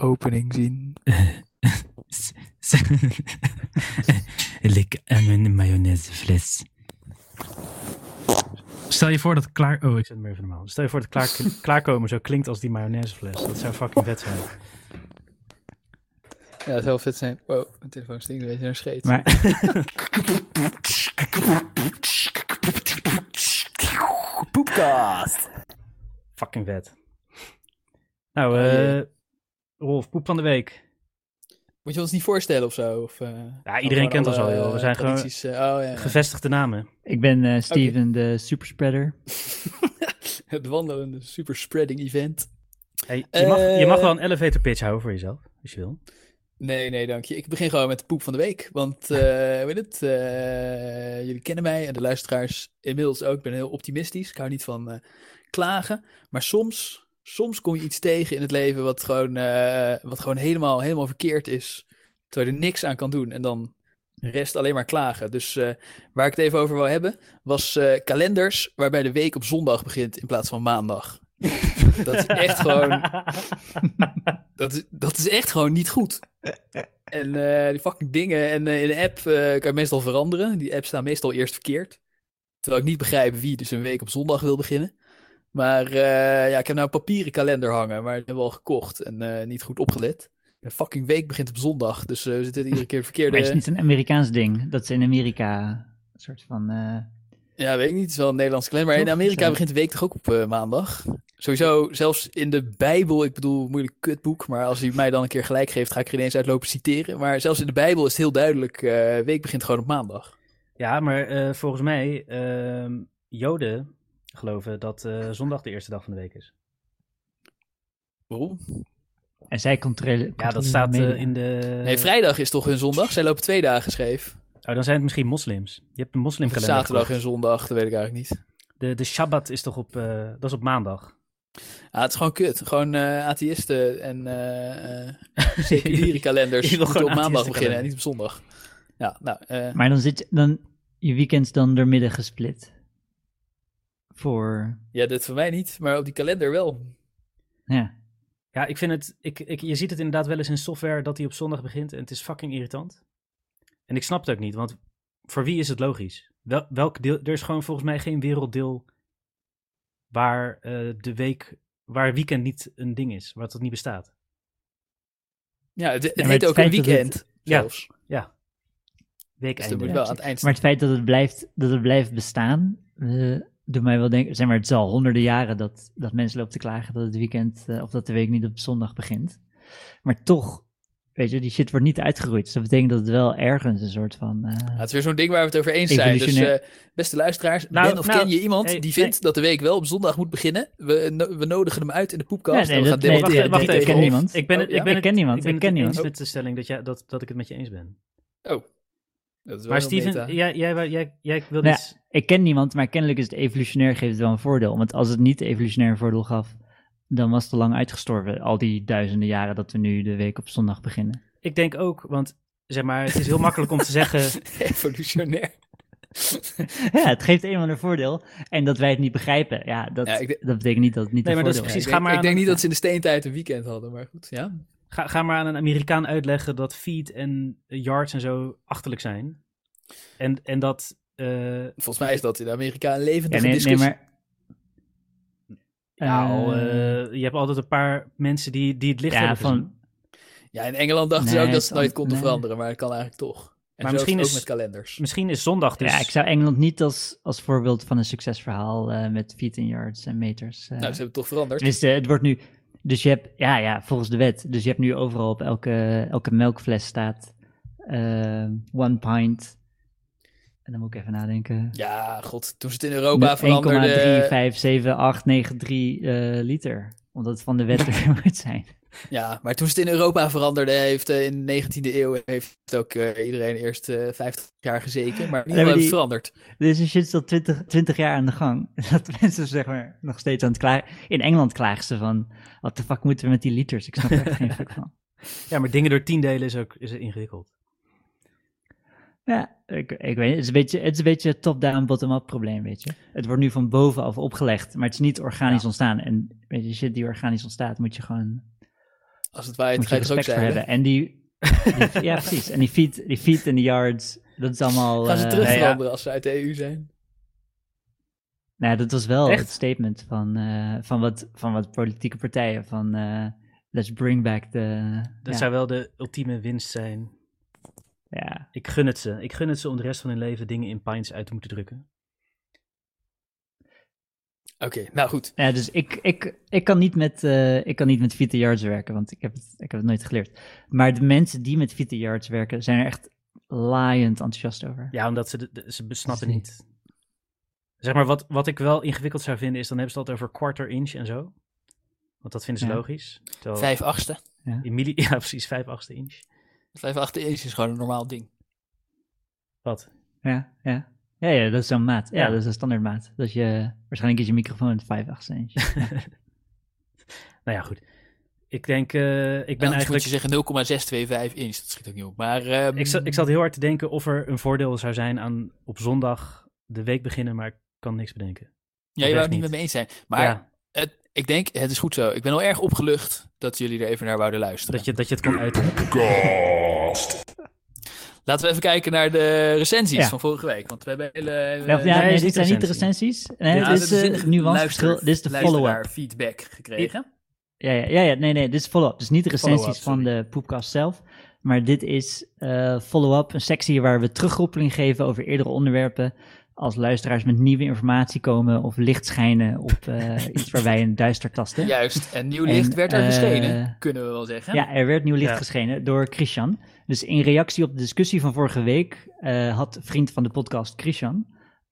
opening zien. Lik aan een mayonaisefles. Stel je voor dat klaar... Oh, ik zet hem even normaal. Stel je voor dat klaar, klaarkomen zo klinkt als die mayonaisefles. Dat zou fucking vet zijn. Ja, dat zou vet zijn. Wow, mijn telefoon stinkt een beetje naar scheet. Maar Poepkast! Fucking vet. Nou, Oh, jee. Rolf, poep van de week. Moet je ons niet voorstellen of zo? Of, eh, Ja, iedereen kent ons al, joh. We zijn gewoon eh, oh, ja, ja. Gevestigde namen. ik ben eh, Steven, de superspreader. Het wandelende super spreading event. Hey, je, mag, je mag wel een elevator pitch houden voor jezelf, als je wil. Nee, nee, dank je. Ik begin gewoon met de poep van de week. Want, eh weet het, eh, jullie kennen mij en de luisteraars inmiddels ook. Ik ben heel optimistisch. Ik hou niet van eh, klagen. Maar soms, soms kom je iets tegen in het leven wat gewoon, eh, wat gewoon helemaal, helemaal verkeerd is. Terwijl je er niks aan kan doen. En dan rest alleen maar klagen. Dus eh, waar ik het even over wil hebben, was eh, kalenders waarbij de week op zondag begint in plaats van maandag. Dat is echt gewoon dat is, dat is echt gewoon niet goed. En die fucking dingen. En in de app kan je meestal veranderen. Die apps staan meestal eerst verkeerd. Terwijl ik niet begrijp wie dus een week op zondag wil beginnen. Maar eh, ja, ik heb nou een papieren kalender hangen. Maar die hebben we al gekocht en eh, niet goed opgelet. De fucking week begint op zondag. Dus eh, we zitten iedere keer het Maar het is verkeerde... niet een Amerikaans ding. Dat is in Amerika een soort van... eh, Ja, weet ik niet. Het is wel een Nederlandse kalender. Maar in? Amerika Zo. begint de week toch ook op eh, maandag? Sowieso, zelfs in de Bijbel, ik bedoel, moeilijk kutboek, maar als u mij dan een keer gelijk geeft, ga ik er ineens uitlopen citeren. Maar zelfs in de Bijbel is het heel duidelijk, eh week begint gewoon op maandag. Ja, maar eh, volgens mij, ehm, Joden geloven dat eh, zondag de eerste dag van de week is. Waarom? en zij controleren... Ja, dat staat eh, in de... Nee, vrijdag is toch hun zondag? Zij lopen twee dagen scheef. Oh, dan zijn het misschien moslims. Je hebt een moslimkalender. zaterdag en zondag, dat weet ik eigenlijk niet. De, de Shabbat is toch op, eh, dat is op maandag. Ah, het is gewoon kut. Gewoon eh atheïsten en eh eh, seculiere kalenders moeten op maandag beginnen en niet op zondag. Ja, nou, eh, Maar dan zit dan je weekend dan door midden gesplit. Voor... ja, dit voor mij niet, maar op die kalender wel. Ja. Ja, ik vind het, ik, ik, je ziet het inderdaad wel eens in software dat hij op zondag begint en het is fucking irritant. En ik snap het ook niet, want voor wie is het logisch? Wel, welk deel, er is gewoon volgens mij geen werelddeel waar eh, de week, waar weekend niet een ding is, waar het niet bestaat. Ja, het, het heet het ook een dat het- weekend Ja. zelfs. Dus dat Weekeinde. moet wel aan het eind Maar het feit dat het blijft, dat het blijft bestaan, eh, doet mij wel denken, zeg maar, het is al honderden jaren dat, dat mensen lopen te klagen dat het weekend, eh, of dat de week niet op zondag begint. Maar toch, weet je, die shit wordt niet uitgeroeid. Dus dat betekent dat het wel ergens een soort van... eh, Ja, het is weer zo'n ding waar we het over eens zijn. Dus eh, beste luisteraars, Nou, ben of nou, ken je iemand hey, die nee. vindt dat de week wel op zondag moet beginnen? We, no- we nodigen hem uit in de poepkast Ja, nee, en we gaan wacht, drie wacht ik tegen ken niemand. Ik ben Oh, ja? ik ben Ik het, ken niemand, ik ben ik het ken niemand. met de stelling dat, jij, dat, dat ik het met je eens ben. Oh, dat is wel Maar Steven, jij, jij, jij, jij, jij wil Nou iets... ik ken niemand, maar kennelijk is het evolutionair geeft het wel een voordeel. Want als het niet evolutionair een voordeel gaf, dan was het al lang uitgestorven. Al die duizenden jaren dat we nu de week op zondag beginnen. Ik denk ook, want zeg maar, het is heel makkelijk om te zeggen... Evolutionair. ja, het geeft een of ander voordeel. En dat wij het niet begrijpen, ja, dat, Ja, ik denk- dat betekent niet dat het niet Nee, een maar dat voordeel is precies- ik ga denk, maar ik denk aan- niet dat ze in de steentijd een weekend hadden, maar goed, ja. Ga, ga maar aan een Amerikaan uitleggen dat feet en yards en zo achterlijk zijn. En, en dat... eh, Volgens mij is dat in Amerika een levendige Ja, nee, nee, discussie. maar... ja, al, Eh, eh, je hebt altijd een paar mensen die, die het licht ja, hebben van. Ja, in Engeland dachten ze ook dat het ze het nooit konden nee. veranderen, maar dat kan eigenlijk toch. En Maar misschien het is- ook met kalenders. Misschien is zondag dus... ja, ik zou Engeland niet als, als voorbeeld van een succesverhaal eh, met feet in yards en meters. eh, Nou, ze hebben het toch veranderd. Tenminste, het wordt nu. Dus je hebt, ja, ja, volgens de wet. Dus je hebt nu overal op elke, elke melkfles staat eh, one pint. En dan moet ik even nadenken. Ja, god, toen ze het in Europa veranderde... 1,3578993 eh liter. Omdat het van de wet moet zijn. Ja, maar toen ze het in Europa veranderde, heeft eh, in de 19e eeuw heeft ook eh, iedereen eerst eh 50 jaar gezeken. Maar maar heeft veranderd. Shit is al 20, 20 jaar aan de gang. Dat mensen zeg maar nog steeds aan het klagen. In Engeland klagen ze van, wat de fuck moeten we met die liters? Ik snap er echt geen fuck van. Ja, maar dingen door tien delen is ook is ingewikkeld. Ja, ik, ik weet. Het is een beetje, het is een beetje een top-down, bottom-up probleem, weet je. Het wordt nu van bovenaf opgelegd, maar het is niet organisch Ja. ontstaan. En weet je, shit die organisch ontstaat, moet je gewoon Als het waait, ga je je er ook respect voor hebben. En die, die- ja, precies. En die feet, die feet en die yards, dat is allemaal... Gaan ze eh, terug ja. veranderen als ze uit de EU zijn? Nou, dat was wel Echt? het statement van, eh, van, wat, van wat politieke partijen. Van eh, let's bring back the... Dat ja, zou wel de ultieme winst zijn. ja. Ik gun het ze. Ik gun het ze om de rest van hun leven dingen in pints uit te moeten drukken. Oké, nou goed. Ja, dus ik, ik, ik, kan niet met, eh, ik kan niet met Vita Yards werken, want ik heb, het, ik heb het nooit geleerd. Maar de mensen die met Vita Yards werken, zijn er echt laaiend enthousiast over. Ja, omdat ze, de, de- ze besnappen niet. Zeg maar, wat, wat ik wel ingewikkeld zou vinden, is dan hebben ze het altijd over quarter inch en zo. Want dat vinden ze Ja. logisch. Terwijl Vijf achtste. in milli- ja, precies, vijf achtste inch. Vijf achtste inch is gewoon een normaal ding. Wat? Ja, ja. Ja, ja, dat is zo'n maat. Ja, Ja. dat is een standaard maat. Dat je, waarschijnlijk is je microfoon 5 8 inch. Nou ja, goed. Ik denk, eh, ik ben Ben eigenlijk... moet je zeggen 0,625 inch. Dat schiet ook niet op. Maar ehm, Ik, zat, ik zat heel hard te denken of er een voordeel zou zijn aan op zondag de week beginnen, maar ik kan niks bedenken. ja, je wou het niet met me eens zijn. Maar ja, het, ik denk, het is goed zo. Ik ben wel erg opgelucht dat jullie er even naar wouden luisteren. dat je, dat je het kan uiten. Laten we even kijken naar de recensies Ja. van vorige week. Want we hebben hele... hele- Ja, nee, dit zijn niet de recensie. recensies. Nee, Ja, dit is eh, nuanceverschil. luister- Dit is de follow-up. feedback gekregen. Ja, ja, ja, ja, nee, nee, dit is follow-up. Dus niet de recensies van de poepkast zelf. Maar dit is eh, follow-up, een sectie waar we terugkoppeling geven over eerdere onderwerpen. Als luisteraars met nieuwe informatie komen of licht schijnen op eh, iets waar wij een duister tasten. Juist. En nieuw En, licht werd er eh, geschenen, kunnen we wel zeggen. Ja, er werd nieuw licht Ja. geschenen door Christian. Dus in reactie op de discussie van vorige week eh, had vriend van de podcast Christian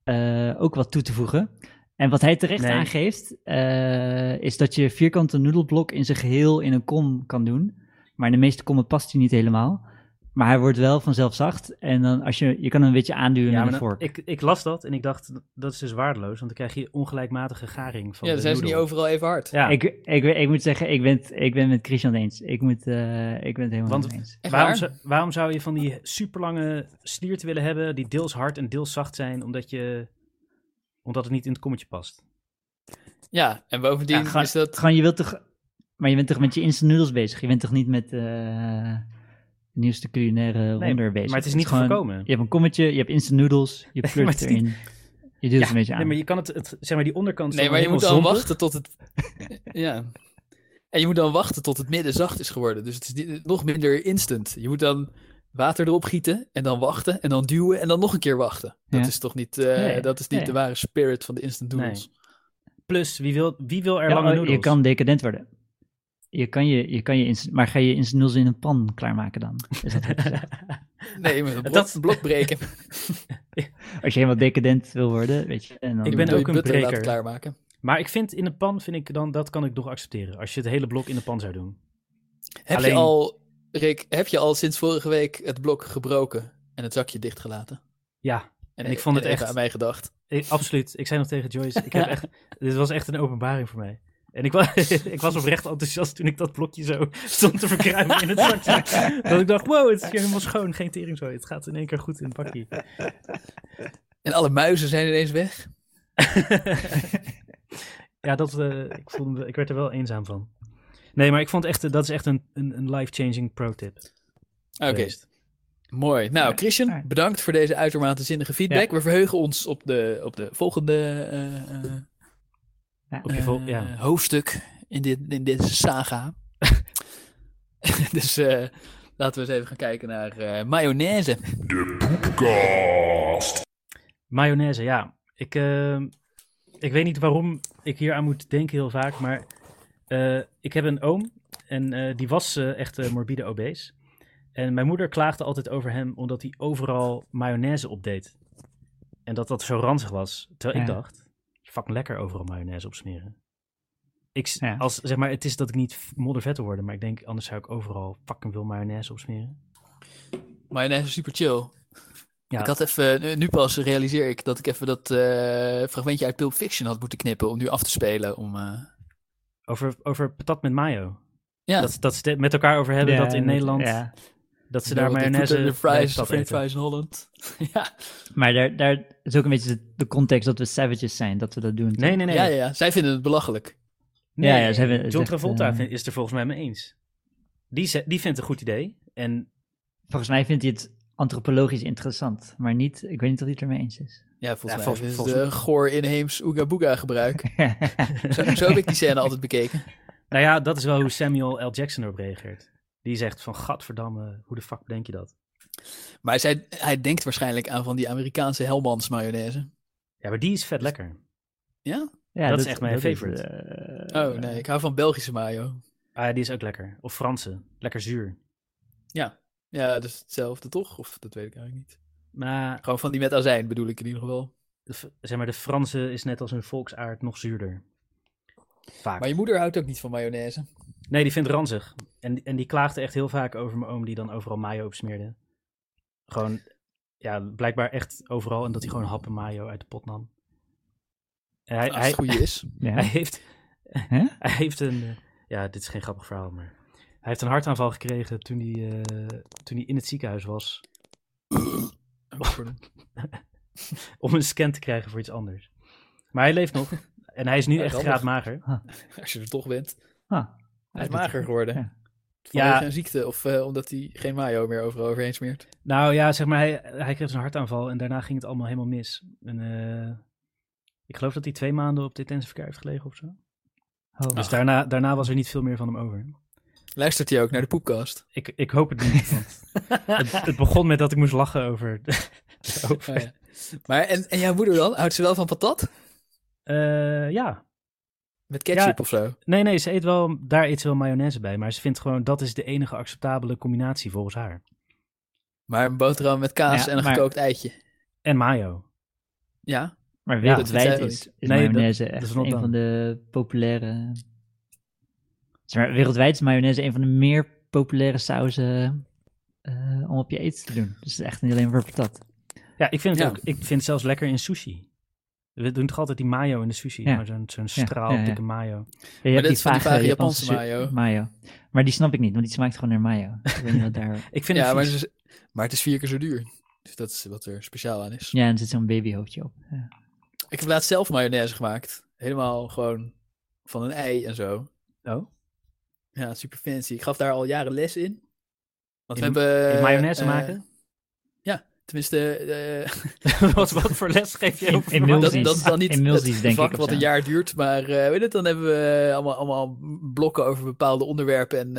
eh, ook wat toe te voegen. En wat hij terecht Nee. aangeeft, eh, is dat je vierkante noedelblok in zijn geheel in een kom kan doen. Maar in de meeste kommen past hij niet helemaal. Maar hij wordt wel vanzelf zacht. En dan als je, je kan hem een beetje aanduwen Ja, met maar een dan- vork. ik, ik las dat en ik dacht, dat is dus waardeloos, want dan krijg je ongelijkmatige garing van Ja, de dan zijn ze niet overal even hard. Ja, Ik, ik, ik moet zeggen, ik ben, het- ik ben met Christian het eens. Ik, moet, eh, ik ben het helemaal Want- eens. Waarom, waar? zou, waarom zou je van die superlange slierten willen hebben, die deels hard en deels zacht zijn, omdat, je, omdat het niet in het kommetje past? Ja, en bovendien Ja, gewoon- is dat... Gewoon, je wilt toch... Maar je bent toch met je instant noodles bezig? Je bent toch niet met eh, de nieuwste culinaire wonder bezig? maar het is niet te gewoon- voorkomen. Je hebt een kommetje, je hebt instant noodles, je pleurt het het niet- erin. Je duwt het een beetje aan. Nee, maar je kan het, het zeg maar die onderkant Nee, maar je moet dan wachten tot het... ja. En je moet dan wachten tot het midden zacht is geworden. Dus het is nog minder instant. Je moet dan water erop gieten en dan wachten en dan duwen en dan nog een keer wachten. Dat Ja. is toch niet, eh, Nee, dat is niet nee. de ware spirit van de instant Nee. noodles. Plus, wie wil, wie wil er Ja, lange oh, noedels? je kan decadent worden. Je kan je, je, kan je instant, maar ga je instant noodles in een pan klaarmaken dan? Is dat? Nee, met een blok, Dat- blok breken. Als je helemaal decadent wil worden, weet je. En dan Ik ben ook een breker. klaarmaken. Maar ik vind in een pan, vind ik dan, dat kan ik nog accepteren. Als je het hele blok in de pan zou doen. Heb Alleen- je al, Rick, heb je al sinds vorige week het blok gebroken en het zakje dichtgelaten? Ja, En, En ik vond het echt- aan mij gedacht. ik- absoluut. Ik zei nog tegen Joyce, ik heb echt, dit was echt een openbaring voor mij. En ik was, ik was oprecht enthousiast toen ik dat blokje zo stond te verkruimen in het zakje. Dat ik dacht, wow, het is hier helemaal schoon, geen teringzooi. Het gaat in één keer goed in het bakje. En alle muizen zijn ineens weg. ja, dat, eh, ik, voelde, ik werd er wel eenzaam van. Nee, maar ik vond echt, eh, dat is echt een, een, een life-changing pro-tip. Oké, mooi. Nou. Christian, bedankt voor deze uitermate zinnige feedback. Ja. We verheugen ons op de, op de volgende eh, Ja. Op je vol- eh, ja. hoofdstuk in, dit, in deze saga. dus eh, laten we eens even gaan kijken naar eh mayonaise. Mayonaise, ja. Ik, ik weet niet waarom ik hier aan moet denken heel vaak, maar eh, ik heb een oom en eh, die was echt morbide obese. En mijn moeder klaagde altijd over hem omdat hij overal mayonaise opdeed. En dat dat zo ranzig was. Terwijl ik dacht, fucking lekker overal mayonaise opsmeren. Ik, s- Ja. als, zeg maar, het is dat ik niet moddervet wil worden, maar ik denk, anders zou ik overal fucking veel mayonaise opsmeren. Mayonaise is super chill. Ja. Ik had even, nu- pas realiseer ik dat ik even dat eh, fragmentje uit Pulp Fiction had moeten knippen om nu af te spelen. Om, eh, Over, over patat met mayo. ja, Dat, dat ze het met elkaar over hebben Ja, dat in Nederland... Ja. Dat ze daar mayonaise bij fries, French fries in Holland. ja. Maar daar, daar is ook een beetje de, de context dat we savages zijn, dat we dat doen. Nee, nee, nee. Ja, ja, ja, zij vinden het belachelijk. Nee, Ja, ja, ze hebben- John Travolta eh, is er volgens mij mee eens. Die, die vindt het een goed idee. En Volgens mij vindt hij het antropologisch interessant, maar niet, ik weet niet of hij het ermee eens is. Ja, volgens Ja, mij volgens- is eh, goor inheems Ooga Booga gebruik. Zo, zo heb ik die scène altijd bekeken. nou ja, dat is wel hoe Samuel L. Jackson erop reageert. Die zegt van, gadverdamme, hoe de fuck denk je dat? Maar zij, hij denkt waarschijnlijk aan van die Amerikaanse Hellmans mayonaise. Ja, maar die is vet lekker. Ja? Ja, Dat is echt mijn is, favorite. eh, Oh nee, ik hou van Belgische mayo. Ah, die is ook lekker. Of Franse. Lekker zuur. Ja, ja, dat is hetzelfde toch? Of dat weet ik eigenlijk niet. Maar, Gewoon van die met azijn bedoel ik in ieder geval. de, zeg maar de Franse is net als hun volksaard nog zuurder. Vaak. Maar je moeder houdt ook niet van mayonaise. Nee, die vindt ranzig. En, en die klaagde echt heel vaak over mijn oom die dan overal mayo op smeerde. Gewoon, ja, blijkbaar echt overal. En dat hij gewoon happen mayo uit de pot nam. En hij, Als hij, het goede is. Ja. hij heeft, Hè? hij heeft een, eh, ja, dit is geen grappig verhaal, maar hij heeft een hartaanval gekregen toen hij, eh, toen hij in het ziekenhuis was. Oh. Om een scan te krijgen voor iets anders. Maar hij leeft nog. En hij is nu Ja, echt graadmager. Als je er toch bent. Ah, Hij is mager geworden. ja. Vanwege Ja. een ziekte of eh, omdat hij geen mayo meer overal overheen smeert. Nou ja, zeg maar, hij, hij kreeg dus een hartaanval en daarna ging het allemaal helemaal mis. En eh, ik geloof dat hij twee maanden op de intensive care heeft gelegen of zo. Oh. Dus daarna, daarna was er niet veel meer van hem over. Luistert hij ook naar de poepkast? Ik, ik hoop het niet, want het, het begon met dat ik moest lachen over... over Oh, ja. Maar en, en jouw moeder dan? Houdt ze wel van patat? Eh, ja, Met ketchup Ja. of zo? nee, nee, ze eet wel, daar eet ze wel mayonaise bij. Maar ze vindt gewoon, dat is de enige acceptabele combinatie volgens haar. Maar een boterham met kaas Ja, en een maar- gekookt eitje. En mayo. Ja? Maar Ja, wereldwijd is, is Nee, dat- mayonaise dat is echt not een van de populaire... Zeg maar, wereldwijd is mayonaise een van de meer populaire sauzen eh, om op je eten te doen. Dus echt niet alleen voor patat. Ja, ik vind het Ja. ook. Ik vind het zelfs lekker in sushi. We doen toch altijd die mayo in de sushi. Ja. maar Zo'n zo'n straal ja, ja. dikke mayo. Ja, je hebt dit is van die vage Japanse mayo. mayo. Maar die snap ik niet, want die smaakt gewoon naar mayo. Ik weet niet wat daar... Ik vind Ja, het maar, het is, maar het is vier keer zo duur. Dus dat is wat er speciaal aan is. Ja, en er zit zo'n babyhoofdje op. Ja. Ik heb laatst zelf mayonaise gemaakt. Helemaal gewoon van een ei en zo. Oh, Ja, super fancy. Ik gaf daar al jaren les in. Want In- we hebben... in mayonaise eh, maken? Tenminste... eh, wat, wat voor les geef je In- over in dat, Emulsies. dat is dan niet Emulsies, het denk vak ik, wat zo. een jaar duurt, maar eh, weet het, dan hebben we allemaal, allemaal blokken over bepaalde onderwerpen en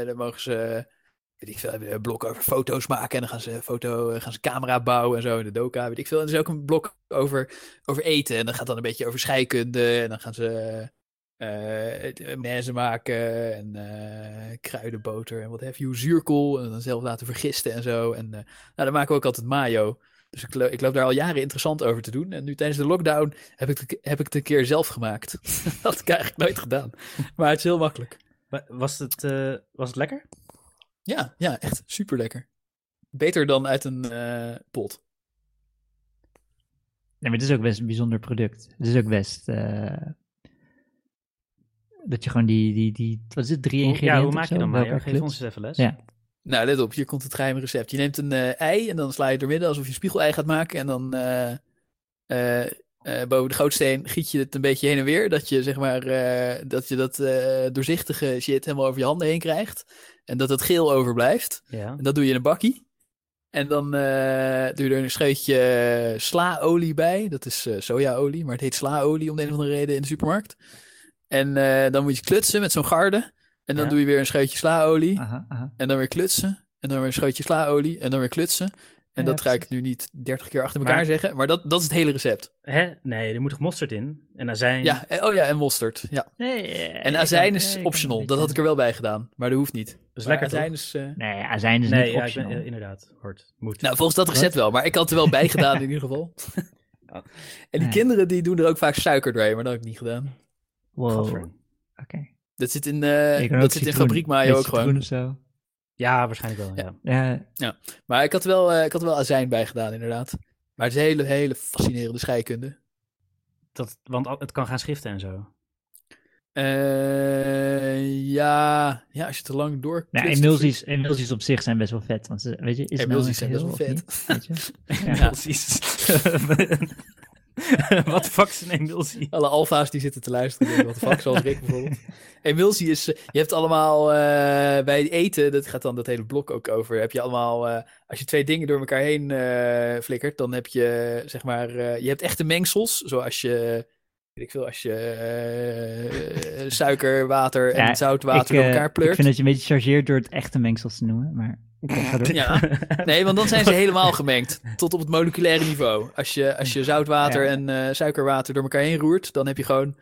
eh, dan mogen ze, weet ik veel, hebben een blok over foto's maken en dan gaan ze foto, eh, gaan ze camera bouwen en zo in de doka, weet ik veel. En er is ook een blok over, over eten en dan gaat dan een beetje over scheikunde en dan gaan ze mayonaise maken en eh, kruidenboter en wat have you, zuurkool en dan zelf laten vergisten en zo. En nou, dan maken we ook altijd mayo. Dus ik, ik loop daar al jaren interessant over te doen. En nu tijdens de lockdown heb ik, het- heb ik het een keer zelf gemaakt. dat had ik eigenlijk nooit gedaan. Maar het is heel makkelijk. Wa- Was het, was het lekker? Ja, ja echt super lekker. Beter dan uit een pot. Nee, maar het is ook best een bijzonder product. Het is ook best... dat je gewoon die, die, die, wat is het, drie Hoe- ingrediënten ja, hoe maak je dan elkaar Geef ons eens even les. Ja. Nou, let op, hier komt het geheime recept. Je neemt een eh, ei en dan sla je het door midden alsof je een spiegelei gaat maken. En dan eh, eh, eh, boven de gootsteen giet je het een beetje heen en weer. Dat je zeg maar, eh, dat, je dat eh, doorzichtige shit helemaal over je handen heen krijgt. En dat het geel overblijft. Ja. En dat doe je in een bakkie. En dan eh, doe je er een scheutje slaolie bij. Dat is eh, sojaolie, maar het heet slaolie om de een of andere reden in de supermarkt. En eh, dan moet je klutsen met zo'n garde. En dan Ja. doe je weer een scheutje slaolie. Aha, aha. En dan weer klutsen. En dan weer een scheutje slaolie. En dan weer klutsen. En Ja, dat ga ik nu niet 30 keer achter elkaar Maar- zeggen. Maar dat, dat is het hele recept. Hè? Nee, er moet toch mosterd in? En azijn? Ja, en- oh ja, en mosterd. Ja. Nee, eh, En azijn kan- is eh, optional. Dat had ik er wel bij gedaan. Maar dat hoeft niet. Dat is Maar lekker toch? azijn is... eh, Nee, azijn is Nee, niet ja, ik optional. ben, eh, inderdaad. Hoort. Moet. Nou, volgens dat recept wel, maar ik had er wel bij gedaan in ieder geval. en die kinderen die doen er ook vaak suiker doorheen, maar dat heb ik niet gedaan. Wow, oké. Dat zit in, kan dat ook zit in fabriekmayo met ook gewoon. of zo. Ja, waarschijnlijk wel. Ja. Ja, Maar ik had, wel, eh, ik had er wel azijn bij gedaan, inderdaad. Maar het is een hele, hele fascinerende scheikunde. Dat, want het kan gaan schiften en zo. Eh, ja, ja, als je te lang door. nou, klutst, emulsies, emulsies op zich zijn best wel vet. Want ze, weet je, is het nou Emulsies een zijn best wel of niet? Weet je? Ja. Wat fuck is een emulsie? Alle alfa's die zitten te luisteren, wat fuck, zoals Rick bijvoorbeeld. Emulsie is, eh, je hebt allemaal eh, bij eten, dat gaat dan dat hele blok ook over, heb je allemaal, eh, als je twee dingen door elkaar heen eh, flikkert, dan heb je, zeg maar, je hebt echte mengsels, zoals je, ik veel, als je eh, suiker, water en Ja, zoutwater ik, door eh, elkaar pleurt. Ik vind dat je een beetje chargeert door het echte mengsels te noemen, maar... Ja, nee, want dan zijn ze helemaal gemengd. Tot op het moleculaire niveau. Als je, als je zoutwater Ja. en eh, suikerwater door elkaar heen roert, dan heb je gewoon.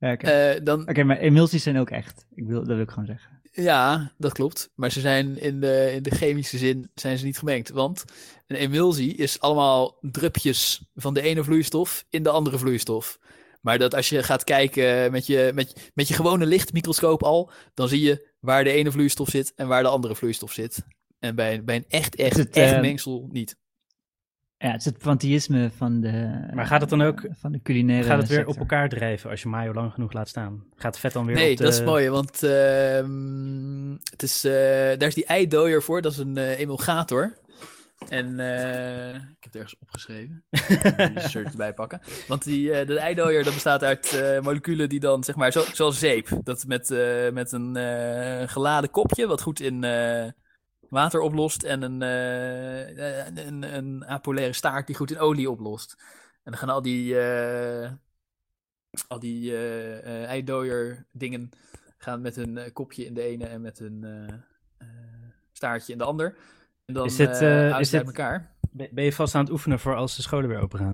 Oké, dan, Oké, maar emulsies zijn ook echt. Ik wil, dat wil ik gewoon zeggen. ja, dat klopt. Maar ze zijn in de, in de chemische zin zijn ze niet gemengd. Want een emulsie is allemaal drupjes van de ene vloeistof in de andere vloeistof. Maar dat als je gaat kijken met je, met, met je gewone lichtmicroscoop al, dan zie je waar de ene vloeistof zit en waar de andere vloeistof zit. En bij, bij een echt, echt, het, echt eh, mengsel niet. Ja, het is het pantheïsme van de... Maar gaat het dan ook- Van de culinaire Gaat het weer sector. op elkaar drijven als je mayo lang genoeg laat staan? Gaat vet dan weer Nee, op de... dat is mooi, want ehm, het is, eh, daar is die eidooier voor, dat is een eh, emulgator. En eh, ik heb het ergens opgeschreven. Die shirt erbij pakken. Want die, eh, de eidooier dat bestaat uit eh, moleculen die dan, zeg maar, zo, zoals zeep. Dat met, met een geladen kopje, wat goed in water oplost. En een, een, een, een apolaire staart die goed in olie oplost. En dan gaan al die, al die eidooier dingen gaan met een kopje in de ene en met een staartje in de ander. En dan Is dit, eh, eh, is dit- elkaar. Ben je vast aan het oefenen voor als de scholen weer open gaan?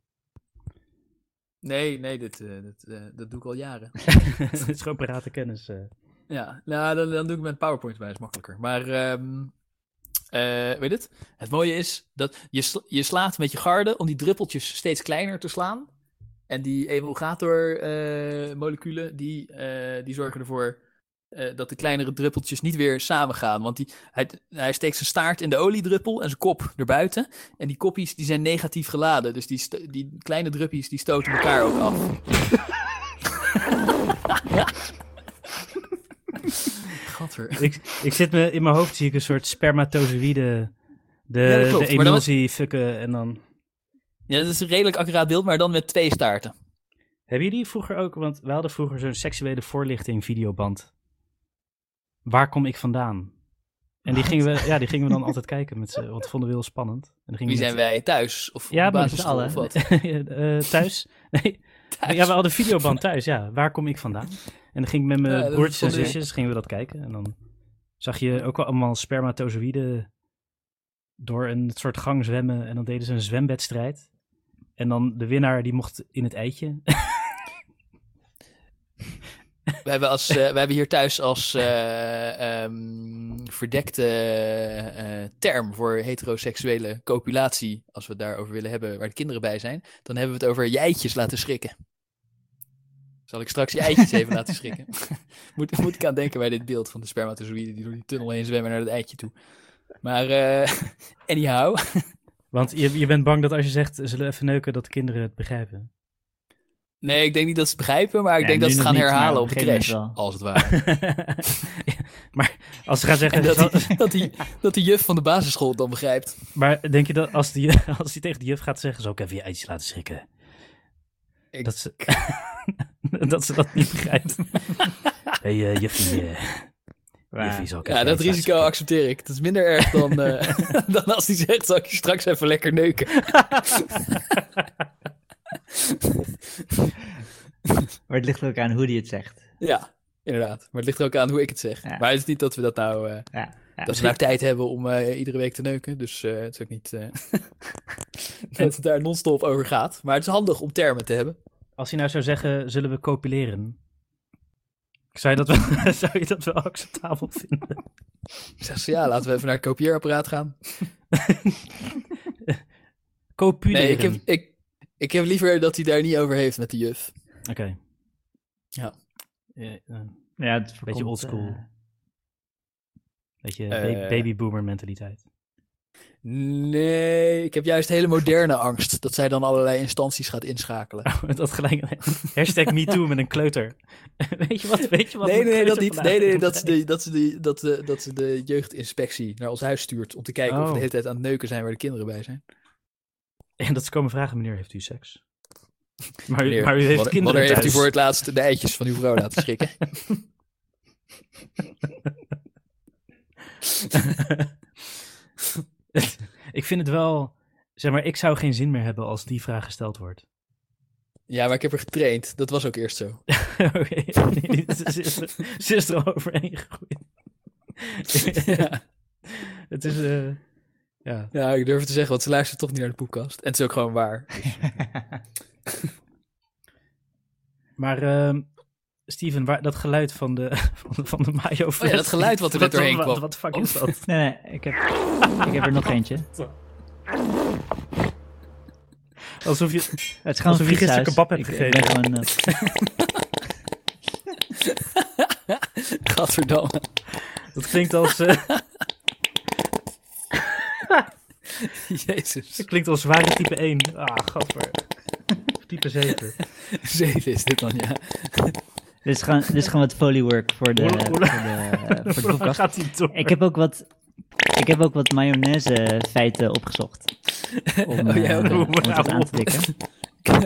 Nee, nee, dit, eh, dit, eh, dat doe ik al jaren. Het is gewoon parate kennis. eh. Ja, nou, dan, dan doe ik met PowerPoint bij, is makkelijker. Maar, ehm, eh, weet het? Het mooie is dat je, sla- je slaat met je garde om die druppeltjes steeds kleiner te slaan. En die emulgator-moleculen, die, eh, die zorgen ervoor eh, dat de kleinere druppeltjes niet weer samengaan. Want die, hij, hij steekt zijn staart in de oliedruppel en zijn kop erbuiten. En die koppies die zijn negatief geladen. Dus die, die kleine druppies die stoten elkaar ook af. Gadver. ik, ik zit me, in mijn hoofd zie ik een soort spermatozoïde de, Ja, dat klopt, de emulsie fucken en dan... Ja, dat is een redelijk accuraat beeld, maar dan met twee staarten. Hebben jullie vroeger ook, want we hadden vroeger zo'n seksuele voorlichting videoband. Waar kom ik vandaan? En die gingen, we, ja, die gingen we dan altijd kijken, met z'n- want dat vonden we heel spannend. En dan gingen Wie zijn met- wij? Thuis? Of Ja, met allen. of wat? Eh, thuis? Nee, Thuis. ja, we hadden videoband thuis, ja. Waar kom ik vandaan? En dan ging ik met mijn Ja, broertjes en zusjes, gingen we dat kijken. En dan zag je ook wel allemaal spermatozoïden door een soort gang zwemmen. En dan deden ze een zwemwedstrijd. En dan de winnaar, die mocht in het eitje. We hebben, als, eh, we hebben hier thuis als ehm, verdekte eh, term voor heteroseksuele copulatie, als we het daarover willen hebben, waar de kinderen bij zijn, dan hebben we het over je eitjes laten schrikken. Zal ik straks je eitjes even laten schrikken? moet, moet ik aan denken bij dit beeld van de spermatozoïden die door die tunnel heen zwemmen naar het eitje toe. Maar anyhow, Want je, je bent bang dat als je zegt, zullen we even neuken, dat de kinderen het begrijpen. Nee, ik denk niet dat ze het begrijpen, maar ik Ja, denk dat ze het gaan niet, herhalen op de crash, als het ware. maar als ze gaan zeggen, En dat zal- die, dat, die, dat die juf van de basisschool het dan begrijpt. maar denk je dat als die, als die tegen de juf gaat zeggen, zal ik even je eitjes laten schrikken? Ik- Dat, ze, dat ze dat niet begrijpt. Hé, hey, eh, juffie, eh, juffie, zal ik Ja, even dat risico accepteer ik. Het is minder erg dan, eh, dan als hij zegt, zal ik je straks even lekker neuken. Maar het ligt ook aan hoe die het zegt. Ja, inderdaad. Maar het ligt er ook aan hoe ik het zeg. Ja. Maar het is niet dat we dat nou, eh, Ja, ja. dat we nou tijd hebben om eh, iedere week te neuken. Dus eh, het is ook niet eh, dat het daar non-stop over gaat. Maar het is handig om termen te hebben. Als hij nou zou zeggen, zullen we copuleren? Zou je dat wel, zou je dat wel acceptabel vinden? Ik zeg ze, ja, laten we even naar het kopieerapparaat gaan. Copuleren. Nee, ik heb, ik, ik heb liever dat hij daar niet over heeft met de juf. Oké. Ja. Eh, eh, ja, het beetje oldschool. eh, beetje Eh. ba- babyboomer mentaliteit. Nee, ik heb juist hele moderne angst dat zij dan allerlei instanties gaat inschakelen. dat gelijk. Hashtag MeToo met een kleuter. weet je wat? Weet je wat Nee, nee, dat niet. Nee, nee, dat ze, de, dat, ze de, dat, de, dat ze de jeugdinspectie naar ons huis stuurt om te kijken of we Oh. de hele tijd aan het neuken zijn waar de kinderen bij zijn. En dat ze komen vragen, meneer, heeft u seks? Maar, u- Meneer, maar u heeft wanneer- kinderen wanneer heeft u voor het laatst de eitjes van uw vrouw laten schrikken? ik vind het wel... Zeg maar, ik zou geen zin meer hebben als die vraag gesteld wordt. ja, maar ik heb er getraind. Dat was ook eerst zo. Oké, ze, is er- er overheen gegroeid. Ja. Het is... eh, ja. Ja, ik durf het te zeggen, want ze luistert toch niet naar de podcast. En het is ook gewoon waar. Maar ehm, Steven, waar, dat geluid van de, van de, van de mayo Oh ja, dat geluid wat er net doorheen wat, kwam. Wat de fuck is dat? Nee, nee, ik heb, ik heb er nog eentje. Alsof je... Het is gewoon Alsof je gisteren kebab hebt Ik- ik gewoon, eh, Gadverdamme. Dat klinkt als, eh, Jezus. dat klinkt als zware type 1. Ah, gadver. Type 7. Zeven is dit dan, ja. dit, is gewoon, dit is gewoon wat foliework voor de, Hoe- voor de, voor de podcast. gaat hij door? Ik heb ook wat, ik heb ook wat mayonaise feiten opgezocht. Om, Oh, ja, eh, om het aan te tikken.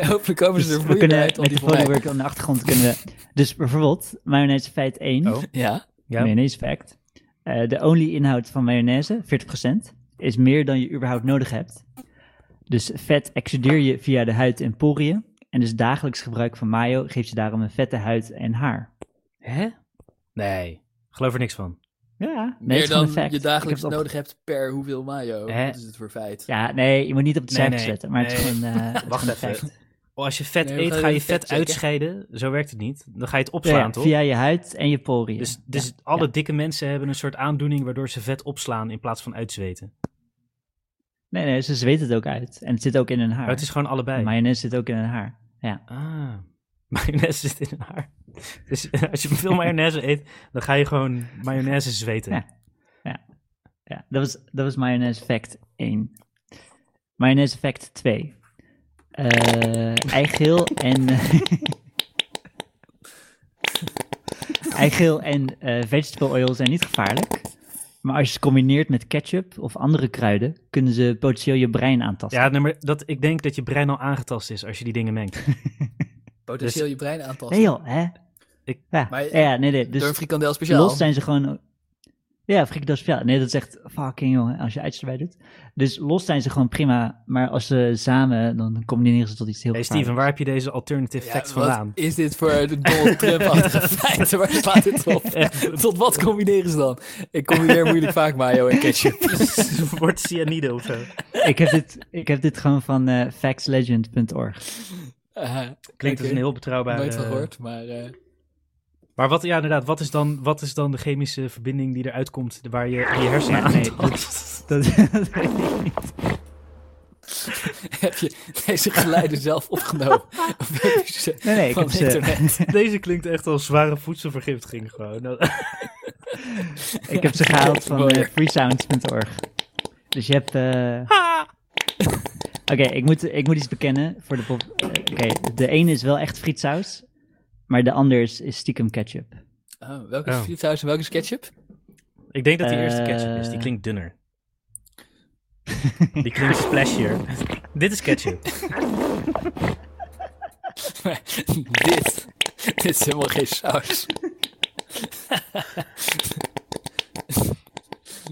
Hopelijk komen ze Dus er we vloeiend kunnen uit. met die foliework aan de achtergrond kunnen we... Dus bijvoorbeeld, mayonaise feit 1, Oh. Ja, Ja, mayonaise fact. Eh, de only inhoud van mayonaise, 40%, is meer dan je überhaupt nodig hebt. Dus vet exudeer je via de huid en poriën. En dus dagelijks gebruik van mayo geeft je daarom een vette huid en haar. Hè? Nee, geloof er niks van. Ja, nee, het meer dan je dagelijks heb het op- nodig hebt per hoeveel mayo. Hè? Wat is het voor feit? Ja, nee, je moet niet op de Nee, cijfers nee, letten, maar het is nee. gewoon, eh, het Wacht even. Oh, als je vet Nee, eet, ga je vet uitscheiden. Zo werkt het niet. Dan ga je het Ja, opslaan, ja, toch? via je huid en je poriën. Dus, dus Ja, alle ja. dikke mensen hebben een soort aandoening waardoor ze vet opslaan in plaats van uitzweten. Nee, nee, ze zweten het ook uit. En het zit ook in hun haar. Maar het is gewoon allebei. Mayonaise zit ook in hun haar. Ja. Ah, mayonaise zit in haar. Dus als je veel mayonaise eet, dan ga je gewoon mayonaise zweten. Ja. Ja, dat was, dat was mayonaise fact 1. Mayonaise fact 2. Eh eigeel en... eigeel en eh, vegetable oil zijn niet gevaarlijk. Maar als je ze combineert met ketchup of andere kruiden, kunnen ze potentieel je brein aantasten. Ja, nee, maar dat, ik denk dat je brein al aangetast is als je die dingen mengt. Potentieel je brein aantasten. Nee joh, hè? Ik- ja, Maar- ja, nee, nee. Dus Door een frikandel speciaal. Los zijn ze gewoon. Ja, frikandel speciaal. Nee, dat is echt fucking jongen, als je uiterste erbij doet. Dus los zijn ze gewoon prima, maar als ze samen, dan combineren ze tot iets heel Hey. Steven, waar heb je deze alternative Ja, facts wat vandaan? is dit voor de Donald Trump-achtige feiten? Waar slaat dit op? Tot wat combineren ze dan? Ik combineer moeilijk vaak mayo en ketchup. wordt cyanide of zo. ik, heb dit, ik heb dit gewoon van eh, factslegend.org. Uh, Klinkt als een heel betrouwbare... Nooit van gehoord, maar... eh, Maar wat, ja, inderdaad, wat is, dan, wat is dan de chemische verbinding die eruit komt waar je je hersenen Ja, aan nee, tast? Dat, dat weet ik niet. heb je deze geluiden zelf opgenomen? Nee, nee, ik van heb ze, internet? Deze klinkt echt als zware voedselvergiftiging gewoon. Nou, ik heb ze gehaald van Mooi. eh, freesounds.org. Dus je hebt... eh, Oké, ik, moet, ik moet iets bekennen voor de pop. eh, Oké, de ene is wel echt frietsaus, maar de ander is, is stiekem ketchup. Oh, welke is Oh. frietsaus en welke is ketchup? ik denk dat die eerste ketchup is. Die Eh. klinkt dunner. Die klinkt splashier. Dit is ketchup. Dit, dit is helemaal geen saus.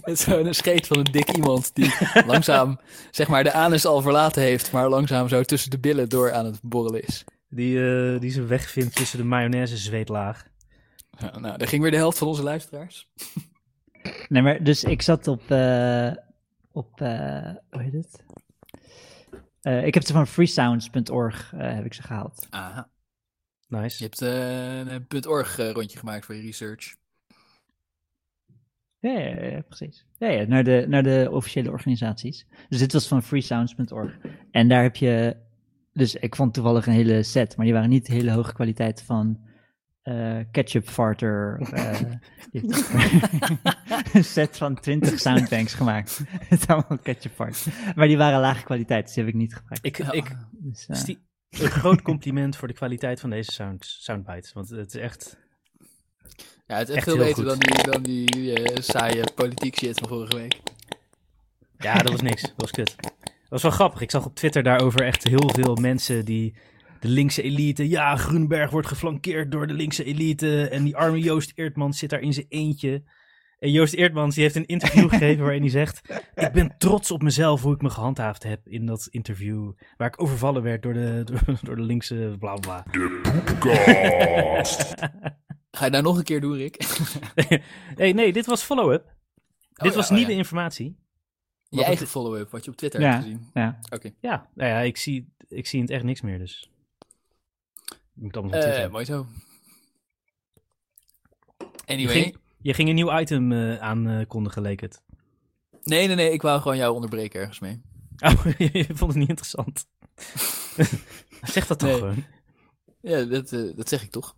Het is gewoon een scheet van een dik iemand die langzaam, zeg maar, de anus al verlaten heeft, maar langzaam zo tussen de billen door aan het borrelen is. Die, eh, die ze wegvindt tussen de mayonaise zweetlaag. Ja, nou, daar ging weer de helft van onze luisteraars. Nee, maar dus ik zat op, eh, op eh, hoe heet het? Eh, ik heb ze van freesounds.org eh, heb ik ze gehaald. Aha. Nice. Je hebt eh, een .org rondje gemaakt voor je research. Ja, ja, ja, precies. Ja, ja, naar, de, naar de officiële organisaties. Dus dit was van freesounds.org. En daar heb je, dus ik vond toevallig een hele set, maar die waren niet hele hoge kwaliteit van eh, ketchup farter. eh, een set van 20 soundbanks gemaakt. Het allemaal ketchup fart. Maar die waren lage kwaliteit, dus die heb ik niet gebruikt. Ik, ik, Dus, eh, Stie- een groot compliment voor de kwaliteit van deze sound, soundbites. Want het is echt... Ja, het is Echt echt veel beter dan die, dan die saaie politiek shit van vorige week. Ja, dat was niks. Dat was kut. Dat was wel grappig. Ik zag op Twitter daarover echt heel veel mensen die de linkse elite. Ja, Groenberg wordt geflankeerd door de linkse elite. En die arme Joost Eertmans zit daar in zijn eentje. En Joost Eertmans die heeft een interview gegeven waarin hij zegt... Ik ben trots op mezelf hoe ik me gehandhaafd heb in dat interview. Waar ik overvallen werd door de, door, door de linkse bla bla. Poepkast. Ga je nou nog een keer doen, Rick? hey, nee, dit was follow-up. dit ja, was oh nieuwe ja. informatie. Je Wat eigen het- follow-up, wat je op Twitter Ja. hebt gezien. Ja. Oké. Ja, nou ja, ik zie, ik zie in het echt niks meer, dus... Je moet allemaal Eh, mooi zo. je, Anyway. ging, je ging een nieuw item eh, aankondigen, leek het. Nee, nee, nee. Ik wou gewoon jou onderbreken ergens mee. Oh, je vond het niet interessant. zeg dat toch Nee. gewoon. Ja, dat, eh, dat zeg ik toch.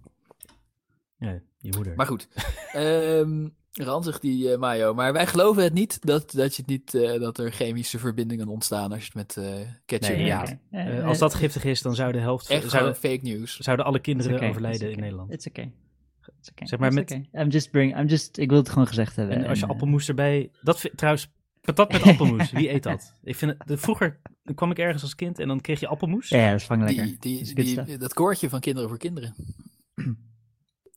Ja, je moeder. Maar goed. Ehm ranzig die eh, mayo. Maar wij geloven het niet dat, dat, je het niet eh, dat er chemische verbindingen ontstaan als je het met eh ketchup Nee, ja. als dat giftig is, dan zou de helft... Echt zouden, fake news. zouden alle kinderen okay, overlijden in. Nederland. It's okay. It's okay. Zeg maar It's met- okay. I'm just bring, I'm just, ik wil het gewoon gezegd hebben. En als je appelmoes erbij... Dat vind, trouwens, patat met appelmoes. Wie eet dat? Ik vind het, de- vroeger kwam ik ergens als kind en dan kreeg je appelmoes. Ja, dat is vang lekker. Die, die, Dat die, dat koortje van Kinderen voor Kinderen.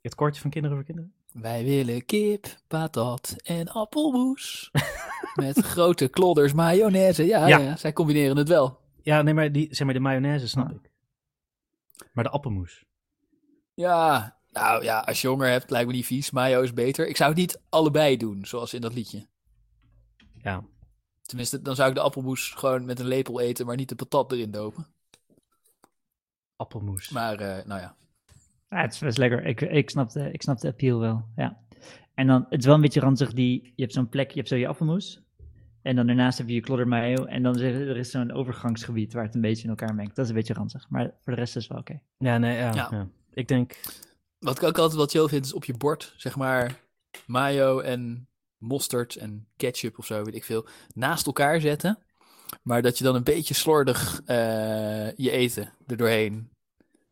Het kortje van kinderen voor kinderen. Wij willen kip, patat en appelmoes. met grote klodders mayonaise. Ja, Ja. ja. zij combineren het wel. Ja, nee, maar, die, zeg maar de mayonaise snap Ah. ik. Maar de appelmoes. Ja, nou ja, als je honger hebt, lijkt me niet vies. Mayo is beter. Ik zou het niet allebei doen, zoals in dat liedje. Ja. Tenminste, dan zou ik de appelmoes gewoon met een lepel eten, maar niet de patat erin dopen. Appelmoes. Maar, eh, nou ja. Ja, het is best lekker. Ik, ik, snap de, ik snap de appeal wel, ja. En dan, het is wel een beetje ranzig, die, je hebt zo'n plek, je hebt zo je appelmoes. En dan daarnaast heb je je klodder mayo. En dan is er, er is zo'n overgangsgebied waar het een beetje in elkaar mengt. Dat is een beetje ranzig. Maar voor de rest is het wel oké. Ja, nee, ja, Ja. ja. Ik denk... Wat ik ook altijd wat chill vind, is op je bord, zeg maar, mayo en mosterd en ketchup of zo, weet ik veel, naast elkaar zetten. Maar dat je dan een beetje slordig eh, je eten er doorheen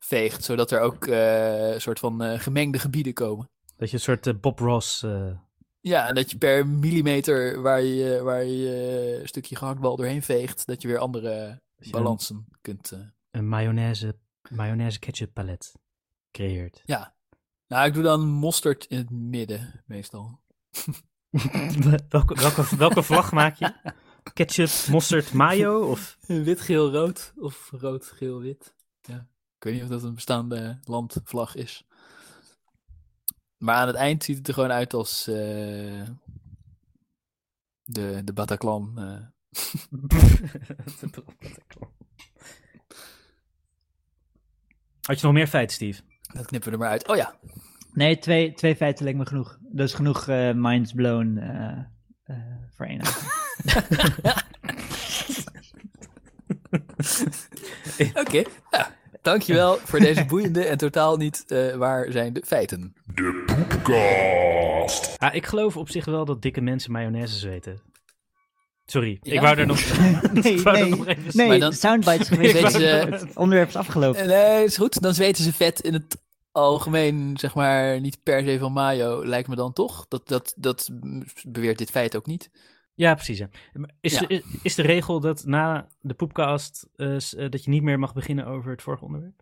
veegt, zodat er ook eh, een soort van eh, gemengde gebieden komen. Dat je een soort eh, Bob Ross... eh, Ja, en dat je per millimeter waar je, waar je een stukje gehaktbal doorheen veegt, dat je weer andere je balansen kunt. eh. Een mayonaise, mayonaise ketchup palet creëert. Ja. Nou, ik doe dan mosterd in het midden, meestal. welke, welke, welke vlag maak je? Ketchup, mosterd, mayo? Of... Wit, geel, rood of rood, geel, wit. Ja. Ik weet niet of dat een bestaande landvlag is. Maar aan het eind ziet het er gewoon uit als eh, de, de Bataclan. eh. Had je nog meer feiten, Steve? dat knippen we er maar uit. Oh ja, Nee, twee, twee feiten lijkt me genoeg. Dat is genoeg eh, minds blown voor één oké. Ja, dankjewel voor deze boeiende en totaal niet eh, waar zijn de feiten. De Poepkast. Ah, ik geloof op zich wel dat dikke mensen mayonaise zweten. Sorry, ik wou er nog, nee, wou er nee, nog even nee Maar dan- soundbites geweest. Weet het onderwerp is afgelopen. Nee, is goed. Dan zweten ze vet in het algemeen, zeg maar, niet per se van mayo, lijkt me dan toch. Dat, dat, dat beweert dit feit ook niet. Ja, precies. Is, Ja. De, is de regel dat na de poepcast eh, eh, dat je niet meer mag beginnen over het vorige onderwerp?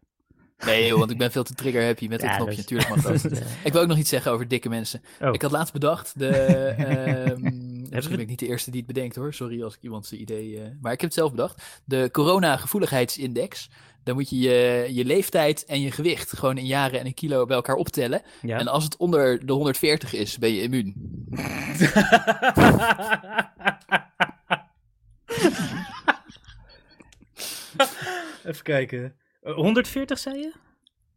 Nee, joh, want ik ben veel te trigger happy met dit Ja, knopje. Natuurlijk mag dat. is, eh, Ik wil ook nog iets zeggen over dikke mensen. Oh. Ik had laatst bedacht, de, ehm, misschien ben ik niet de eerste die het bedenkt hoor. Sorry als ik iemand zijn idee... maar ik heb het zelf bedacht. De corona-gevoeligheidsindex. Dan moet je, je je leeftijd en je gewicht gewoon in jaren en in kilo bij elkaar optellen. Ja. En als het onder de 140 is, ben je immuun. Even kijken. Eh, 140 zei je?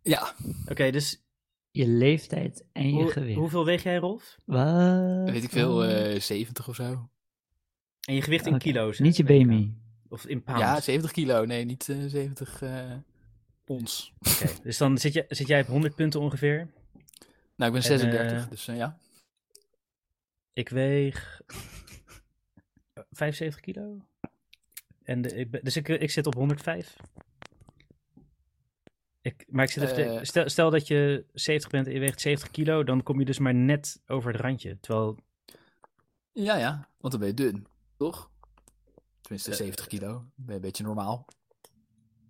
Ja, Oké, dus je leeftijd en je hoe- gewicht. hoeveel weeg jij, Rolf? Wat? weet ik veel, eh 70 of zo. En je gewicht in kilo's? hè? Niet je BMI. Of in? Ja, 70 kilo. Nee, niet eh 70 eh ons. Oké, dus dan zit, je, zit jij op 100 punten ongeveer. Nou, ik ben En, 36, eh, dus eh, ja. Ik weeg 75 kilo. En de, ik dus ik, ik zit op 105. Ik, maar ik zit even te- Eh. stel, stel dat je 70 bent en je weegt 70 kilo, dan kom je dus maar net over het randje. Terwijl, Ja, ja, want dan ben je dun, toch? Tenminste, Eh, 70 kilo. Ben je een beetje normaal.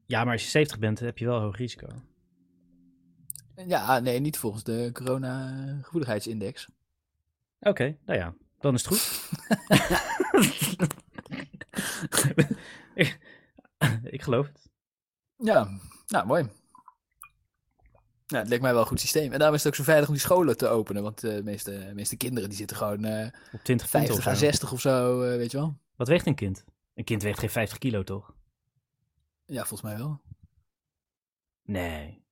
Ja, maar als je 70 bent, heb je wel een hoog risico. Ja, nee, niet volgens de corona-gevoeligheidsindex. Oké, nou ja, dan is het goed. ik, ik geloof het. Ja, nou, mooi. Nou, het lijkt mij wel een goed systeem. En daarom is het ook zo veilig om die scholen te openen. Want eh, de meeste, de meeste kinderen die zitten gewoon eh Op 20 punten of 50 à zo. 60 of zo, eh, weet je wel. Wat weegt een kind? Een kind weegt geen 50 kilo, toch? Ja, volgens mij wel. Nee.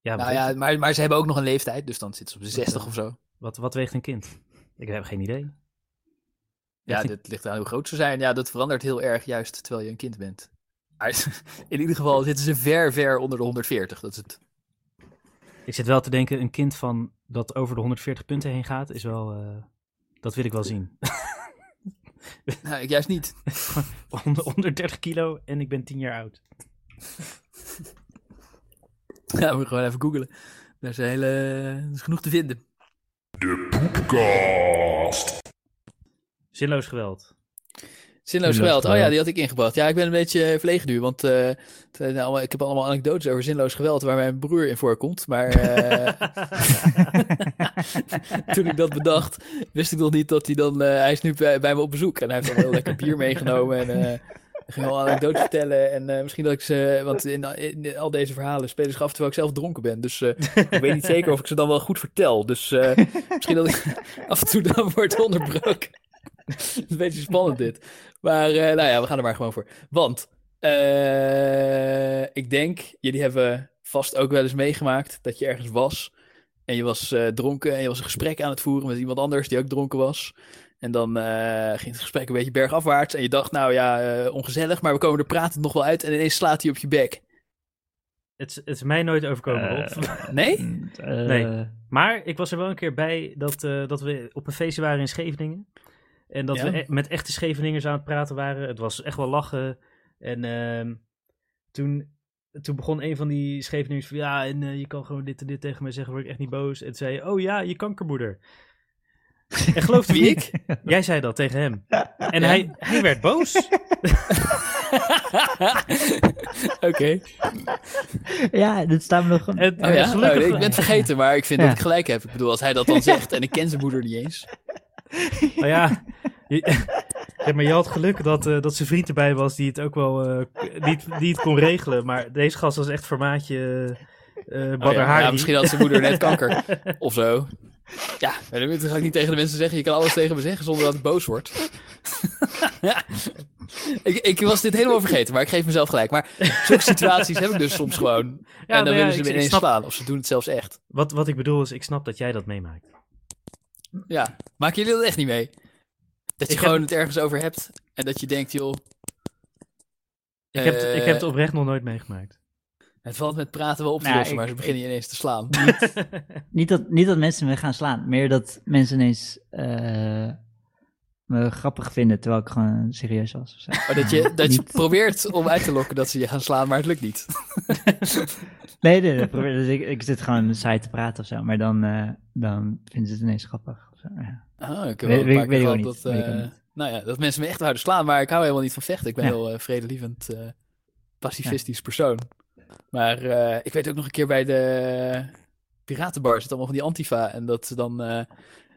Ja, nou ja, maar, maar ze hebben ook nog een leeftijd, dus dan zitten ze op de 60 eh, of zo. wat, wat weegt een kind? Ik heb geen idee. Ja, dit ligt aan hoe groot ze zijn. Ja, dat verandert heel erg juist terwijl je een kind bent. Maar in ieder geval zitten ze ver, ver onder de 140. Dat is het. Ik zit wel te denken, een kind van dat over de 140 punten heen gaat, is wel... eh, dat wil ik wel zien. Nou, ik juist niet. onder, onder 30 kilo en ik ben 10 jaar oud. Ja, moet gewoon even googlen. Daar is, hele, er is genoeg te vinden. Poepcast. Zinloos geweld. Zinloos geweld. Oh ja, die had ik ingebracht. Ja, ik ben een beetje eh, verlegen nu, want eh, zijn allemaal, ik heb allemaal anekdotes over zinloos geweld waar mijn broer in voorkomt. Maar eh, toen ik dat bedacht, wist ik nog niet dat hij dan... eh, hij is nu bij, bij me op bezoek en hij heeft al heel lekker bier meegenomen en... eh, ik ging al anekdotes vertellen en eh, misschien dat ik ze... Want in, in al deze verhalen spelen zich af terwijl ik zelf dronken ben. Dus eh, ik weet niet zeker of ik ze dan wel goed vertel. Dus eh, misschien dat ik af en toe dan wordt onderbroken. Het is een beetje spannend dit. Maar eh, nou ja, we gaan er maar gewoon voor. Want eh, ik denk, jullie hebben vast ook wel eens meegemaakt dat je ergens was. En je was eh, dronken en je was een gesprek aan het voeren met iemand anders die ook dronken was. En dan eh, ging het gesprek een beetje bergafwaarts. En je dacht, nou ja, eh, ongezellig, maar we komen er pratend nog wel uit. En ineens slaat hij op je bek. Het, is- het is mij nooit overkomen. Nee? Eh, Nee. Maar ik was er wel een keer bij dat, eh, dat we op een feestje waren in Scheveningen. En dat Ja. we e- met echte Scheveningers aan het praten waren. Het was echt wel lachen. En ehm, toen, toen begon een van die Scheveningers van... Ja, en eh, je kan gewoon dit en dit tegen mij zeggen, word ik echt niet boos. En toen zei oh ja, je kankermoeder. En geloof het Wie, niet, jij zei dat tegen hem. En Ja? hij, hij werd boos. Oké. ja, dat staat me nog... En, Oh ja? gelukkig, Oh, nee, ik ben het vergeten, maar ik vind Ja. dat ik gelijk heb. Ik bedoel, als hij dat dan zegt en ik ken zijn moeder niet eens. Nou ja, je, ja, maar je had geluk dat, eh, dat zijn vriend erbij was die het ook wel die, het- die het kon regelen. Maar deze gast was echt formaatje Oh Badr ja, ja, misschien had zijn moeder net kanker of zo. Ja, dan ga ik niet tegen de mensen zeggen. Je kan alles tegen me zeggen zonder dat ik boos word. ja. ik, ik was dit helemaal vergeten, maar ik geef mezelf gelijk. Maar zulke situaties heb ik dus soms gewoon. Ja, en dan nou willen ze me ineens snap- slaan. Of ze doen het zelfs echt. Wat, wat ik bedoel is, ik snap dat jij dat meemaakt. Ja, maken jullie dat echt niet mee? Dat je Ik gewoon heb- het ergens over hebt en dat je denkt, joh... Ik, heb, eh, ik heb het oprecht nog nooit meegemaakt. Het valt met praten wel op te Nou, lossen, ik- maar ze beginnen ineens te slaan. Niet dat, niet dat mensen me gaan slaan, meer dat mensen ineens eh, me grappig vinden terwijl ik gewoon serieus was. Maar dat je, dat je probeert om uit te lokken dat ze je gaan slaan, maar het lukt niet. Nee, nee, nee probeer, dus ik, ik zit gewoon saai te praten of zo, maar dan, eh, dan vinden ze het ineens grappig. Of zo, ja. Ah, ik heb Weet- wel een weet- dat, eh, niet. nou ja, dat mensen me echt houden slaan, maar ik hou helemaal niet van vechten. Ik ben Ja. heel eh, vredelievend, pacifistisch persoon. Maar ik weet ook nog een keer bij de piratenbar zit allemaal van die antifa en dat ze dan,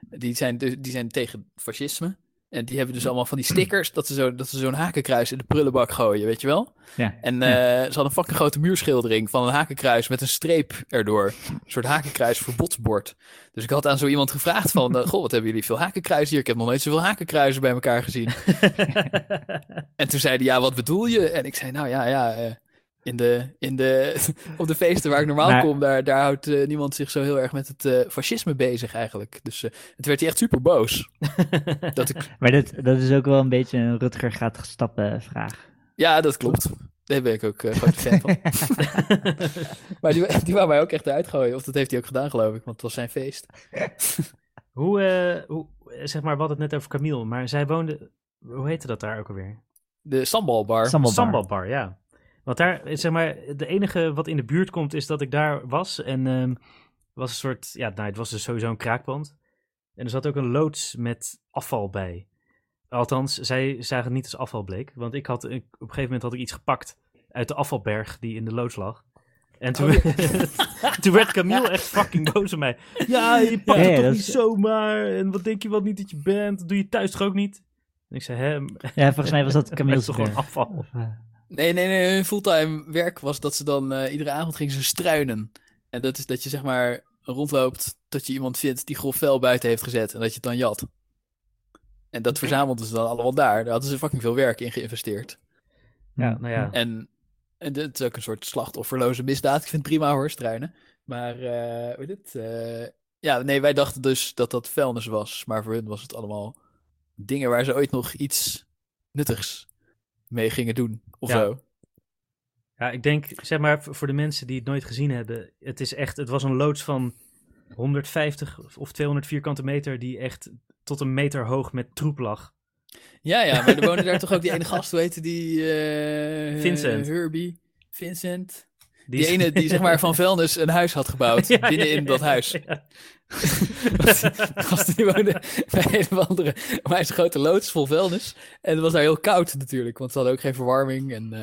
die, zijn, dus- die zijn tegen fascisme. En die hebben dus allemaal van die stickers dat ze zo- dat ze zo'n hakenkruis in de prullenbak gooien, weet je wel? Ja. En Ja. eh, ze hadden een fucking grote muurschildering van een hakenkruis met een streep erdoor. Een soort hakenkruis verbodsbord. Dus ik had aan zo iemand gevraagd van, eh, goh, wat hebben jullie veel hakenkruisen hier? Ik heb nog nooit zoveel hakenkruisen bij elkaar gezien. En toen zei hij, ja, wat bedoel je? En ik zei, nou ja, ja, eh, in de, in de, op de feesten waar ik normaal Maar- kom, daar, daar houdt eh, niemand zich zo heel erg met het eh, fascisme bezig eigenlijk. Dus eh het werd hij echt super boos. dat ik, Maar dat, dat is ook wel een beetje een Rutger gaat stappen vraag. ja, dat klopt. Daar ben ik ook grote fan van. maar die, die wou mij ook echt eruit gooien. Of dat heeft hij ook gedaan, geloof ik, want het was zijn feest. hoe, eh, hoe, zeg maar, we hadden het net over Camille, maar zij woonde, hoe heette dat daar ook alweer? De sambalbar. Sambalbar. Sambalbar, ja. Want daar, zeg maar, de enige wat in de buurt komt is dat ik daar was. En ehm was een soort, ja, nou, het was dus sowieso een kraakpand. En er zat ook een loods met afval bij. Althans, zij zagen het niet als afval bleek. Want ik had, ik- op een gegeven moment had ik iets gepakt uit de afvalberg die in de loods lag. En toen, toen werd Camille echt fucking boos op mij. Ja, je pakt het ja, toch niet is- zomaar? En wat denk je wel niet dat je bent? Dat doe je thuis toch ook niet? En ik zei, hè? Ja, volgens mij was dat Camille's toch gewoon afval? Of, Nee, nee, nee. Hun fulltime werk was dat ze dan eh, iedere avond gingen ze struinen. En dat is dat je zeg maar rondloopt tot je iemand vindt die grof vuil buiten heeft gezet en dat je het dan jat. En dat verzamelden ze dan allemaal daar. Daar hadden ze fucking veel werk in geïnvesteerd. Ja, nou ja. En, en het is ook een soort slachtofferloze misdaad. Ik vind het prima hoor, struinen. Maar, eh hoe heet het? Eh, ja, nee, wij dachten dus dat dat vuilnis was. Maar voor hun was het allemaal dingen waar ze ooit nog iets nuttigs mee gingen doen. Of Ja. zo. Ja, ik denk, zeg maar, voor de mensen die het nooit gezien hebben, het is echt, het was een loods van 150 of 200 vierkante meter die echt tot een meter hoog met troep lag. Ja, ja, maar er woonde daar toch ook die ene gast, hoe heette die? eh, Vincent. Herbie. Vincent. Die, Die, ene die zeg maar van vuilnis een huis had gebouwd. Ja, binnen ja, in ja, dat huis. ja. gasten die woonden bij een of andere onwijs grote loods vol vuilnis. En het was daar heel koud natuurlijk, want ze hadden ook geen verwarming. En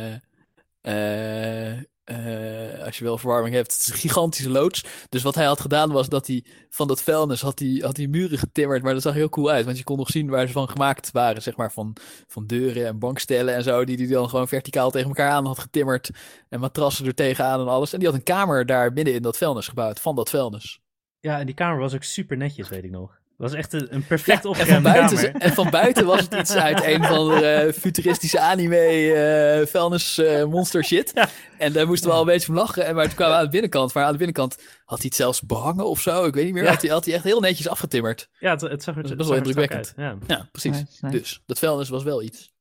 eh, eh, eh, als je wel verwarming hebt, het is een gigantische loods. Dus wat hij had gedaan was dat hij van dat vuilnis had hij, had hij muren getimmerd. Maar dat zag heel cool uit, want je kon nog zien waar ze van gemaakt waren. Zeg maar van, van deuren en bankstellen en zo, die hij dan gewoon verticaal tegen elkaar aan had getimmerd. En matrassen er tegenaan en alles. En die had een kamer daar midden in dat vuilnis gebouwd, van dat vuilnis. Ja, en die kamer was ook super netjes, weet ik nog. Het was echt een, een perfect en, van buiten, kamer. en van buiten was het iets uit een van de eh, futuristische anime eh vuilnis eh, monster shit. Ja. En daar moesten we al een beetje van lachen. En maar toen kwamen we aan de binnenkant. Maar aan de binnenkant had hij het zelfs behangen of zo. Ik weet niet meer. Ja. Had, hij, had hij echt heel netjes afgetimmerd. Ja, het, het zag er, Dat is het best wel zag er strak indrukwekkend. uit. Ja. Ja, precies. nice, nice. Dus dat vuilnis was wel iets.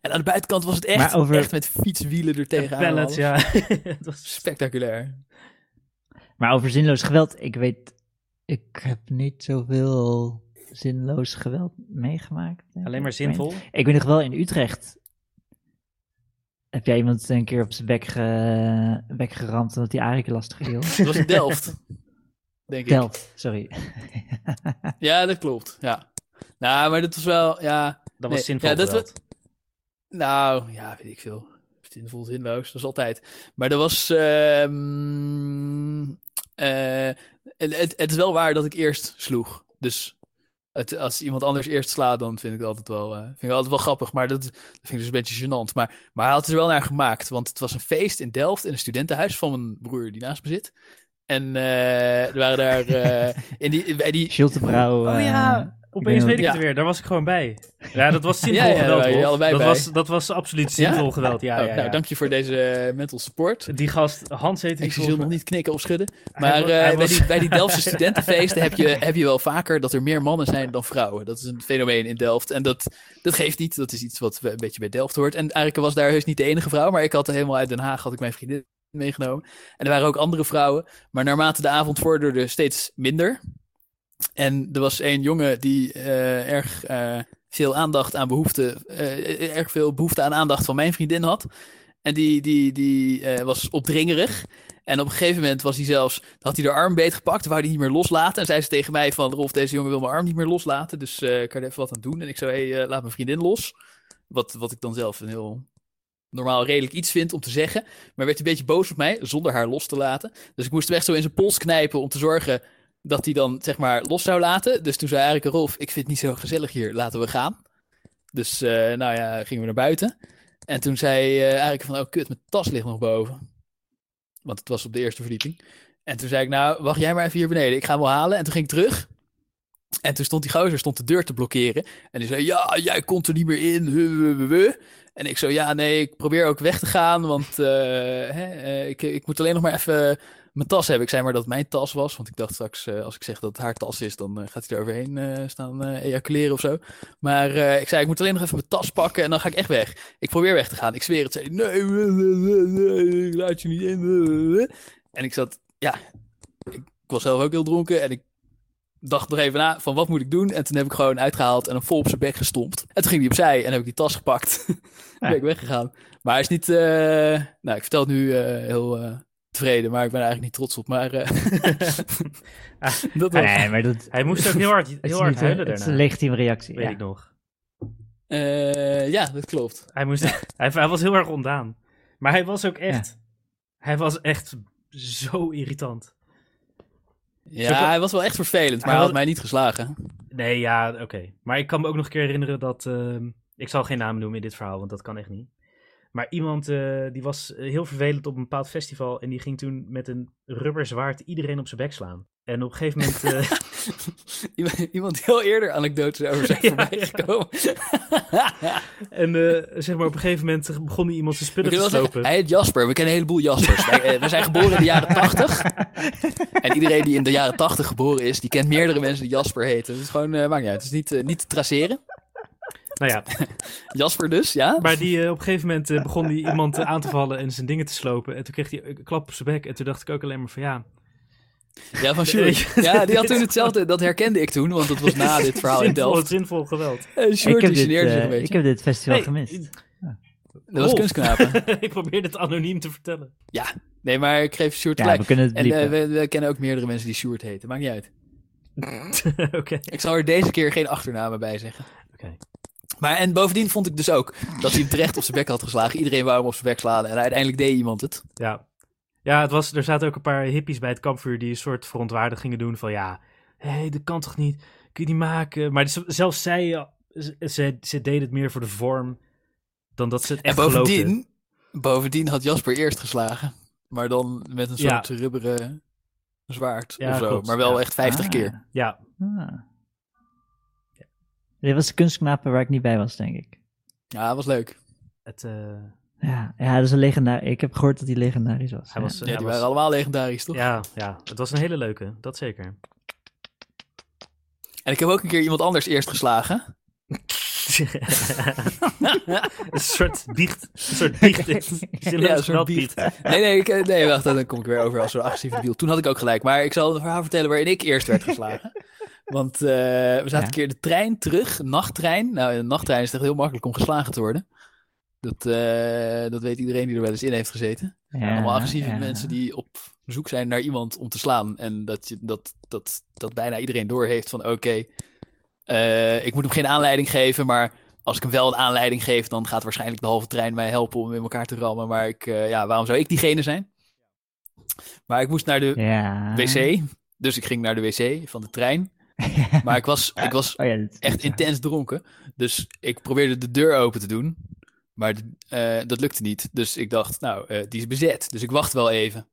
En aan de buitenkant was het echt, over- echt met fietswielen er tegenaan. Pallets, ja. het was Spectaculair. Maar over zinloos geweld, ik weet, ik heb niet zoveel zinloos geweld meegemaakt. alleen maar zinvol. Ik weet nog wel in Utrecht. Heb jij iemand een keer op zijn bek, ge, bek geramd omdat hij Arik lastig viel? Dat was in Delft. Denk ik. Delft, sorry. Ja, dat klopt. Ja. Nou, maar dat was wel, ja... Dat was Nee, zinvol ja, dat geweld. Nou, ja, weet ik veel. Zinvol, zinloos, dat is altijd. Maar er was. ehm, eh, het, het, is wel waar dat ik eerst sloeg. Dus het, als iemand anders eerst slaat, dan vind ik het altijd wel, eh, vind ik altijd wel grappig. Maar dat, dat vind ik dus een beetje gênant. Maar, maar hij had het er wel naar gemaakt. Want het was een feest in Delft in een studentenhuis van mijn broer die naast me zit. En eh, er waren daar. eh, in die, bij die, Schultebrouw. Oh ja, opeens weet ik Ja. het weer. Daar was ik gewoon bij. Ja, dat was zinvol Ja, ja, geweld, dat bij. Was, dat was absoluut zinvol geweld, ja. oh, ja, Nou, dank je voor deze eh, mental support. Die gast, Hans die Ik volgens nog niet knikken of schudden. Maar eh, bij, die, bij die Delftse studentenfeesten heb je, heb je wel vaker dat er meer mannen zijn dan vrouwen. Dat is een fenomeen in Delft. En dat, dat geeft niet. Dat is iets wat een beetje bij Delft hoort. En eigenlijk was daar heus niet de enige vrouw. Maar ik had helemaal uit Den Haag had ik mijn vriendin meegenomen. En er waren ook andere vrouwen. Maar naarmate de avond vorderde steeds minder. En er was een jongen die eh, erg eh, veel aandacht aan behoefte, eh, erg veel behoefte aan aandacht van mijn vriendin had. En die, die, die was opdringerig. En op een gegeven moment was hij zelfs, had hij de arm beetgepakt, wou hij niet meer loslaten. En zei ze tegen mij van, Rolf, deze jongen wil mijn arm niet meer loslaten, dus eh, kan er even wat aan doen? En ik zo, hey, laat mijn vriendin los. Wat, wat ik dan zelf een heel normaal redelijk iets vind om te zeggen. Maar werd een beetje boos op mij, zonder haar los te laten. Dus ik moest hem echt zo in zijn pols knijpen om te zorgen dat hij dan, zeg maar, los zou laten. Dus toen zei eigenlijk Rolf, ik vind het niet zo gezellig hier, laten we gaan. Dus, eh, nou ja, gingen we naar buiten. En toen zei eh eigenlijk van, oh kut, mijn tas ligt nog boven. Want het was op de eerste verdieping. En toen zei ik, nou, wacht jij maar even hier beneden. Ik ga hem wel halen. En toen ging ik terug. En toen stond die gozer stond de deur te blokkeren. En die zei, ja, jij komt er niet meer in. En ik zo, ja, nee, ik probeer ook weg te gaan. Want eh, hè, ik, ik moet alleen nog maar even mijn tas hebben. Ik zei maar dat het mijn tas was. Want ik dacht straks, eh, als ik zeg dat het haar tas is, dan eh, gaat hij er overheen eh, staan ejaculeren of zo. Maar ik zei, ik moet alleen nog even mijn tas pakken en dan ga ik echt weg. Ik probeer weg te gaan. Ik zweer het. Zei, nee, ik laat je niet in. En ik zat, ja, ik was zelf ook heel dronken en ik dacht nog even na van wat moet ik doen. En toen heb ik gewoon uitgehaald en hem vol op zijn bek gestompt. En toen ging hij opzij en heb ik die tas gepakt. toen ben ik weggegaan. Maar hij is niet, nou ik vertel het nu heel eh, tevreden, maar ik ben er eigenlijk niet trots op. Maar eh, dat was, Nee, maar dat Hij moest ook heel hard, heel hard niet, huilen Het is een legitieme reactie. Weet ja. ik nog. eh, ja, dat klopt. Hij, moest, hij, hij was heel erg ontdaan. Maar hij was ook echt... Hij was echt zo irritant. Ja, hij was wel echt vervelend, maar Hij hij had mij niet geslagen. Nee, ja, oké. Maar ik kan me ook nog een keer herinneren dat... ehm, ik zal geen namen noemen in dit verhaal, want dat kan echt niet. Maar iemand eh, die was eh, heel vervelend op een bepaald festival... en die ging toen met een rubberzwaard iedereen op zijn bek slaan. En op een gegeven moment... eh, Iemand- al eerder anekdotes over zijn Ja, voorbij ja. gekomen. en zeg maar op een gegeven moment begon hij iemand zijn spullen te slopen. hij heet Jasper. We kennen een heleboel Jaspers. wij, we zijn geboren in de jaren 80. En iedereen die in de jaren 80 geboren is, die kent meerdere mensen die Jasper heten. Het is gewoon, maakt niet uit. Het is niet, niet te traceren. Nou ja, Jasper dus, ja? Maar die, eh, op een gegeven moment eh, begon die iemand eh, aan te vallen en zijn dingen te slopen. En toen kreeg hij een klap op zijn bek. En toen dacht ik ook alleen maar van ja. Ja, van Sjoerd. Ja, die had toen hetzelfde. Dat herkende ik toen, want dat was na dit verhaal in Delft. zinvol geweld. En Ik Sjoerd heb, die dit, geneerde zich een beetje. ik heb dit festival Nee, gemist. Dat was Rolf. kunstknapen. ik probeer dit anoniem te vertellen. Nee, maar ik geef Sjoerd Ja, gelijk. we kunnen het En we, we kennen ook meerdere mensen die Sjoerd heten. Maakt niet uit. Oké. Ik zal er deze keer geen achternamen bij zeggen. Oké. Maar en bovendien vond ik dus ook dat hij hem terecht op zijn bek had geslagen. Iedereen wou hem op zijn bek slaan en uiteindelijk deed iemand het. Ja. Ja, het was, er zaten ook een paar hippies bij het kampvuur die een soort verontwaardigingen doen van ja, hé, hey, dat kan toch niet, kun je niet maken. Maar zelfs zij, eh, ze, deden het meer voor de vorm dan dat ze het En echt geloofden. bovendien, bovendien had Jasper eerst geslagen. Maar dan met een Ja. soort rubberen zwaard Ja, of zo. klopt, maar wel ja. echt 50 Ah. keer. Ja, Ah. Dit was de kunstknapen waar ik niet bij was, denk ik. Ja, was leuk. het, eh, Ja, ja dat is een legendarisch. Ik heb gehoord dat hij legendarisch was. hij ja. was, Ja, hij die was- waren allemaal legendarisch, toch? ja, ja, het was een hele leuke, dat zeker. En ik heb ook een keer iemand anders eerst geslagen. een soort biecht. Een soort biecht. Ja, een soort biecht. Nee, nee, ik, eh, nee, wacht, dan kom ik weer over als zo'n agressieve debiel. Toen had ik ook gelijk, maar ik zal een verhaal vertellen waarin ik eerst werd geslagen. Want eh, we zaten Ja. een keer de trein terug, nachttrein. Nou, in een nachttrein is het echt heel makkelijk om geslagen te worden. Dat, eh, dat weet iedereen die er wel eens in heeft gezeten. Ja, Allemaal agressieve ja. mensen die op zoek zijn naar iemand om te slaan. En dat, je, dat, dat, dat bijna iedereen doorheeft van oké, eh, ik moet hem geen aanleiding geven, maar als ik hem wel een aanleiding geef, dan gaat waarschijnlijk de halve trein mij helpen om in elkaar te rammen. Maar ik, ja, waarom zou ik diegene zijn? Maar ik moest naar de Ja. wc, dus ik ging naar de wc van de trein. Maar ik was, ik was Oh ja, echt intens dronken. Dus ik probeerde de deur open te doen. Maar eh, dat lukte niet. Dus ik dacht, nou, eh, die is bezet. Dus ik wacht wel even.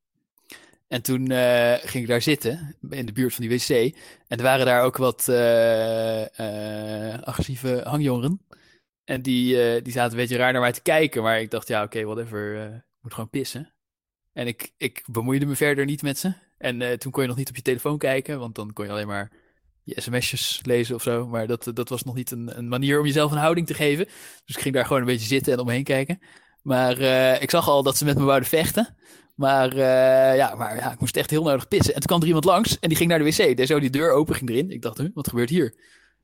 En toen eh, ging ik daar zitten, in de buurt van die wc. En er waren daar ook wat agressieve hangjongeren. En die, die zaten een beetje raar naar mij te kijken. Maar ik dacht, ja, oké, whatever. eh, ik moet gewoon pissen. En ik, ik bemoeide me verder niet met ze. En toen kon je nog niet op je telefoon kijken, want dan kon je alleen maar je sms'jes lezen of zo. Maar dat, dat was nog niet een, een manier om jezelf een houding te geven. Dus ik ging daar gewoon een beetje zitten en om me heen kijken. Maar eh, ik zag al dat ze met me wouden vechten. Maar, eh, ja, maar ja, ik moest echt heel nodig pissen. En toen kwam er iemand langs en die ging naar de wc. Dus zo die deur open ging erin. Ik dacht, huh, wat gebeurt hier?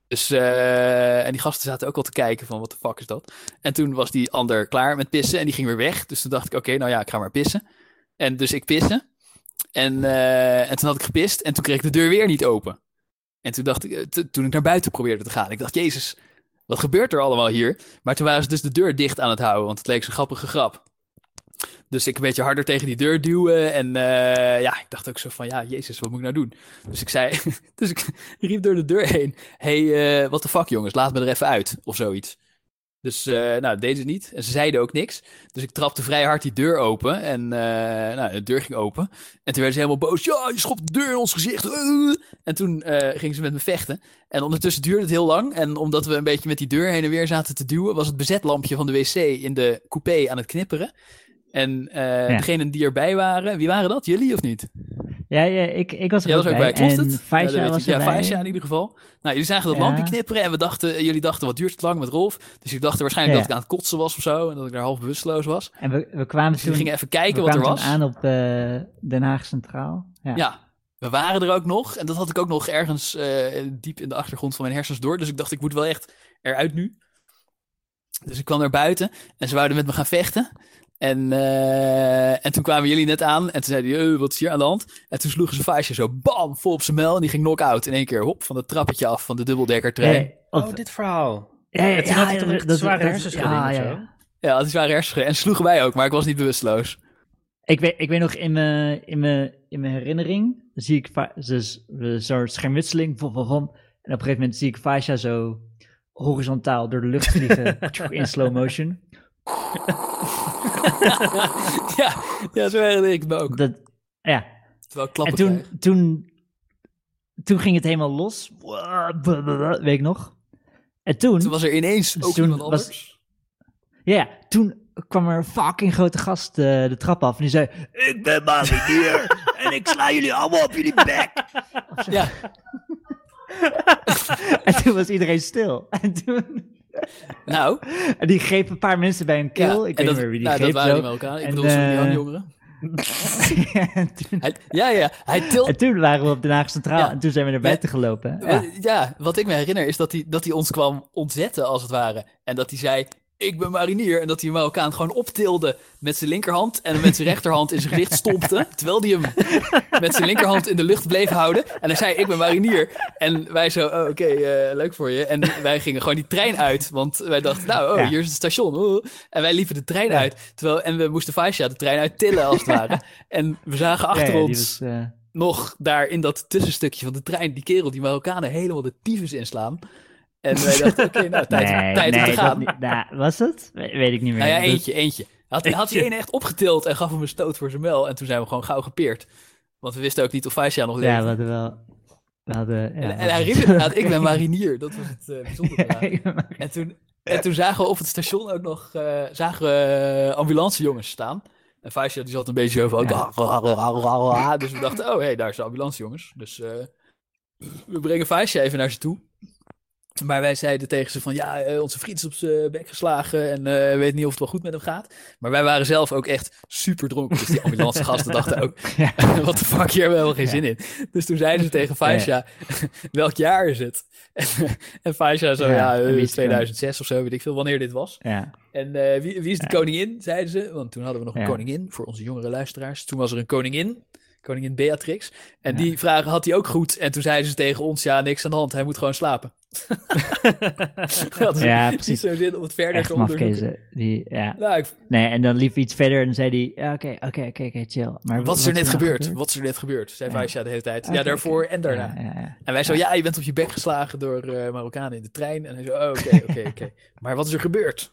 Dus, eh, en die gasten zaten ook al te kijken van, wat de fuck is dat? En toen was die ander klaar met pissen en die ging weer weg. Dus toen dacht ik, oké, nou ja, ik ga maar pissen. En dus ik pissen. En, en toen had ik gepist en toen kreeg ik de deur weer niet open. En toen dacht ik, eh, toen ik naar buiten probeerde te gaan, ik dacht, Jezus, wat gebeurt er allemaal hier? Maar toen waren ze dus de deur dicht aan het houden, want het leek zo'n grappige grap. Dus ik een beetje harder tegen die deur duwen. En eh, ja, ik dacht ook zo van, ja, Jezus, wat moet ik nou doen? Dus ik zei, dus ik riep door de deur heen, hey, eh, wat de fuck jongens, laat me er even uit, of zoiets. Dus, eh, nou, dat deden ze niet. En ze zeiden ook niks. Dus ik trapte vrij hard die deur open. En, eh, nou, de deur ging open. En toen werden ze helemaal boos. Ja, je schopt de deur in ons gezicht. Uh. En toen eh, gingen ze met me vechten. En ondertussen duurde het heel lang. En omdat we een beetje met die deur heen en weer zaten te duwen, was het bezetlampje van de wc in de coupé aan het knipperen. En eh Ja. degenen die erbij waren, wie waren dat? Jullie of niet? Ja, ja ik, ik was er Jij ook was ook bij. bij, klopt en het? Ja, Faisha was. Ja. Faisha in ieder geval. Nou, jullie zagen dat Ja. lampje knipperen en we dachten, jullie dachten, wat duurt het lang met Rolf? Dus ik dachten waarschijnlijk Ja, dat ik aan het kotsen was of zo en dat ik daar half bewusteloos was. En we, we kwamen Dus we toen, gingen even kijken wat er was. aan op eh, Den Haag Centraal. Ja. Ja, we waren er ook nog. En dat had ik ook nog ergens eh, diep in de achtergrond van mijn hersens door. Dus ik dacht, ik moet wel echt eruit nu. Dus ik kwam naar buiten en ze wouden met me gaan vechten. En, eh, en toen kwamen jullie net aan en toen zeiden die, "Eh, wat is hier aan de hand? En toen sloegen ze Faisje zo bam, vol op zijn mel. En die ging knock-out in één keer, hop, van het trappetje af van de dubbeldekkertrein. Nee, of- Oh, dit verhaal. ja, ja, Ja, toen ja, had hij toch ja, echt dat- zware dat- hersenschudding ja, ja, zo? ja. Ja, die waren hersenen en sloegen wij ook, maar ik was niet bewusteloos. Ik weet, ik weet nog in mijn, in mijn, in mijn herinnering, zie ik dus, eh, zo'n schermutseling. Vom, vom, vom. en op een gegeven moment zie ik Fasha zo horizontaal door de lucht vliegen in slow motion. ja, ja, zo herinner ik me ook. Dat, ja, Terwijl ik en klappen toen, krijg. toen, toen ging het helemaal los. Weet ik nog. En toen, Toen was er ineens ook Toen iemand was- anders. ja, toen kwam er een fucking grote gast eh, de trap af. En die zei, ik ben marinier en ik sla jullie allemaal op jullie bek. Ja, En toen was iedereen stil. En toen... nou. En die greep een paar mensen bij een keel. ja, ik weet dat, niet meer wie die nou, greep. dat waren zo. die Marokkanen. Ik En, bedoel, zo'n eh, jongeren. en, toen, Hij, ja, ja, hij tilt... en toen waren we op Den Haag Centraal. Ja. En toen zijn we naar buiten gelopen. Ja, wat ik me herinner is dat hij, dat hij ons kwam ontzetten, als het ware. En dat hij zei, ik ben marinier. En dat hij een Marokkaan gewoon optilde met zijn linkerhand en met zijn rechterhand in zijn gezicht stompte. Terwijl hij hem met zijn linkerhand in de lucht bleef houden. En hij zei, ik ben marinier. En wij zo, oh, oké, eh, leuk voor je. En wij gingen gewoon die trein uit. Want wij dachten, nou, oh, Ja. hier is het station. Oh. En wij liepen de trein Ja. uit. Terwijl, en we moesten Faisha de trein uit tillen, als het ware. En we zagen achter ja, ons was, eh, nog daar in dat tussenstukje van de trein, die kerel, die Marokkanen helemaal de tyfus inslaan. En wij dachten, oké, nou, tijd, nee, tijd om nee, te dat gaan. niet- nou, was het? We- Weet ik niet meer. Nou ja, eentje, eentje. Had, had hij een echt opgetild en gaf hem een stoot voor zijn mel. En toen zijn we gewoon gauw gepeerd. Want we wisten ook niet of Faisha nog Ja, leefde. we hadden wel... We hadden, ja, en, en hij riep inderdaad, ik ben marinier. Dat was het eh, bijzondere Ja, En toen, en toen zagen we op het station ook nog eh, zagen we ambulancejongens staan. En Faisha die zat een beetje van... Dus we dachten, oh hé, hey, daar is de ambulancejongens. Dus eh, we brengen Faisha even naar ze toe. Maar wij zeiden tegen ze van, ja, eh, onze vriend is op zijn bek geslagen en eh weet niet of het wel goed met hem gaat. Maar wij waren zelf ook echt super dronken. Dus die ambulancegasten dachten ook, Ja. wat de fuck, hier hebben we geen Ja. zin in. Dus toen zeiden ze tegen Faisha, welk jaar is het? En, en Faisha zo, Ja, ja, en eh, wie is het 2006 of zo, weet ik veel wanneer dit was. ja. En eh, wie, wie is de koningin, zeiden ze. Want toen hadden we nog een Ja. koningin voor onze jongere luisteraars. Toen was er een koningin, koningin Beatrix. En die vragen had hij ook goed. En toen zeiden ze tegen ons, ja, niks aan de hand, hij moet gewoon slapen. Hadden ze Ja, niet precies. zo zin om het verder Echt te onderzoeken. Die, ja. Nou, ik- Nee, en dan liep hij iets verder en dan zei hij... ja, Oké, oké, oké, chill. Maar wat is er net nou gebeurd? Wat is er net gebeurd? Zei Ja. De hele tijd. Ja, daarvoor en daarna. Ja, ja, ja. En wij zo, ja, je bent op je bek geslagen door eh, Marokkanen in de trein. En hij zo, oh, oké, oké, oké. Maar wat is er gebeurd?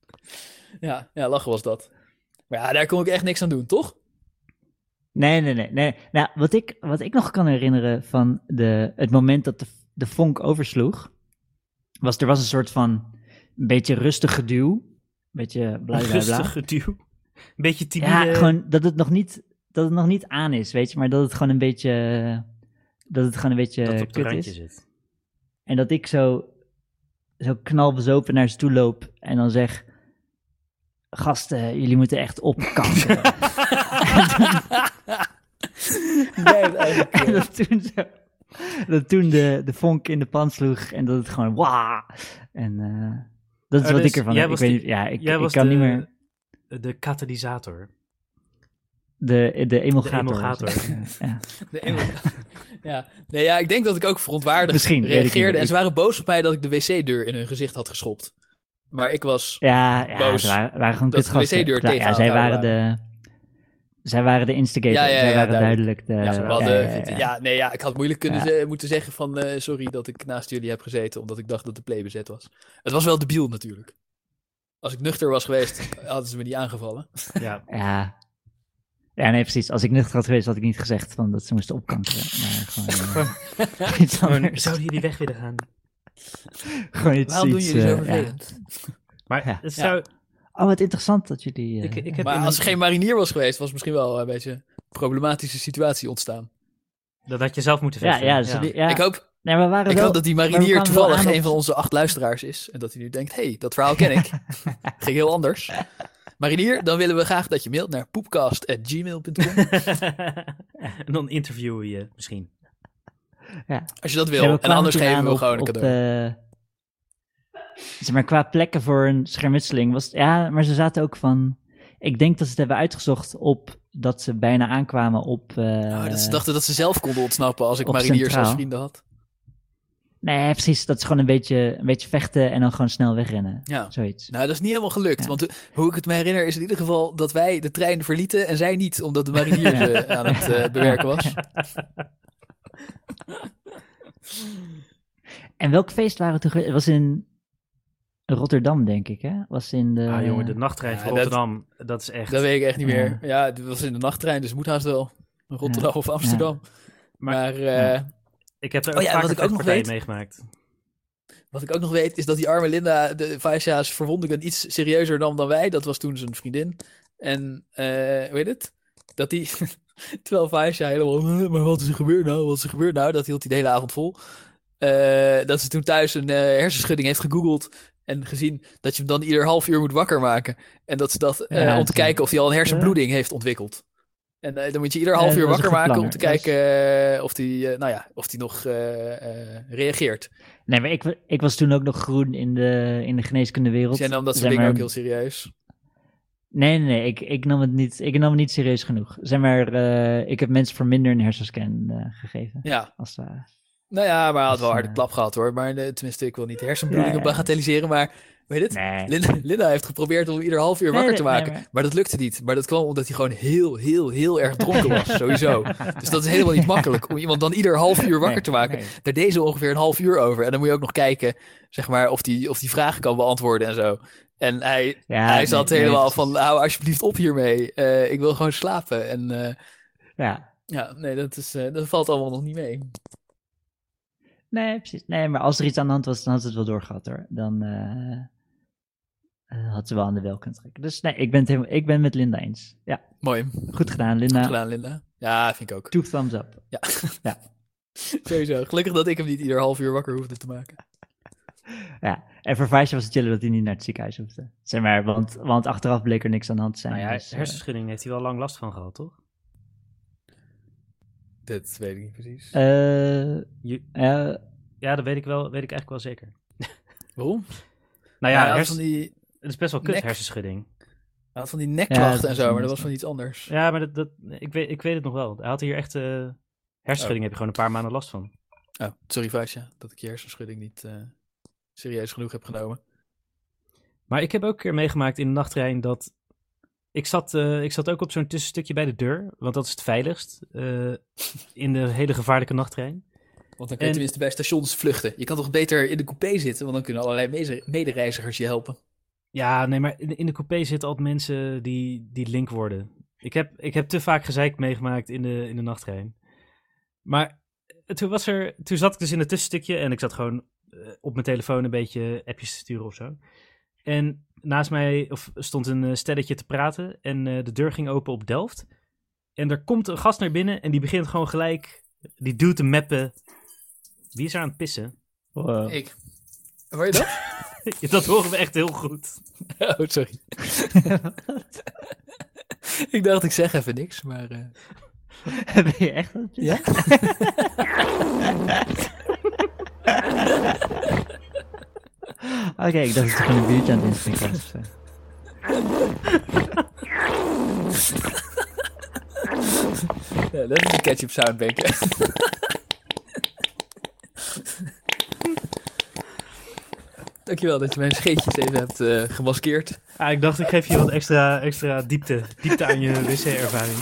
ja, ja, lachen was dat. Maar ja, daar kon ik echt niks aan doen, toch? Nee, nee, nee. nee. Nou, wat ik, wat ik nog kan herinneren van de, het moment dat de, de vonk oversloeg, was er was een soort van een beetje rustig geduw. Een beetje bla. Rustig geduw. Een beetje timide. Ja, gewoon dat het, nog niet, dat het nog niet aan is, weet je, maar dat het gewoon een beetje, dat het gewoon een beetje dat op kut randje is. zit. En dat ik zo, zo knalbezopen naar ze toe loop en dan zeg, gasten, jullie moeten echt opkankeren. Nee, En dat toen, zo, dat toen de, de vonk in de pan sloeg en dat het gewoon wauw. En eh, dat is Oh, wat dus ik ervan heb. Ik, weet ja, ik, jij ik was kan de- niet meer De katalysator. de, de emulgator. emulgator. was het, ja, de ja. Nee, ja, ik denk dat ik ook verontwaardigd Misschien, reageerde. En ze waren boos op mij dat ik de wc-deur in hun gezicht had geschopt. Maar ik was... Ja, ja Boos ze waren, waren gewoon dat de wc-deur Ja, tegen ja, zij waren de... Zij waren de instigator. Ja, ja, zij ja, waren duidelijk. duidelijk, de... Ja, nee, ja, ik had moeilijk kunnen Ja. ze- moeten zeggen van eh, sorry dat ik naast jullie heb gezeten, omdat ik dacht dat de play bezet was. Het was wel debiel natuurlijk. Als ik nuchter was geweest, hadden ze me niet aangevallen. Ja. Ja. Ja, nee, precies. Als ik nuchter had geweest, had ik niet gezegd van dat ze moesten opkankeren. Maar gewoon iets anders. Zouden jullie weg willen gaan? Gewoon iets, Waarom doen jullie zo eh, ja. vervelend? Maar Ja. het Ja. zou... Oh, wat interessant dat jullie... eh, Ik, ik heb Maar als er geen marinier was geweest, was misschien wel een beetje een problematische situatie ontstaan. Dat had je zelf moeten ja, ja, die- ja. Ik hoop, Nee, maar we waren ik wel... hoop dat die marinier toevallig een van onze acht luisteraars is. En dat hij nu denkt, hé, hey, dat verhaal ken ik. Ging heel anders. Marinier, dan willen we graag dat je mailt naar poepcast.gmail.com. en dan interviewen we je misschien. Als je dat Ja, wil. en anders geven we gewoon een op, cadeau. Eh, zeg maar, qua plekken voor een schermutseling was... Ja, maar ze zaten ook van... Ik denk dat ze het hebben uitgezocht op... Dat ze bijna aankwamen op... eh, Oh, dat ze dachten dat ze zelf konden ontsnappen als ik mariniers als vrienden had. Nee, precies. Dat is gewoon een beetje, een beetje vechten en dan gewoon snel wegrennen. Ja. Zoiets. Nou, dat is niet helemaal gelukt. Ja. Want eh, hoe ik het me herinner is in ieder geval dat wij de trein verlieten en zij niet, omdat de marinier ze aan het eh, bewerken was. En welk feest waren we toen? ge- Het was in Rotterdam, denk ik, hè? Was in de... Ah jongen, de nachttrein Ja, van dat- Rotterdam, dat, is echt... Dat weet ik echt niet Ja. meer. Ja, het was in de nachttrein, dus het moet haast wel. Rotterdam of Amsterdam. Maar- Maar, eh. Ik heb er Oh ook wat ik ook nog weet- meegemaakt. wat ik ook nog weet, is dat die arme Linda de Vaisha's verwondingen iets serieuzer nam dan wij. Dat was toen zijn vriendin. En, eh hoe heet het? Dat die, terwijl Vaisha helemaal, "Eh, maar wat is er gebeurd nou? Wat is er gebeurd nou? Dat hield hij de hele avond vol. Eh, dat ze toen thuis een eh, hersenschudding heeft gegoogeld en gezien dat je hem dan ieder half uur moet wakker maken. En dat ze dat, eh, om te kijken of hij al een hersenbloeding heeft ontwikkeld. En eh, dan moet je ieder half uur wakker maken om te kijken eh, of hij, nou ja, of hij nog reageert. Nee, maar ik, ik was toen ook nog groen in de, in de geneeskundewereld. Zij nam dat soort dingen maar- ook heel serieus. Nee, nee, nee. Ik, ik, nam het niet, ik nam het niet serieus genoeg. Zeg maar, ik heb mensen voor minder een hersenscan gegeven. Ja, Als. Nou ja, maar hij had wel Dus, harde eh, klap gehad hoor. Maar eh, tenminste, ik wil niet hersenbloedingen bagatelliseren, maar weet het? nee. Linda, Linda heeft geprobeerd om ieder half uur wakker te nee, maken. maar- dat lukte niet. Maar dat kwam omdat hij gewoon heel, heel, heel erg dronken was. sowieso. Dus dat is helemaal niet makkelijk om iemand dan ieder half uur wakker te maken. Daar deed ze ongeveer een half uur over. En dan moet je ook nog kijken, zeg maar, of die, of die vragen kan beantwoorden en zo. En hij, Ja, hij zat helemaal van, hou alsjeblieft op hiermee. Eh, ik wil gewoon slapen. En Ja. ja, nee, dat, is, dat valt allemaal nog niet mee. Nee, precies. Nee, maar als er iets aan de hand was, dan had ze het wel doorgehad hoor. Dan eh, eh, had ze wel aan de wel kunnen trekken. Dus nee, ik ben het, helemaal, ik ben met Linda eens. Ja, Mooi. goed gedaan, Linda. Goed gedaan, Linda. Ja, vind ik ook. Two thumbs up. Sowieso. Gelukkig dat ik hem niet ieder half uur wakker hoefde te maken. Ja, en voor Vaisje was het chillen dat hij niet naar het ziekenhuis hoefde. Zeg maar, want, want achteraf bleek er niks aan de hand te zijn. Nou ja, dus, eh, hersenschudding heeft hij wel lang last van gehad, toch? Dat weet ik niet precies. eh, Je- ja, dat weet ik wel, weet ik eigenlijk wel zeker. Waarom? Nou Ja, hersen- van die, het is best wel kut, nek- hersenschudding. hij had van die nekklachten en zo, maar dat was van iets anders. Ja, maar dat, dat, ik, weet, ik weet het nog wel. Hij had hier echt eh hersenschudding, heb je gewoon een paar maanden last van. Oh, sorry Vaasja, dat ik je hersenschudding niet eh, serieus genoeg heb genomen. Maar ik heb ook een keer meegemaakt in de nachttrein dat... Ik zat, eh, ik zat ook op zo'n tussenstukje bij de deur, want dat is het veiligst eh, in de hele gevaarlijke nachttrein. Want dan kun je En- tenminste bij stations vluchten. Je kan toch beter in de coupé zitten, want dan kunnen allerlei medereizigers je helpen. Ja, nee, maar in, de coupé zitten altijd mensen die, die link worden. Ik heb, ik heb te vaak gezeik meegemaakt in de, in de nachttrein. Maar eh, toen, was er, toen zat ik dus in het tussenstukje en ik zat gewoon op mijn telefoon een beetje appjes te sturen of zo. En naast mij of, stond een eh, stelletje te praten en eh, de deur ging open op Delft. En er komt een gast naar binnen en die begint gewoon gelijk, die doet te mappen. Wie is er aan het pissen? wow. Ik. Hoor je dat? Dat horen we echt heel goed. oh, sorry. ik dacht, ik zeg even niks, maar... eh, ben je echt aan het pissen? Ja? Oké, ik dacht dat je gewoon een biertje aan het inschenken was. ja, dat is een ketchup soundbank. Dankjewel dat je mijn scheetjes even hebt eh, gemaskeerd. Ah, ik dacht, ik geef je wat extra, extra diepte, diepte aan je wc-ervaring.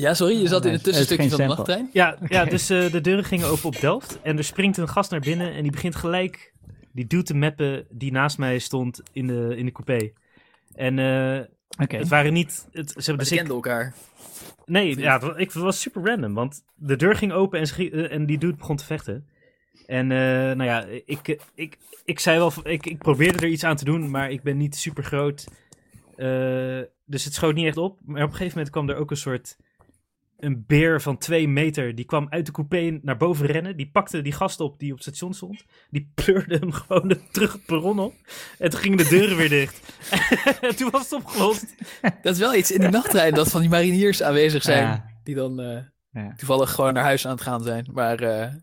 Ja, sorry, je zat in het tussenstukje van de nachttrein. Ja, ja dus eh, de deuren gingen open op Delft. En er springt een gast naar binnen en die begint gelijk die dude te mappen die naast mij stond in de, in de coupé. En eh, Oké. het waren niet... Het, ze dus kenden elkaar. nee, ja, het, ik, het was super random. Want de deur ging open en, ze eh, en die dude begon te vechten. En eh, nou ja, ik, ik, ik zei wel, ik, ik probeerde er iets aan te doen, maar ik ben niet super groot. Eh, dus het schoot niet echt op. Maar op een gegeven moment kwam er ook een soort. Een beer van twee meter. Die kwam uit de coupé naar boven rennen. Die pakte die gast op die op het station stond. Die pleurde hem gewoon terug het perron op. En toen gingen de deuren weer dicht. en toen was het opgelost. Dat is wel iets in die nachttrein dat van die mariniers aanwezig zijn. Ja. Die dan eh, Ja. toevallig gewoon naar huis aan het gaan zijn. Maar eh,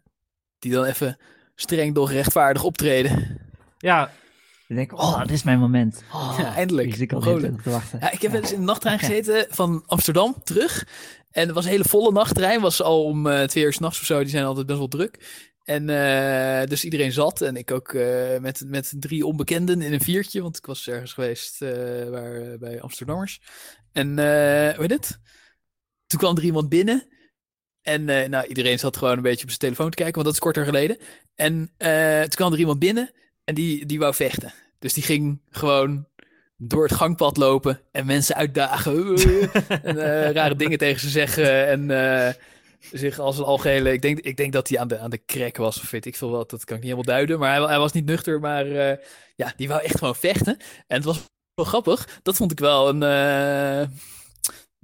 die dan even streng doch rechtvaardig optreden. Ja, Dan denk ik, oh, dit is mijn moment. Oh, Ja, eindelijk. Ik de te wachten. Ja, ik heb wel eens in de nachttrein gezeten van Amsterdam terug. En het was een hele volle nachttrein. Was al om eh, twee uur s'nachts of zo. Die zijn altijd best wel druk. En eh, dus iedereen zat. En ik ook eh, met, met drie onbekenden in een viertje. Want ik was ergens geweest waar, bij Amsterdammers. En hoe heet het? Toen kwam er iemand binnen. En nou, iedereen zat gewoon een beetje op zijn telefoon te kijken. Want dat is korter geleden. En toen kwam er iemand binnen. En die, die wou vechten. Dus die ging gewoon door het gangpad lopen en mensen uitdagen. en eh, rare dingen tegen ze zeggen. En eh, zich als een algehele... Ik denk, ik denk dat hij aan de, aan de crack was, of weet ik veel wat. Dat kan ik niet helemaal duiden. Maar hij, hij was niet nuchter, maar eh, ja, die wou echt gewoon vechten. En het was wel grappig. Dat vond ik wel een...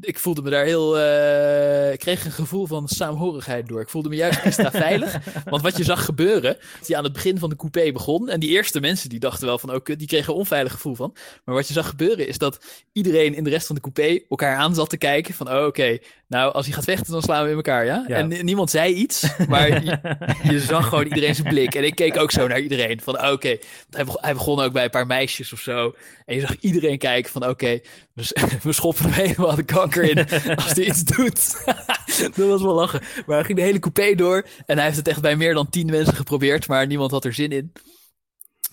ik voelde me daar heel. eh, ik kreeg een gevoel van saamhorigheid door. Ik voelde me juist extra veilig. Want wat je zag gebeuren. Die aan het begin van de coupé begon. En die eerste mensen die dachten wel van. Oh, kut, die kregen een onveilig gevoel van. Maar wat je zag gebeuren is dat iedereen in de rest van de coupé elkaar aan zat te kijken. Van oh, oké. nou, als hij gaat vechten, dan slaan we in elkaar. Ja? Ja. En ni- niemand zei iets. Maar je, je zag gewoon iedereen zijn blik. En ik keek ook zo naar iedereen. Van oh, oké. Hij, begon, ook bij een paar meisjes of zo. En je zag iedereen kijken van oké. S- we schoppen hem helemaal de kanker in als hij iets doet. dat was wel lachen. Maar hij ging de hele coupé door. En hij heeft het echt bij meer dan tien mensen geprobeerd. Maar niemand had er zin in.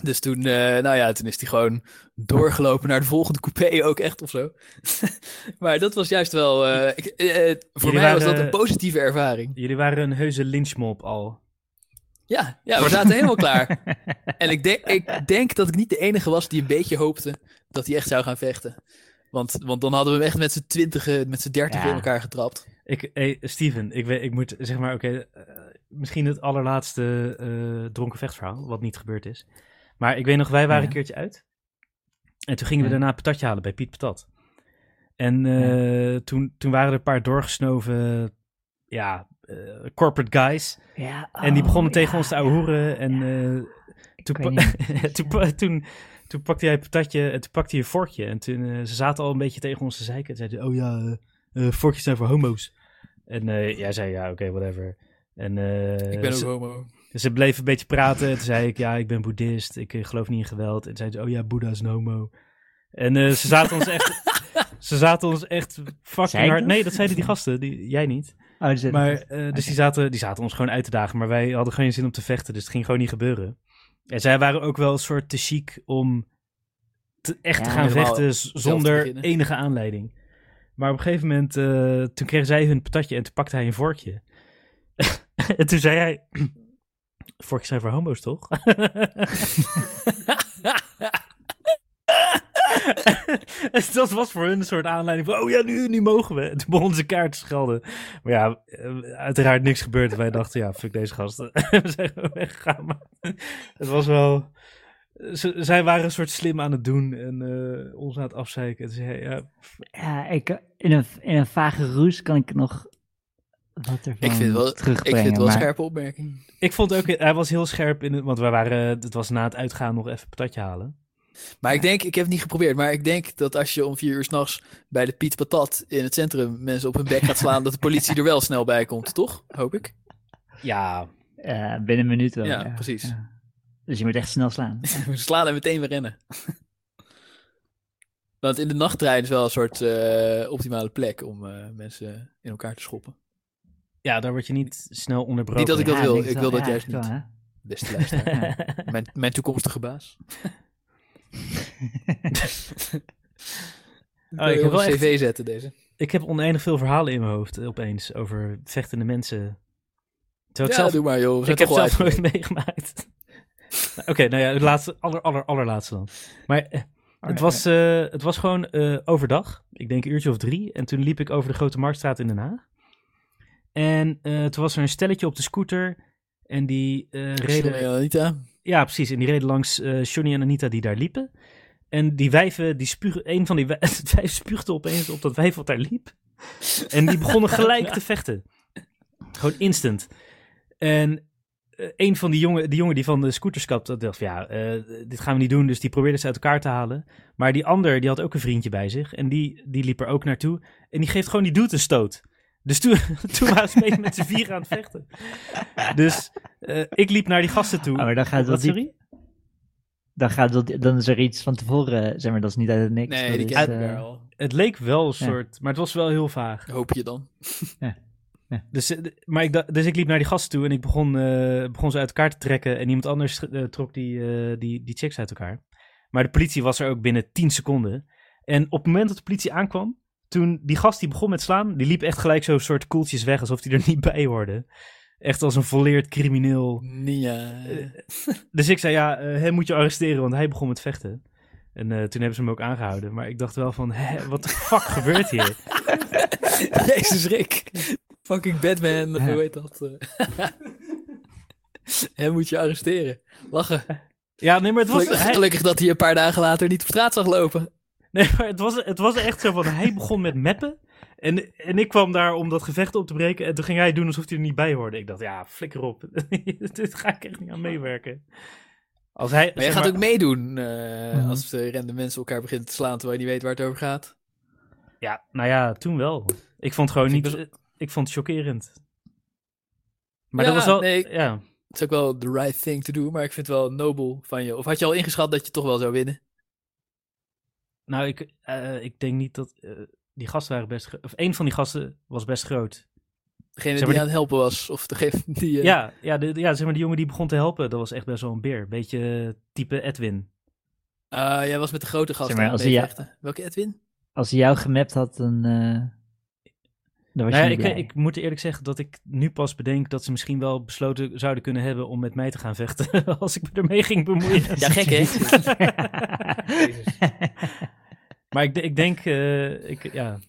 Dus toen, eh, nou ja, toen is hij gewoon doorgelopen naar de volgende coupé ook echt of zo. maar dat was juist wel, eh, ik, eh, voor mij was dat een positieve ervaring. Jullie waren een heuse lynchmob al. Ja, ja we zaten helemaal klaar. En ik denk, ik denk dat ik niet de enige was die een beetje hoopte dat hij echt zou gaan vechten. Want, want dan hadden we hem echt met z'n twintigen, met z'n dertig Ja. in elkaar getrapt. Ik, hey, Steven, ik, weet, ik moet zeg maar, oké, eh, misschien het allerlaatste eh, dronken vechtverhaal, wat niet gebeurd is. Maar ik weet nog, wij waren Ja. een keertje uit. En toen gingen we daarna patatje halen bij Piet Patat. En eh, toen, toen waren er een paar doorgesnoven, ja, eh, corporate guys. Ja, en die oh, begonnen tegen ja, ons te ja. ouwehoeren. En eh, toen, toen, toen pakte hij een patatje en toen pakte hij een vorkje. En toen, eh, ze zaten al een beetje tegen ons te zeiken. En zeiden, oh ja, eh, eh, vorkjes zijn voor homo's. En eh, jij zei, ja, oké, whatever. En eh, Ik ben ook ze, homo. ze bleven een beetje praten. En toen zei ik, ja, ik ben boeddhist. Ik eh, geloof niet in geweld. En toen zeiden ze, oh ja, Boeddha is een homo. En eh, ze zaten ons echt... Ze zaten ons echt fucking hard... Nee, dat zeiden die gasten. Die, jij niet. Oh, Maar, eh, dus die, zaten, die zaten ons gewoon uit te dagen. Maar wij hadden geen zin om te vechten. Dus het ging gewoon niet gebeuren. En zij waren ook wel een soort te chic om te, echt te Ja, gaan vechten zonder enige aanleiding. Maar op een gegeven moment, eh, toen kregen zij hun patatje en toen pakte hij een vorkje. en toen zei hij, vorkjes zijn voor homo's, toch? Dat was voor hun een soort aanleiding van, oh ja, nu, nu mogen we. En toen begonnen ze kaart te schelden. Maar ja, eh, uiteraard niks gebeurd. Wij dachten, ja, fuck deze gasten. we zijn gewoon weggegaan. Maar het was wel... Ze, zij waren een soort slim aan het doen en eh, ons aan het afzeiken. En ze zei, ja, Ja, ik, in, een, in een vage roes kan ik nog wat ervan Ik vind het wel, ik terugbrengen. vind het wel een maar- scherpe opmerking. ik vond ook, hij was heel scherp in het, want we waren, het was na het uitgaan nog even patatje halen. Maar ik denk, ik heb het niet geprobeerd, maar ik denk dat als je om vier uur s'nachts bij de Piet Patat in het centrum mensen op hun bek gaat slaan, dat de politie er wel snel bij komt, toch? Hoop ik. Ja, Eh, binnen een minuut wel. Ja, precies. ja. Dus je moet echt snel slaan. We slaan en meteen weer rennen. Want in de nachttrein is wel een soort eh, optimale plek om eh, mensen in elkaar te schoppen. ja, daar word je niet snel onderbroken. Niet dat ik dat Ja, wil, ik wil dat Ja, juist niet. wel? Beste luisteraar. mijn, mijn toekomstige baas. Oh, ik heb wel een echt- cv zetten deze. Ik heb oneindig veel verhalen in mijn hoofd eh, opeens over vechtende mensen. Terwijl ik Ja, zelf doe maar joh. Ik heb zelf nooit meegemaakt. Nou, Oké, nou ja, het laatste, aller, aller, allerlaatste dan. Maar eh, het, was, eh, het was gewoon eh, overdag. Ik denk een uurtje of drie. En toen liep ik over de Grote Marktstraat in Den Haag. En eh, toen was er een stelletje op de scooter. En die eh, reden... Sorry, Anita. Ja, precies. En die reden langs eh Johnny en Anita die daar liepen. En die wijven, die spugen, een van die wij- het wijf spuugde opeens op dat wijf wat daar liep. En die begonnen gelijk te vechten. Gewoon instant. En eh, een van die jongen, die jongen die van de scooters kapte, dacht van ja, eh, dit gaan we niet doen. Dus die probeerde ze uit elkaar te halen. Maar die ander, die had ook een vriendje bij zich. En die, die liep er ook naartoe. En die geeft gewoon die dude een stoot. Dus toen, toen waren ze met z'n vier aan het vechten. Dus eh, ik liep naar die gasten toe. Oh, maar dan gaat Wat, sorry? dan, gaat dat, dan is er iets van tevoren, zeg maar, dat is niet uit het niks. Nee, die is, eh. Het leek wel een Ja. soort, maar het was wel heel vaag. Hoop je dan. Dus, eh, maar ik, dus ik liep naar die gasten toe en ik begon, eh, begon ze uit elkaar te trekken. En iemand anders trok die, eh, die, die chicks uit elkaar. Maar de politie was er ook binnen 10 seconden. En op het moment dat de politie aankwam, toen die gast die begon met slaan, die liep echt gelijk zo'n soort koeltjes weg, alsof hij er niet bij hoorde. Echt als een volleerd crimineel. Nia. Dus ik zei, ja, eh, hem moet je arresteren, want hij begon met vechten. En eh, toen hebben ze hem ook aangehouden. Maar ik dacht wel van, hè, wat de fuck gebeurt hier? Jezus Rick. Fucking Batman, Ja. hoe heet dat? eh? Hem moet je arresteren. Lachen. Ja, nee, maar het was... Gelukkig, hij- gelukkig dat hij een paar dagen later niet op straat zag lopen. Nee, maar het was, het was echt zo van, hij begon met meppen. En, en ik kwam daar om dat gevecht op te breken. En toen ging hij doen alsof hij er niet bij hoorde. Ik dacht, ja, flikker op. Dit ga ik echt niet aan meewerken. Als hij, Maar jij gaat maar- ook meedoen eh, Mhm. als de rende mensen elkaar beginnen te slaan terwijl je niet weet waar het over gaat. Ja, nou ja, toen wel. Ik vond het gewoon niet... ik Ik vond het chockerend. Maar Ja, dat was wel... nee, ik- Ja, Het is ook wel the right thing to do, maar ik vind het wel nobel van je. Of had je al ingeschat dat je toch wel zou winnen? Nou, ik, eh, ik denk niet dat... eh, die gasten waren best... Of een van die gasten was best groot. Degene Zeg maar die die- aan het helpen was. Of degene die... eh, Ja, ja, de, ja, zeg maar, die jongen die begon te helpen, dat was echt best wel een beer. Beetje type Edwin. Ah, jij was met de grote gast Zeg maar, als. Welke Edwin? Als hij jou gemapt had, dan, eh, dan was Nou je ja, ik, ik moet eerlijk zeggen dat ik nu pas bedenk dat ze misschien wel besloten zouden kunnen hebben om met mij te gaan vechten als ik me ermee ging bemoeien. Ja, gek hè? maar ik, ik denk, eh, ik, ja,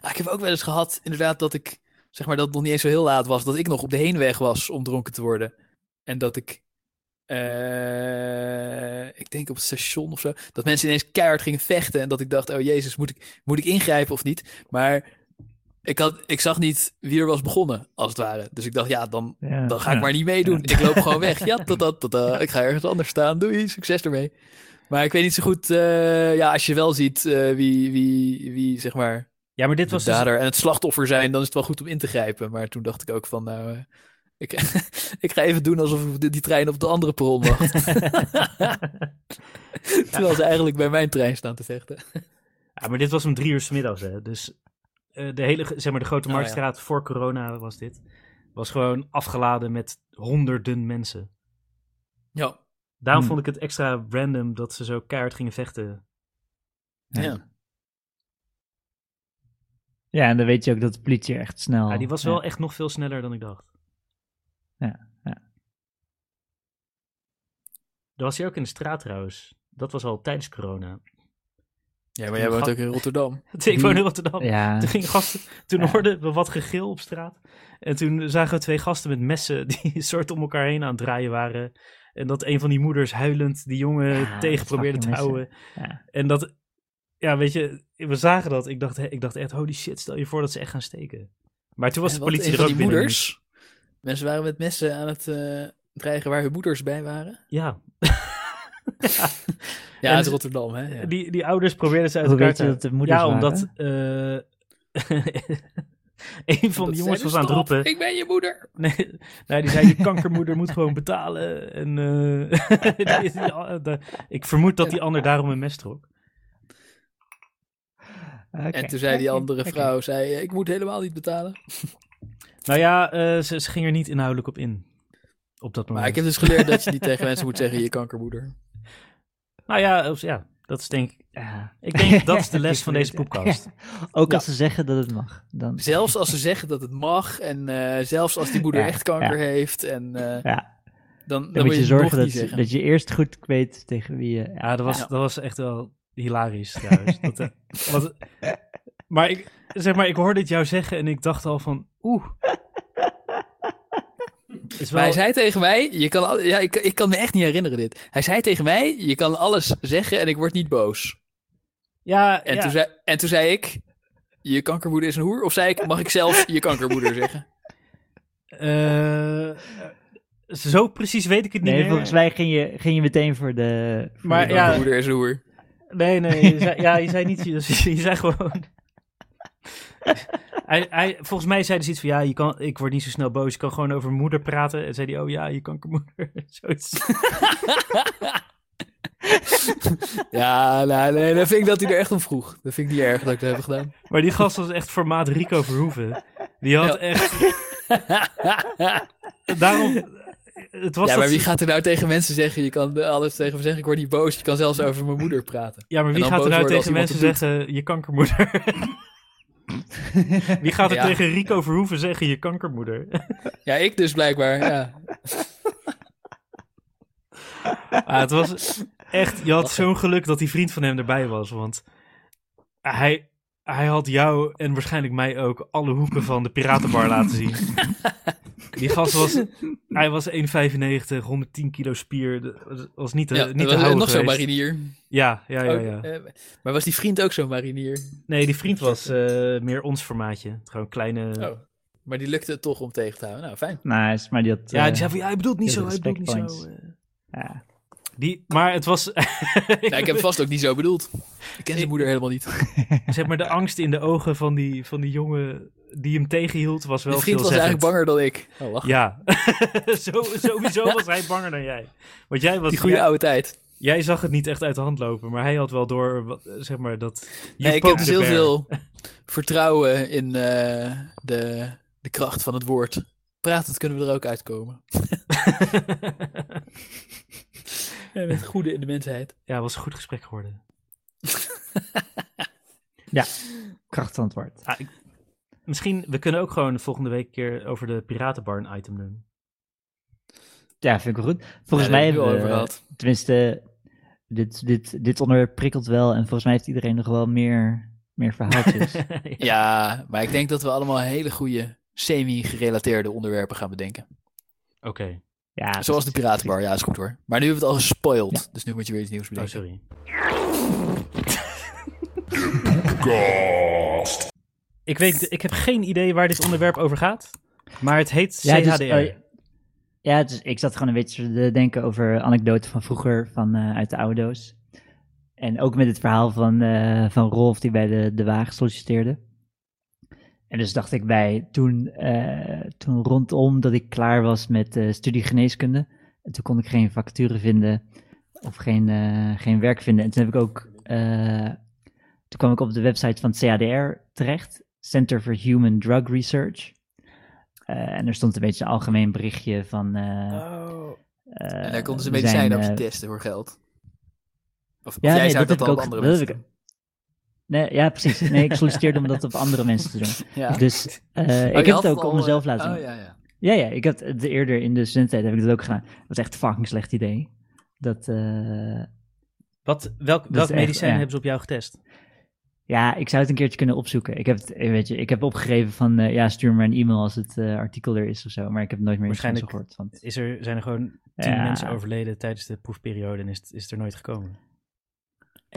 Ah, ik heb ook wel eens gehad, inderdaad, dat ik, zeg maar, dat het nog niet eens zo heel laat was. Dat ik nog op de heenweg was om dronken te worden. En dat ik, eh, ik denk op het station of zo, dat mensen ineens keihard gingen vechten. En dat ik dacht, oh jezus, moet ik, moet ik ingrijpen of niet? Maar ik, had, ik zag niet wie er was begonnen, als het ware. Dus ik dacht, ja, dan, Ja. dan ga ik Ja. maar niet meedoen. Ik loop gewoon weg. Ja, dat, dat, dat, ik ga ergens anders staan. Doei, succes ermee. Maar ik weet niet zo goed, eh, ja, als je wel ziet eh, wie, wie, wie, zeg maar, ja, maar dit was dus, dader en het slachtoffer zijn, dan is het wel goed om in te grijpen. Maar toen dacht ik ook van, nou, eh, ik, ik ga even doen alsof die, die trein op de andere perron wacht. Terwijl ze eigenlijk bij mijn trein staan te vechten. ja, maar dit was om drie uur 's middags, hè. Dus de hele, zeg maar, de Grote Oh, ja. Marktstraat voor corona was dit. Was gewoon afgeladen met honderden mensen. Ja, Daarom Hmm. vond ik het extra random dat ze zo keihard gingen vechten. Ja. ja. Ja, en dan weet je ook dat de politie echt snel... Ja, die was ja. wel echt nog veel sneller dan ik dacht. Ja, ja. Er was hij ook in de straat trouwens. Dat was al tijdens corona. ja maar jij woont ook in Rotterdam. ik woon in Rotterdam. Ja, Toen, gingen gasten, toen Ja. hoorden we wat gegil op straat. En toen zagen we twee gasten met messen die een soort om elkaar heen aan het draaien waren. En dat een van die moeders huilend die jongen Ja, tegen probeerde te houden. ja. En dat, ja, weet je, we zagen dat. Ik dacht, ik dacht echt, holy shit, stel je voor dat ze echt gaan steken. Maar toen was de politie er ook die binnen. moeders. Mensen waren met messen aan het eh, dreigen waar hun moeders bij waren. Ja. Ja, En uit Rotterdam, hè? Ja. Die, die ouders probeerden ze uit elkaar te... dat de moeders ja, omdat eh een van de jongens was aan het "Stop, roepen. Ik ben je moeder. Nee, nee, die zei, je kankermoeder moet gewoon betalen. En eh, die- die- de- ik vermoed dat die ander daarom een mes trok. Oké. En toen zei die andere vrouw, zei, ik moet helemaal niet betalen. Nou ja, eh, ze, ze ging er niet inhoudelijk op in. Op dat moment. Maar ik heb dus geleerd dat je niet tegen mensen moet zeggen, je kankermoeder. Nou ja, of- ja, dat is denk ik... Ja. Ik denk dat is de les van deze poepkast. Ook als ze zeggen dat het mag. Dan, Zelfs als ze zeggen dat het mag en eh, zelfs als die moeder Ja, echt kanker ja. heeft, en, eh, ja, dan, dan, dan, moet je je zorgen dat, zeggen. dat je eerst goed weet tegen wie je... Ja, dat was, Ja. dat was echt wel hilarisch trouwens. dat, eh, wat, maar, ik, zeg maar ik hoorde het jou zeggen en ik dacht al van... Oeh. Maar hij wel, zei tegen mij, je kan, al- ja, ik, ik kan me echt niet herinneren dit. Hij zei tegen mij, je kan alles zeggen en ik word niet boos. Ja, En, ja. toen, zei, en toen zei ik, je kankermoeder is een hoer. Of zei ik, mag ik zelf je kankermoeder zeggen? Eh, zo precies weet ik het niet Nee, meer. volgens mij ging je, ging je meteen voor de... voor Maar de- ja, Kankermoeder is een hoer. Nee, nee, je zei, ja, je zei niet, je, je zei gewoon... Hij, hij, volgens mij zei hij iets van, ja, je kan, ik word niet zo snel boos, je kan gewoon over moeder praten. En zei hij, oh ja, je kankermoeder. Zoiets. Ja, nou, nee, dan vind ik dat hij er echt om vroeg. Dat vind ik niet erg dat ik dat heb gedaan. Maar die gast was echt formaat Rico Verhoeven. Die had Ja. echt... Daarom... Het was ja, maar dat- wie gaat er nou tegen mensen zeggen? Je kan alles tegen me zeggen, ik word niet boos. Je kan zelfs over mijn moeder praten. Ja, maar En wie gaat er nou tegen mensen zeggen, je kankermoeder? wie gaat er Ja. tegen Rico Verhoeven zeggen, je kankermoeder? Ja, ik dus blijkbaar. Ja. Ah, het was echt, je had zo'n geluk dat die vriend van hem erbij was, want hij, hij had jou en waarschijnlijk mij ook alle hoeken van de piratenbar laten zien. Die gast was, hij was 1,95, 110 kilo spier, dat was niet te, Ja, niet te was houden nog zo'n marinier. Ja, ja, ja, Ook, ja. eh, maar was die vriend ook zo'n marinier? Nee, die vriend was eh, meer ons formaatje. Gewoon kleine... Oh. Maar die lukte het toch om tegen te houden. Nou, fijn. Nice, maar die had... Ja, eh, die zei van, ja, hij bedoelt niet zo, hij bedoelt niet zo. eh. ja. Die, maar het was... Ik heb het vast ook niet zo bedoeld. Ik ken zijn moeder helemaal niet. zeg maar, de angst in de ogen van die, van die jongen die hem tegenhield was wel vriend was veelzeggend. eigenlijk banger dan ik. Oh, wacht. Ja, Zo, sowieso was hij banger dan jij. Want jij, was, Die goede jij, oude tijd. jij zag het niet echt uit de hand lopen, maar hij had wel door, wat, zeg maar, dat... je Nee, ik heb dus heel veel vertrouwen in eh, de, de kracht van het woord. Pratend kunnen we er ook uitkomen. Ja, met het goede in de mensheid. ja, het was een goed gesprek geworden. Kracht van het woord. Ah, ik- misschien, we kunnen ook gewoon volgende week een keer over de Piratenbar een item doen. Ja, vind ik wel goed. Volgens Ja, mij hebben we gehad. tenminste, dit, dit, dit onderwerp prikkelt wel. En volgens mij heeft iedereen nog wel meer, meer verhaaltjes. Ja, maar ik denk dat we allemaal hele goede semi-gerelateerde onderwerpen gaan bedenken. Oké, ja, Zoals de Piratenbar, ja, is goed hoor. Maar nu hebben we het al gespoild, dus nu moet je weer iets nieuws oh bedenken. sorry. Gast. Ik, weet, ik heb geen idee waar dit onderwerp over gaat, maar het heet Ja, dus, CHDR. eh, ja, dus ik zat gewoon een beetje te denken over anekdoten van vroeger, van, eh, uit de oude doos. En ook met het verhaal van, eh, van Rolf die bij de, de wagen solliciteerde. En dus dacht ik bij, toen, eh, toen rondom dat ik klaar was met eh studie geneeskunde, en toen kon ik geen vacature vinden of geen, eh, geen werk vinden. En toen heb ik ook, toen kwam ik op de website van het CADR terecht, Center for Human Drug Research. En er stond een beetje een algemeen berichtje van. Oh. En daar konden ze medicijnen zijn, op je testen voor geld. Of, of Ja, jij nee, zou dat dat, op ook- andere dat mensen. Nee, ja, precies. Nee, ik solliciteerde om dat op andere mensen te doen. Ja. Dus eh, Oh, ik heb het ook om mezelf eh, laten Oh doen. ja, ja. Ja, ja, ik heb het eerder in de studententijd heb ik dat ook gedaan. Dat was echt een fucking slecht idee. Dat, eh, Wat, welk is welk echt, medicijn ja. hebben ze op jou getest? ja, ik zou het een keertje kunnen opzoeken. Ik heb, het, eh, weet je, ik heb opgegeven van, eh, ja, stuur me een e-mail als het eh, artikel er is of zo. Maar ik heb nooit meer iets van ze Waarschijnlijk gehoord. Want, Is er, zijn er gewoon tien Ja. mensen overleden tijdens de proefperiode en is het, is het er nooit gekomen?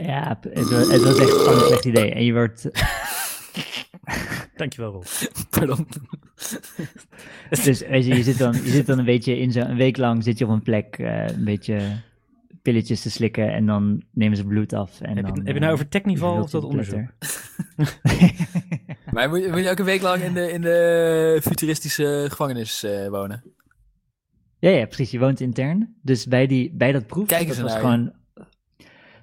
Ja, het, wa- het was echt gewoon een slecht idee. En je wordt, Dankjewel, Rob. Pardon. Dus weet je, je zit dan, je zit dan een beetje in zo'n een week lang zit je op een plek eh, een beetje pilletjes te slikken en dan nemen ze bloed af. En Heb je, dan, heb je eh, nou over Technival of dat je de onderzoek? Maar moet je, moet je ook een week lang in de, in de futuristische gevangenis eh, wonen? ja, ja, precies. Je woont intern. Dus bij, die, bij dat proef, Kijken dat ze was naar gewoon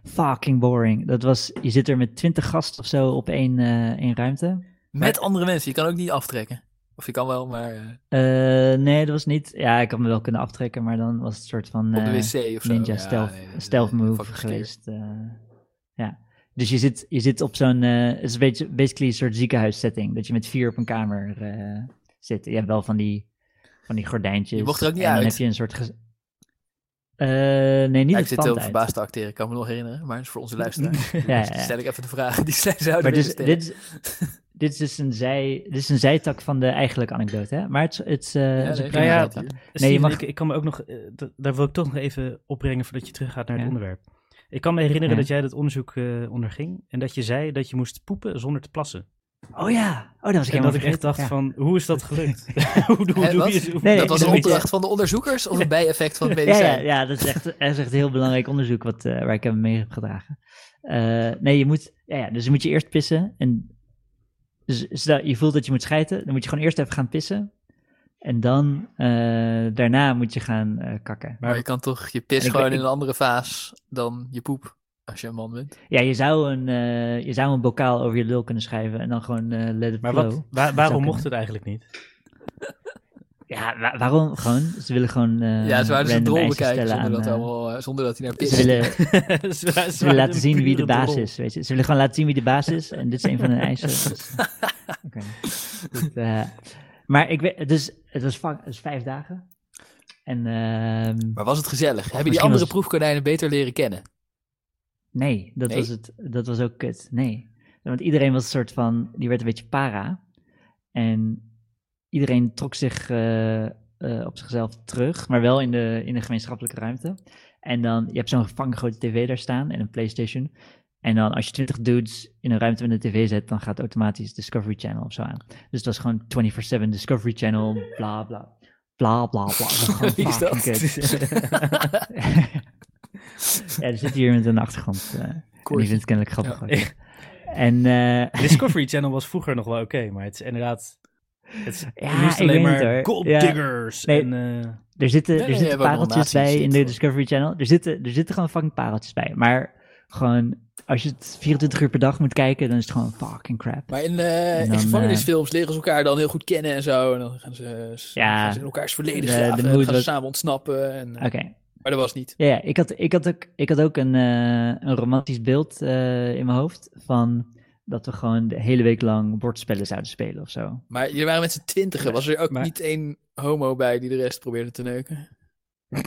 fucking boring. Dat was, je zit er met twintig gasten of zo op één, één ruimte. Met andere mensen. Je kan ook niet aftrekken. Of je kan wel, maar eh, Eh, nee, dat was niet. Ja, ik had me wel kunnen aftrekken, maar dan was het een soort van. op de wc of zo. Ninja Ja, stealth, nee, is, stealth move geweest. ja. Dus je zit, je zit op zo'n. het is een beetje, basically een soort ziekenhuissetting. Dat je met vier op een kamer zit. Je hebt wel van die, van die gordijntjes. Je mocht er ook niet en dan uit. heb je een soort. Eh, nee, niet Ja, ik zit heel uit. verbaasd te acteren. Ik kan me nog herinneren. Maar het is voor onze luisteraars. Ja, ja, Dus ja. dan stel ik even de vragen die zij zouden Maar dus, stellen. dit, is, dit is dus een, zij, dit is een zijtak van de eigenlijke anekdote, hè? Maar het, is- het, is, eh, het is een nee, prima ja. Steven, mag- ik, ik kan me ook nog, eh, daar wil ik toch nog even opbrengen voordat je teruggaat naar het Ja. onderwerp. Ik kan me herinneren Ja. dat jij dat onderzoek eh, onderging en dat je zei dat je moest poepen zonder te plassen. Oh ja, oh, dat was ik En dat ik echt dacht van, hoe is dat gelukt? hoe hoe Hè, doe wat? je hoe- Nee, dat was een opdracht van de onderzoekers of een bijeffect van het Ja, medicijn? ja, ja, dat is echt, dat is echt een heel belangrijk onderzoek wat, eh, waar ik hem mee heb gedragen. Eh, nee, je moet, ja, ja, dus dan moet je eerst pissen. En dus stel, je voelt dat je moet schijten, dan moet je gewoon eerst even gaan pissen. En dan, eh, daarna moet je gaan eh, kakken. Maar je kan toch je pis En gewoon in een andere vaas dan je poep Als je een man bent. Ja, je zou een, eh, je zou een bokaal over je lul kunnen schrijven en dan gewoon eh let it Maar flow. wat, waar- zou waarom mocht het eigenlijk niet? Ja, wa- waarom? Gewoon, ze willen gewoon eh ja, ze waren dus een drol bekijken stellen zonder aan, dat, allemaal, zonder dat hij naar Ze pist. willen, ze, ze ze willen laten zien wie de baas is, weet je. Ze willen gewoon laten zien wie de baas is en dit is een van hun eisen. Dus, oké. Goed, maar ik weet, dus het was, va- het was vijf dagen. En ehm, Maar was het gezellig? Heb je die andere was- proefkonijnen beter leren kennen? Nee, dat, Nee? Was het, dat was ook kut. Nee. Want iedereen was een soort van, die werd een beetje para. En iedereen trok zich eh, eh, op zichzelf terug, maar wel in de, in de gemeenschappelijke ruimte. En dan, je hebt zo'n vangrote tv daar staan en een Playstation. En dan als je 20 dudes in een ruimte met een tv zet, dan gaat automatisch Discovery Channel of zo aan. Dus het was gewoon 24-7 Discovery Channel, bla bla. Bla bla bla. Wie is dat? ja, er zit hier met een achtergrond. eh, en die vindt het kennelijk grappig. Ja. En eh, Discovery Channel was vroeger nog wel oké, maar het is inderdaad... Het is Ja, nu is het ik alleen weet het, maar gold Ja. diggers Nee. en... eh, Er zitten, Nee, er zitten pareltjes bij in de. Discovery Channel. Er zitten, er zitten gewoon fucking pareltjes bij. Maar gewoon, als je het 24 uur per dag moet kijken, dan is het gewoon fucking crap. Maar in, eh, dan, gevangenisfilms leren ze elkaar dan heel goed kennen en zo. En dan gaan ze, Ja. gaan ze in elkaars verleden De- graven. de en dan gaan ze samen ontsnappen. En, Oké. Maar dat was niet. Ja, ja, ik had, ik had ook, ik had ook een, eh, een romantisch beeld eh, in mijn hoofd van dat we gewoon de hele week lang bordspellen zouden spelen of zo. Maar jullie waren met z'n twintigen. Was er ook Maar- niet één homo bij die de rest probeerde te neuken?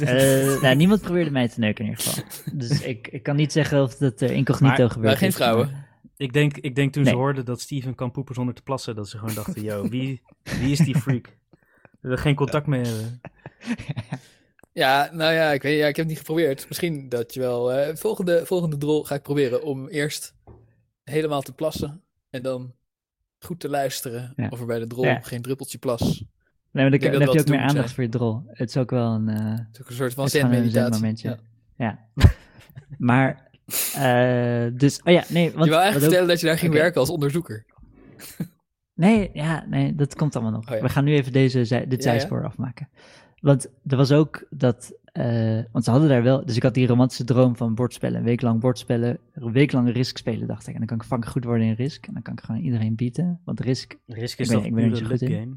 Eh, nou, niemand probeerde mij te neuken in ieder geval. Dus ik, ik kan niet zeggen of dat er incognito Maar- gebeurd maar geen vrouwen? Ik denk, ik denk toen ze hoorden dat Steven kan poepen zonder te plassen, dat ze gewoon dachten, yo, wie, wie is die freak? We er geen contact mee hebben. Ja, nou ja, ik weet ja, ik heb het niet geprobeerd. Misschien dat je wel... eh, volgende, volgende drol ga ik proberen om eerst helemaal te plassen. En dan goed te luisteren Ja. of er bij de drol Ja. geen druppeltje plas. Nee, maar dan, denk dan dat heb je ook meer aandacht zijn. voor je drol. Het is ook wel een... eh, Het is ook een soort van zen-meditatie. Ja. Ja. maar, eh, dus, oh ja, nee. Want, je wil eigenlijk ook- vertellen dat je daar ging werken als onderzoeker. Nee, ja, nee, dat komt allemaal nog. Oh. We gaan nu even deze, dit zijspoor afmaken. Want er was ook dat, eh, want ze hadden daar wel, dus ik had die romantische droom van bordspellen, een week lang bordspellen, een week lang Risk spelen, dacht ik. En dan kan ik fucking goed worden in Risk. En dan kan ik gewoon iedereen bieden. Want Risk, Risk is toch zo goed in. game?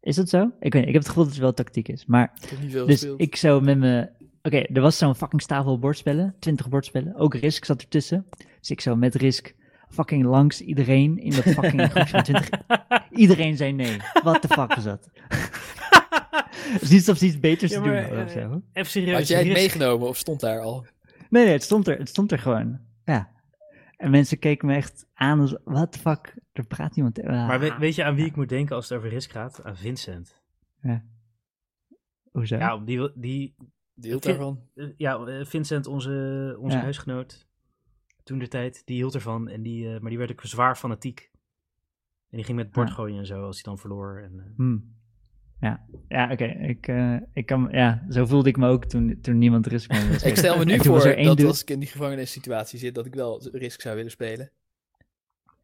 is dat zo? Ik weet niet, ik heb het gevoel dat het wel tactiek is. Maar Ik heb niet veel Dus gespeeld. ik zou met me. Oké, er was zo'n fucking stapel bordspellen. 20 bordspellen. Ook Risk zat ertussen. Dus ik zou met Risk fucking langs iedereen in dat fucking groepje van 20. Iedereen zei nee. What the fuck is dat? Het is niet alsof ze iets beters Ja, te doen hadden of eh, zo. Even serieus. Had jij het Risk- meegenomen of stond daar al? Nee, nee, het stond er. Het stond er gewoon. Ja. En mensen keken me echt aan als, what the fuck? Er praat iemand. Ah, Maar weet, weet je aan wie ik moet denken als het over Risk gaat? Aan Vincent. Hoezo? Ja, die, wil- die, Deelt Vind- daarvan. eh, ja, eh, Vincent, onze, onze Ja. huisgenoot, toen de tijd, die hield ervan. En die, maar die werd ook zwaar fanatiek. En die ging met bord Ja. gooien en zo als hij dan verloor. En, eh, Hmm. Ja, ja oké. Ik, eh, ik kan, ja, zo voelde ik me ook toen, toen niemand Risk meer wilde Ik stel me nu voor dat als ik in die gevangenissituatie zit, dat ik wel Risk zou willen spelen.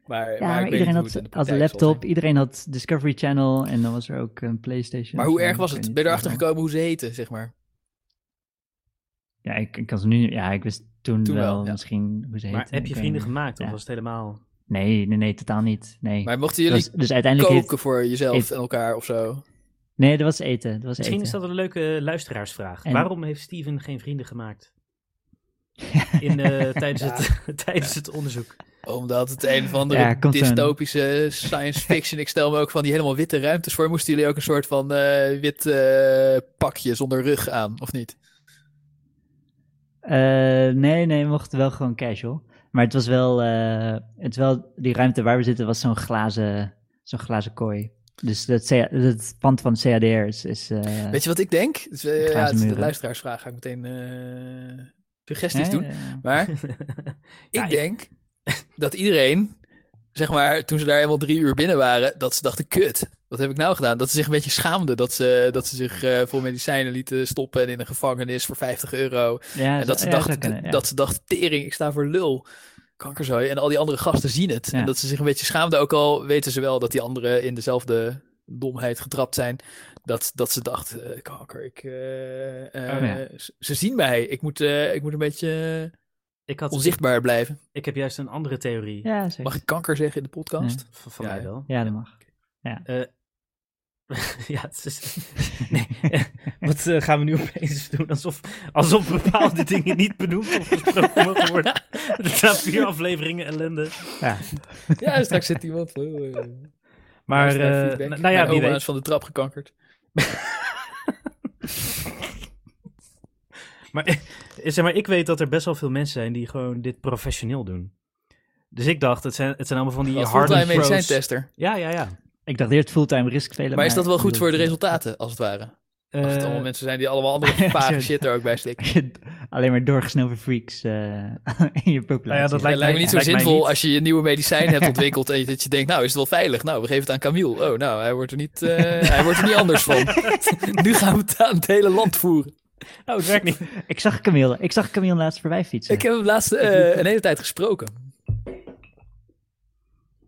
Maar, Ja, maar, maar ik weet iedereen had, had een laptop, iedereen had Discovery Channel en dan was er ook een PlayStation. Maar hoe erg was het? Ben je erachter gekomen hoe ze heten, zeg maar? Ja, ik, ik kan ze nu, ja, ik wist toen, Toen wel, ja. misschien hoe ze heette. maar heb je vrienden gemaakt? Of Ja. was het helemaal... Nee, nee, nee, totaal niet. Nee. Maar mochten jullie was- dus uiteindelijk koken voor jezelf en elkaar of zo? Nee, dat was eten. Dat was Misschien eten. is dat een leuke luisteraarsvraag. En- Waarom heeft Steven geen vrienden gemaakt? In, eh, tijdens, het, tijdens het onderzoek. Omdat het een of andere Ja, komt zo'n- dystopische science fiction. Ik stel me ook van die helemaal witte ruimtes voor. Moesten jullie ook een soort van eh, wit eh, pakje zonder rug aan, of niet? Eh, nee, nee, we mochten wel gewoon casual. Maar het was wel, eh, het wel, die ruimte waar we zitten was zo'n glazen, zo'n glazen kooi. Dus dat, het pand van CADR is, is eh, Weet je wat ik denk? Dus, eh, ja, Glazen het is de luisteraarsvraag. Ga ik meteen eh, suggesties doen. Maar ik denk dat iedereen, zeg maar, toen ze daar helemaal drie uur binnen waren, dat ze dachten, kut, wat heb ik nou gedaan? Dat ze zich een beetje schaamden dat ze, dat ze zich eh, voor medicijnen lieten stoppen en in een gevangenis voor 50 euro. ja, en dat ze, ja, dachten, dat ze dachten, tering, ik sta voor lul. Kankerzooi. En al die andere gasten zien het. Ja. En dat ze zich een beetje schaamden, ook al weten ze wel dat die anderen in dezelfde domheid getrapt zijn. Dat, dat ze dachten, eh, kanker, ik, eh, eh, Oh, ja. ze, zien mij. Ik moet, eh, ik moet een beetje Ik, had, onzichtbaar blijven. ik heb juist een andere theorie Ja. Mag ik kanker zeggen in de podcast? van, van Ja, mij ja. wel. Ja, dat mag. ja, het is... Nee, wat eh, gaan we nu opeens doen? Alsof, alsof bepaalde dingen niet benoemd of besproken mogen worden. Na vier afleveringen ellende. Ja. Ja, straks zit iemand. oh, eh, Maar, eh, feedback. nou ja, wie weet. is van de trap gekankerd. Maar, zeg maar ik weet dat er best wel veel mensen zijn die gewoon dit professioneel doen. Dus ik dacht, het zijn, het zijn allemaal van die harde pros. medicijntester. Ja, ja, ja. Ik dacht eerst fulltime risk spelen. Maar is dat wel goed voor de resultaten, als het ware? Als het allemaal mensen zijn die allemaal andere vage zo- shit er ook bij slikken. Alleen maar doorgesnoven freaks eh, in je populatie. Nou ja, dat Het lijkt lijkt me niet zo zinvol niet. als je je nieuwe medicijn hebt ontwikkeld en je- dat je denkt, nou is het wel veilig. Nou, we geven het aan Camille. Oh, nou, hij wordt er niet, eh, hij wordt er niet anders van. nu gaan we het aan het hele land voeren. Oh, het werkt niet. Ik zag Camille, ik zag Camille laatst voorbij fietsen. Ik heb hem laatst een hele tijd gesproken.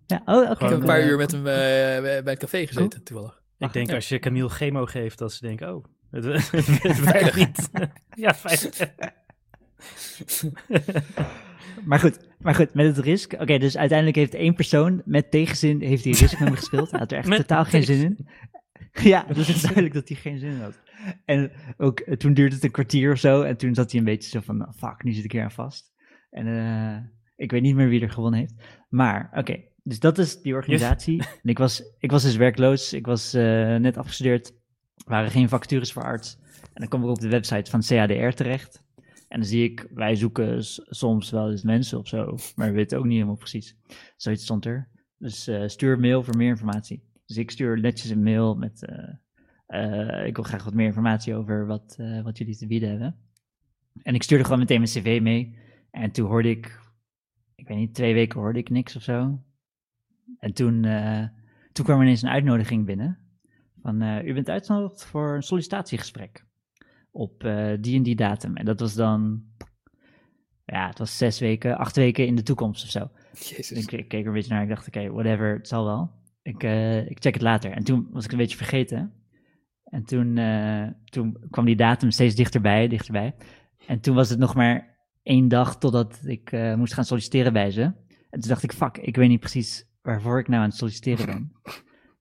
Ja, oh, oké. Ik heb Gewoon, een paar Eh, uur met hem eh, bij bij het café gezeten, toevallig. Ik denk ja. als je Camille chemo geeft, dat ze denken, oh, het, het werkt niet. ja, veilig. Maar goed, maar goed, met het risk. Oké, dus uiteindelijk heeft één persoon met tegenzin heeft die risk met me gespeeld. Hij had er echt Met totaal geen zin in. Ja, dat is duidelijk dat hij geen zin in had. En ook eh, toen duurde het een kwartier of zo. En toen zat hij een beetje zo van, oh, fuck, nu zit ik hier aan vast. En eh, ik weet niet meer wie er gewonnen heeft. Maar, oké, dus dat is die organisatie. En ik was, ik was dus werkloos. Ik was eh, net afgestudeerd. Er waren geen vacatures voor arts. En dan kom ik op de website van CADR terecht. En dan zie ik, wij zoeken soms wel eens mensen of zo, maar we weten ook niet helemaal precies. Zoiets stond er. Dus eh, stuur mail voor meer informatie. Dus ik stuur netjes een mail met, eh, ik wil graag wat meer informatie over wat, wat jullie te bieden hebben. En ik stuurde gewoon meteen mijn cv mee. En toen hoorde ik, ik weet niet, twee weken hoorde ik niks of zo. En toen, eh, toen kwam er ineens een uitnodiging binnen. Van, eh, u bent uitgenodigd voor een sollicitatiegesprek op eh, die en die datum. En dat was dan, ja, het was zes weken, acht weken in de toekomst of zo. Jezus. Ik, ik keek er een beetje naar, ik dacht, oké, whatever, het zal wel. Ik, ik check het later. En toen was ik een beetje vergeten. En toen, toen kwam die datum steeds dichterbij, dichterbij. En toen was het nog maar één dag totdat ik moest gaan solliciteren bij ze. En toen dacht ik, fuck, ik weet niet precies waarvoor ik nou aan het solliciteren ben.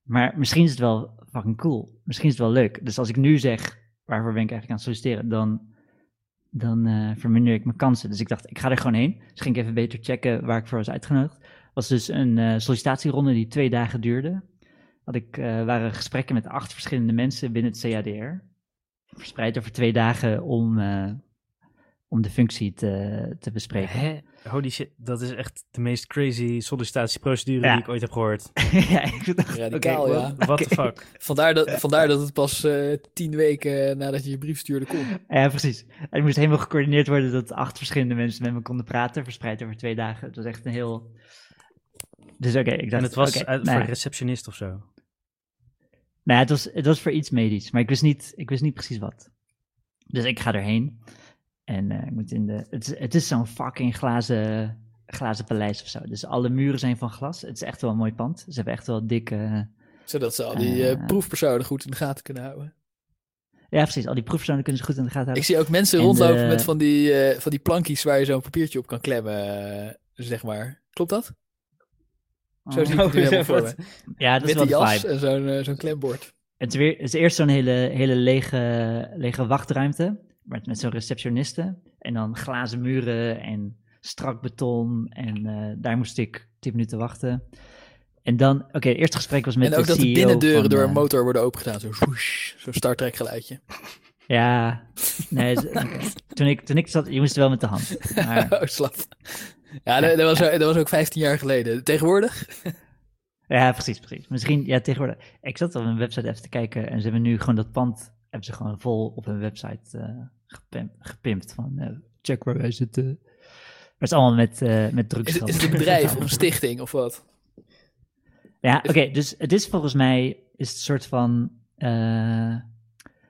Maar misschien is het wel fucking cool. Misschien is het wel leuk. Dus als ik nu zeg, waarvoor ben ik eigenlijk aan het solliciteren, dan, dan eh, verminder ik mijn kansen. Dus ik dacht, ik ga er gewoon heen. Dus ging ik even beter checken waar ik voor was uitgenodigd. was dus een eh, sollicitatieronde die twee dagen duurde. Had ik, eh, waren gesprekken met acht verschillende mensen binnen het CADR. Verspreid over twee dagen om, om de functie te, te bespreken. Hè? Holy shit, dat is echt de meest crazy sollicitatieprocedure Ja. die ik ooit heb gehoord. ja, ik dacht, Radicaal, oké, ja. What the fuck? Vandaar dat, vandaar dat het pas eh, tien weken nadat je je brief stuurde kon. Ja, precies. En het moest helemaal gecoördineerd worden dat acht verschillende mensen met me konden praten, verspreid over twee dagen. Het was echt een heel... Dus oké, ik dacht... En het was uit- nou voor receptionist of zo. Nou, het was, het was voor iets medisch, maar ik wist niet, ik wist niet precies wat. Dus ik ga erheen. En eh, ik moet in de. Het, is- het is zo'n fucking glazen, glazen paleis of zo. Dus alle muren zijn van glas. Het is echt wel een mooi pand. Ze hebben echt wel dikke. Zodat ze al die Eh. proefpersonen goed in de gaten kunnen houden. Ja, precies. Al die proefpersonen kunnen ze goed in de gaten houden. Ik zie ook mensen En rondlopen de- met van die, van die plankjes waar je zo'n papiertje op kan klemmen, zeg maar. Klopt dat? Zo zie ik het nu helemaal voor me. Ja, dat is wel de jas vibe. en zo'n zo'n klembord. Het is, weer, het is eerst zo'n hele, hele lege, lege wachtruimte. Met, met zo'n receptioniste. En dan glazen muren en strak beton. En eh, daar moest ik tien minuten wachten. En dan, oké, het eerste gesprek was met en ook de dat de CEO binnendeuren van, door eh, een motor worden opengedaan. Zo zo'n Star Trek geluidje. Ja, nee, toen, ik, toen ik zat, je moest wel met de hand. Maar, oh, slap. Ja, dat, dat, was, ook- dat was ook 15 jaar geleden. Tegenwoordig? ja, precies, precies. Misschien, ja, tegenwoordig. Ik zat op een website even te kijken en ze hebben nu gewoon dat pand, hebben ze gewoon vol op hun website eh, gepimpt, gepimpt van, eh, check waar wij zitten. Maar het is allemaal met, eh met Is, drugsgeld. het- is het een bedrijf of een stichting of wat? Ja, oké, dus het is volgens mij is het een soort van. eh,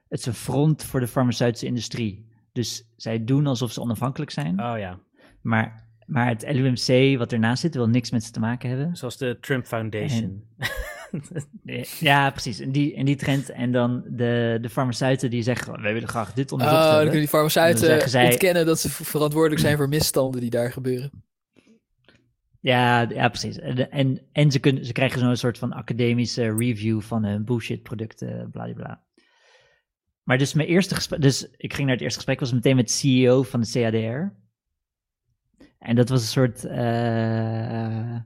het is een front voor de farmaceutische industrie. Dus zij doen alsof ze onafhankelijk zijn. Oh ja, Maar, maar het LUMC, wat ernaast zit, wil niks met ze te maken hebben. zoals de Trump Foundation. Ja, precies. In die, in die trend. En dan de, de farmaceuten die zeggen, wij willen graag dit onderzocht Oh, dan kunnen die farmaceuten zij- ontkennen dat ze verantwoordelijk zijn voor misstanden die daar gebeuren. Ja, ja precies. En, en, en ze, kunnen, ze krijgen zo'n soort van academische review van hun bullshit producten, bla Maar dus mijn eerste gesprek, dus ik ging naar het eerste gesprek, was meteen met de CEO van de CADR. En dat was een soort eh,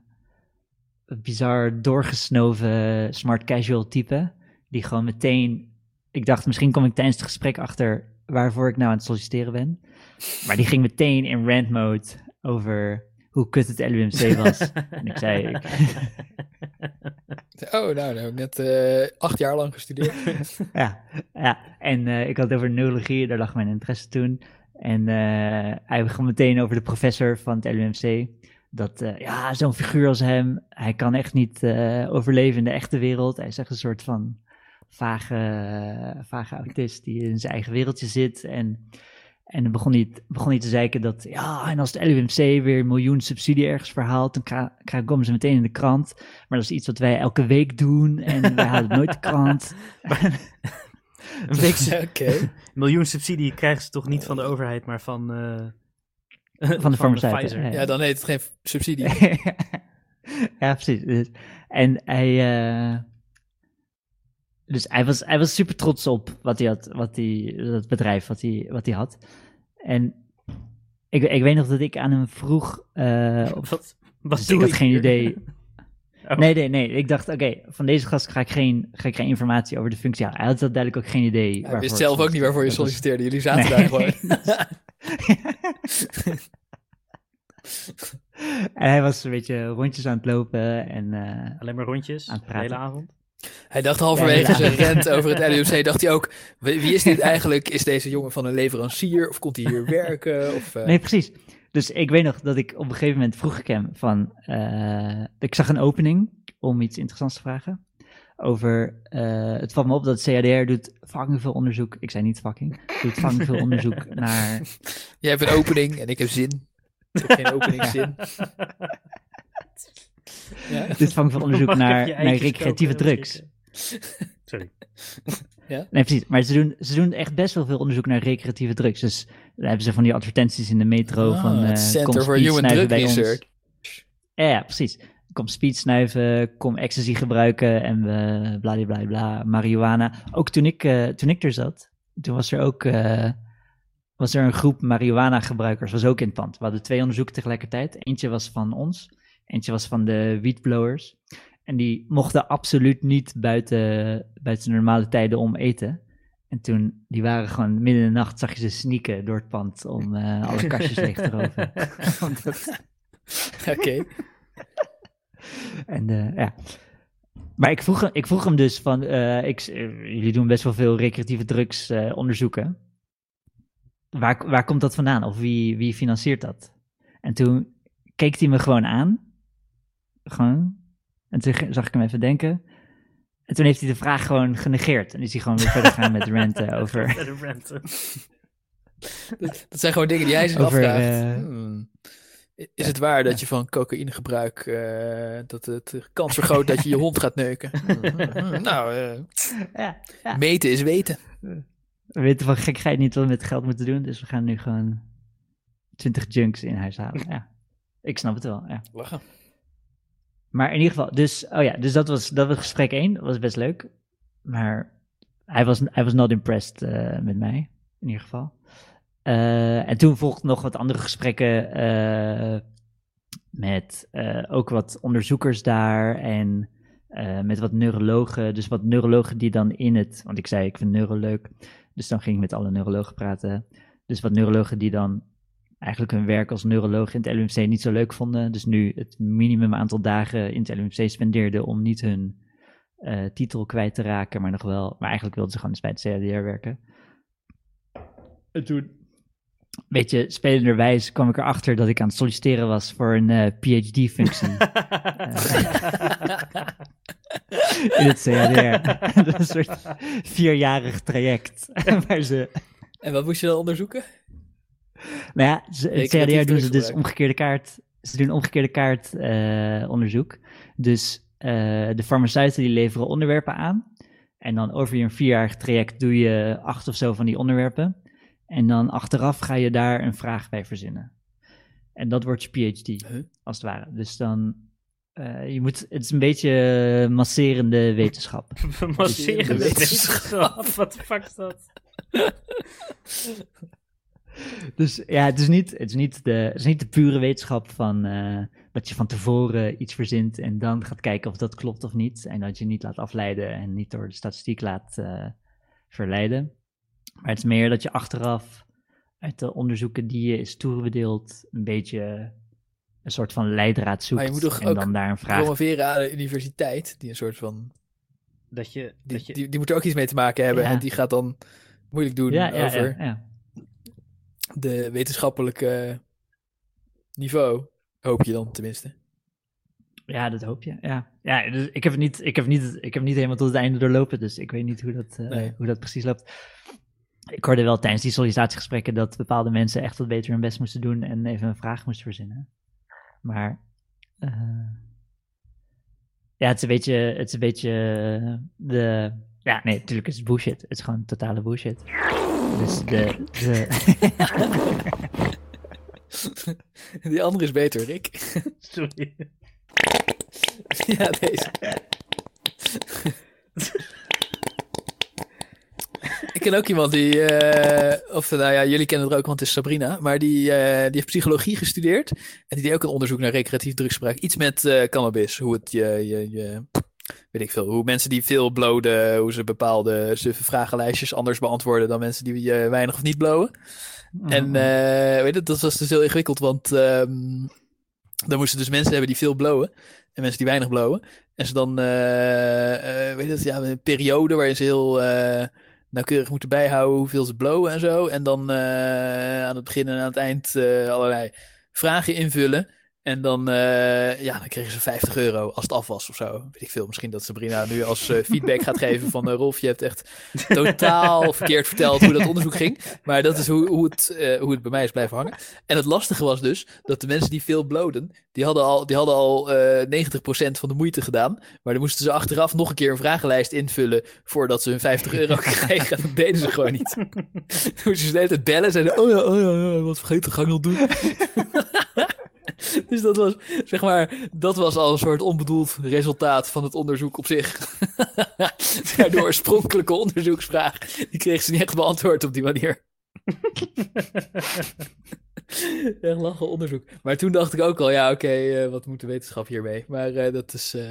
bizar doorgesnoven smart casual type, die gewoon meteen, ik dacht misschien kom ik tijdens het gesprek achter waarvoor ik nou aan het solliciteren ben. Maar die ging meteen in rant mode over hoe kut het LUMC was. en ik zei, ik, Oh, nou, nou heb ik net eh, acht jaar lang gestudeerd. ja, ja, en eh, ik had het over neurologie, daar lag mijn interesse toen. En eh, hij begon meteen over de professor van het LUMC. Dat, eh, ja, zo'n figuur als hem, hij kan echt niet eh, overleven in de echte wereld. Hij is echt een soort van vage, vage autist die in zijn eigen wereldje zit. En, en dan begon hij, begon hij te zeiken dat, ja, en als het LUMC weer een miljoen subsidie ergens verhaalt, dan komen ze meteen in de krant. Maar dat is iets wat wij elke week doen en wij halen het nooit de krant. Een week Oké. miljoen subsidie krijgen ze toch niet van de overheid, maar van, eh, Van de farmaceuten, ja. Ja, dan heet het geen subsidie. ja, precies. Dus- En hij, eh, dus hij was, hij was super trots op wat hij had, wat hij, dat bedrijf wat hij, wat hij had. En ik, ik weet nog dat ik aan hem vroeg, eh, of- Wat, wat dus doe ik had geen hier? idee. Oh. Nee, nee, nee. Ik dacht, oké, van deze gast ga ik, geen, ga ik geen informatie over de functie halen. Hij had duidelijk ook geen idee. Hij waarvoor wist zelf ook niet waarvoor je Dat solliciteerde. Jullie zaten Nee, daar gewoon. en hij was een beetje rondjes aan het lopen en... eh, Alleen maar rondjes, Aan het de hele praten. avond. Hij dacht halverwege Ja, zijn rent over het LUMC, dacht hij ook, wie wie is dit eigenlijk? Is deze jongen van een leverancier? Of komt hij hier werken? Of, eh, Nee, precies. Dus ik weet nog dat ik op een gegeven moment vroeg ik hem van... eh, ik zag een opening om iets interessants te vragen. Over, eh, het valt me op dat CADR doet fucking veel onderzoek. Ik zei niet fucking. Doet fucking veel onderzoek naar... Jij hebt een opening en ik heb zin. Ik heb geen openingszin. Ja. Doet fucking veel onderzoek Mag naar, naar recreatieve drugs. Sorry. Nee, precies. Maar ze doen, ze doen echt best wel veel onderzoek naar recreatieve drugs. Dus dan hebben ze van die advertenties in de metro Ah, van... eh, Center for Human Drug. Research. Ja, ja, precies. Kom speed snuiven, kom ecstasy gebruiken en we bla bla bla, marihuana. Ook toen ik, eh, toen ik er zat, toen was er ook eh, was er een groep marihuana gebruikers, was ook in het pand. We hadden twee onderzoeken tegelijkertijd. Eentje was van ons, eentje was van de wietblowers. En die mochten absoluut niet buiten, buiten de normale tijden om eten. En toen, die waren gewoon midden in de nacht, zag je ze sneaken door het pand om eh, alle kastjes leeg te roven. Oké. En eh, ja. Maar ik vroeg, hem- ik vroeg hem dus van, eh, ik, eh, jullie doen best wel veel recreatieve drugs eh, onderzoeken. Waar, waar komt dat vandaan? Of wie, wie financiert dat? En toen keek hij me gewoon aan. Gewoon. En toen zag ik hem even denken. En toen heeft hij de vraag gewoon genegeerd. En is hij gewoon weer verder gaan met ranten over... Verder. Dat, zijn gewoon dingen die hij zich Over, afvraagt. Hmm. Is het waar dat je van cocaïnegebruik, eh dat het kans vergroot dat je je hond gaat neuken? Hmm, nou, eh, Ja, ja. meten is weten. We weten van gekkigheid niet wat we met geld moeten doen. Dus we gaan nu gewoon 20 junks in huis halen. Ja. Ik snap het wel, ja. Lachen. Maar in ieder geval, dus, oh ja, dus dat was, dat was gesprek 1. Dat was best leuk. Maar hij was, hij was not impressed eh, met mij, in ieder geval. Eh, en toen volgden nog wat andere gesprekken eh, met eh, ook wat onderzoekers daar en met wat neurologen. Dus wat neurologen die dan in het, want ik zei ik vind neuro leuk, dus dan ging ik met alle neurologen praten. Dus wat neurologen die dan eigenlijk hun werk als neuroloog in het LUMC niet zo leuk vonden. Dus nu het minimum aantal dagen in het LUMC spendeerden om niet hun titel kwijt te raken, maar nog wel, maar eigenlijk wilden ze gewoon eens bij het CADR werken. En toen, een beetje spelenderwijs, kwam ik erachter dat ik aan het solliciteren was voor een eh, PhD-functie in het CADR. dat is een soort vierjarig traject. waar ze, En wat moest je dan onderzoeken? Nou ja, ze- het CADR doen ze dus omgekeerde kaart. Ze doen omgekeerde kaart eh, onderzoek. Dus eh, de farmaceuten die leveren onderwerpen aan. En dan over je een vierjarig traject doe je acht of zo van die onderwerpen. En dan achteraf ga je daar een vraag bij verzinnen. En dat wordt je PhD, Huh? als het ware. Dus dan, eh, je moet, het is een beetje masserende wetenschap. Masseren de wetenschap. Wat de fuck is dat? Dus ja, het is niet, het is niet, de, het is niet de pure wetenschap van eh, dat je van tevoren iets verzint en dan gaat kijken of dat klopt of niet. En dat je niet laat afleiden en niet door de statistiek laat eh, verleiden. Maar het is meer dat je achteraf uit de onderzoeken die je is toebedeeld een beetje een soort van leidraad zoekt. Maar je moet toch en ook dan daar een vraag... Promoveren aan de universiteit, die een soort van... Dat je, Die, dat je, die, die moet er ook iets mee te maken hebben. Ja. En die gaat dan moeilijk doen Ja, ja, over ja, ja. de wetenschappelijke niveau. Hoop je dan tenminste. Ja, dat hoop je. Ja, ja dus ik, heb het niet, ik, heb niet, ik heb niet helemaal tot het einde doorlopen, dus ik weet niet hoe dat, eh, Nee. hoe dat precies loopt. Ik hoorde wel tijdens die sollicitatiegesprekken dat bepaalde mensen echt wat beter hun best moesten doen en even een vraag moesten verzinnen. Maar eh, ja, het is een beetje, het is een beetje eh, de... Ja, nee, natuurlijk is het bullshit. Het is gewoon totale bullshit. Dus de... de Die andere is beter, Rick. sorry. ja, deze. Ik ken ook iemand die, eh, of nou ja, jullie kennen er ook, want het is Sabrina, maar die, eh, die heeft psychologie gestudeerd en die deed ook een onderzoek naar recreatief drugsgebruik. Iets met eh, cannabis, hoe het je, je, je, weet ik veel, hoe mensen die veel blowen, hoe ze bepaalde suffe vragenlijstjes anders beantwoorden dan mensen die weinig of niet blowen. En eh, weet je, dat was dus heel ingewikkeld, want ehm, dan moesten dus mensen hebben die veel blowen en mensen die weinig blowen. En ze dan, weet je, dat, ja, een periode waarin ze heel nauwkeurig moeten bijhouden hoeveel ze blowen en zo. En dan eh, aan het begin en aan het eind eh, allerlei vragen invullen. En dan, eh, ja, dan kregen ze 50 euro als het af was of zo. Weet ik veel. Misschien dat Sabrina nu als eh, feedback gaat geven van eh, Rolf, je hebt echt totaal verkeerd verteld hoe dat onderzoek ging. Maar dat is hoe, hoe, het, hoe het bij mij is blijven hangen. En het lastige was dus dat de mensen die veel bloden, die hadden al, die hadden al eh 90% van de moeite gedaan. Maar dan moesten ze achteraf nog een keer een vragenlijst invullen voordat ze hun 50 euro kregen. En dat deden ze gewoon niet. Toen moesten ze de hele tijd bellen en zeiden, oh ja, oh ja, ja wat vergeten, ga ik nog doen. Dus dat was, zeg maar, dat was al een soort onbedoeld resultaat van het onderzoek op zich. Ja, de oorspronkelijke onderzoeksvraag, die kreeg ze niet echt beantwoord op die manier. Echt lachen onderzoek. Maar toen dacht ik ook al, ja, oké, eh, wat moet de wetenschap hiermee? Maar eh, dat is, eh,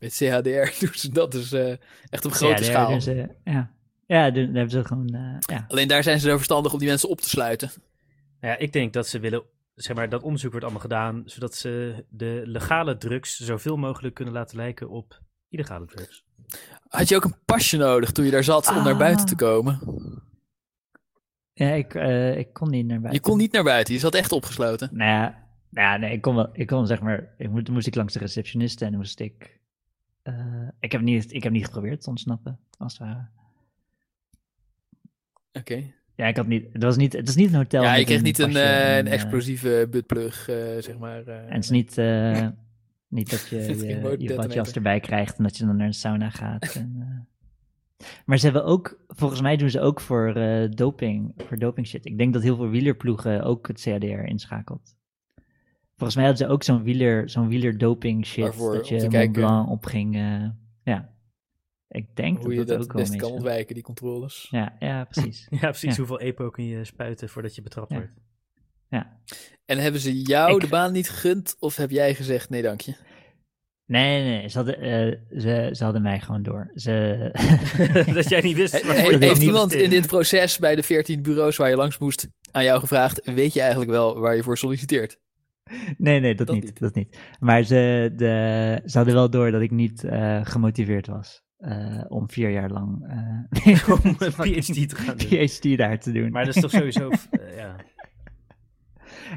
met CHDR doen ze dat dus eh, echt op grote schaal. ze- ja, ja daar hebben ze gewoon... eh, ja. Alleen daar zijn ze er verstandig om die mensen op te sluiten. Ja, ik denk dat ze willen, zeg maar, dat onderzoek wordt allemaal gedaan, zodat ze de legale drugs zoveel mogelijk kunnen laten lijken op illegale drugs. Had je ook een pasje nodig toen je daar zat om naar Ah. buiten te komen? Ja, ik, eh, ik kon niet naar buiten. Je kon niet naar buiten, je zat echt opgesloten. Nou ja, nou ja nee, ik kon wel. Ik kon zeg maar. Ik moest, moest ik langs de receptioniste en dan moest ik. eh, ik, heb niet, ik heb niet geprobeerd te ontsnappen, als het ware. Oké. Ja, ik had niet. Het was niet. Het is niet een hotel. Ja, je kreeg niet een, eh, en, een eh, explosieve buttplug, eh, zeg maar. En het is niet. niet dat je je, ging je badjas erbij krijgt en dat je dan naar een sauna gaat. En. Maar ze hebben ook, volgens mij doen ze ook voor doping, voor doping shit. Ik denk dat heel veel wielerploegen ook het CADR inschakelt. Volgens mij hadden ze ook zo'n wieler, zo'n wieler doping shit, Waarvoor? dat je Mont. Blanc opging. eh, ja, ik denk hoe je dat dat, dat ook best kan ontwijken, die controles. Ja, ja, precies. Ja, precies. Ja. Hoeveel EPO kun je spuiten voordat je betrapt Ja. wordt? Ja. En hebben ze jou Ik- de baan niet gegund, of heb jij gezegd nee dank je? Nee, nee, nee, ze hadden, eh, ze, ze hadden mij gewoon door. Ze, dat jij niet wist. He- he- je heeft iemand in dit proces bij de 14 bureaus waar je langs moest aan jou gevraagd, weet je eigenlijk wel waar je voor solliciteert? Nee, nee, dat, Dat niet, niet. Dat niet. Maar ze, de, ze hadden wel door dat ik niet eh, gemotiveerd was eh, om vier jaar lang eh om een PhD te gaan doen. PhD daar te doen. Maar dat is toch sowieso, eh, ja.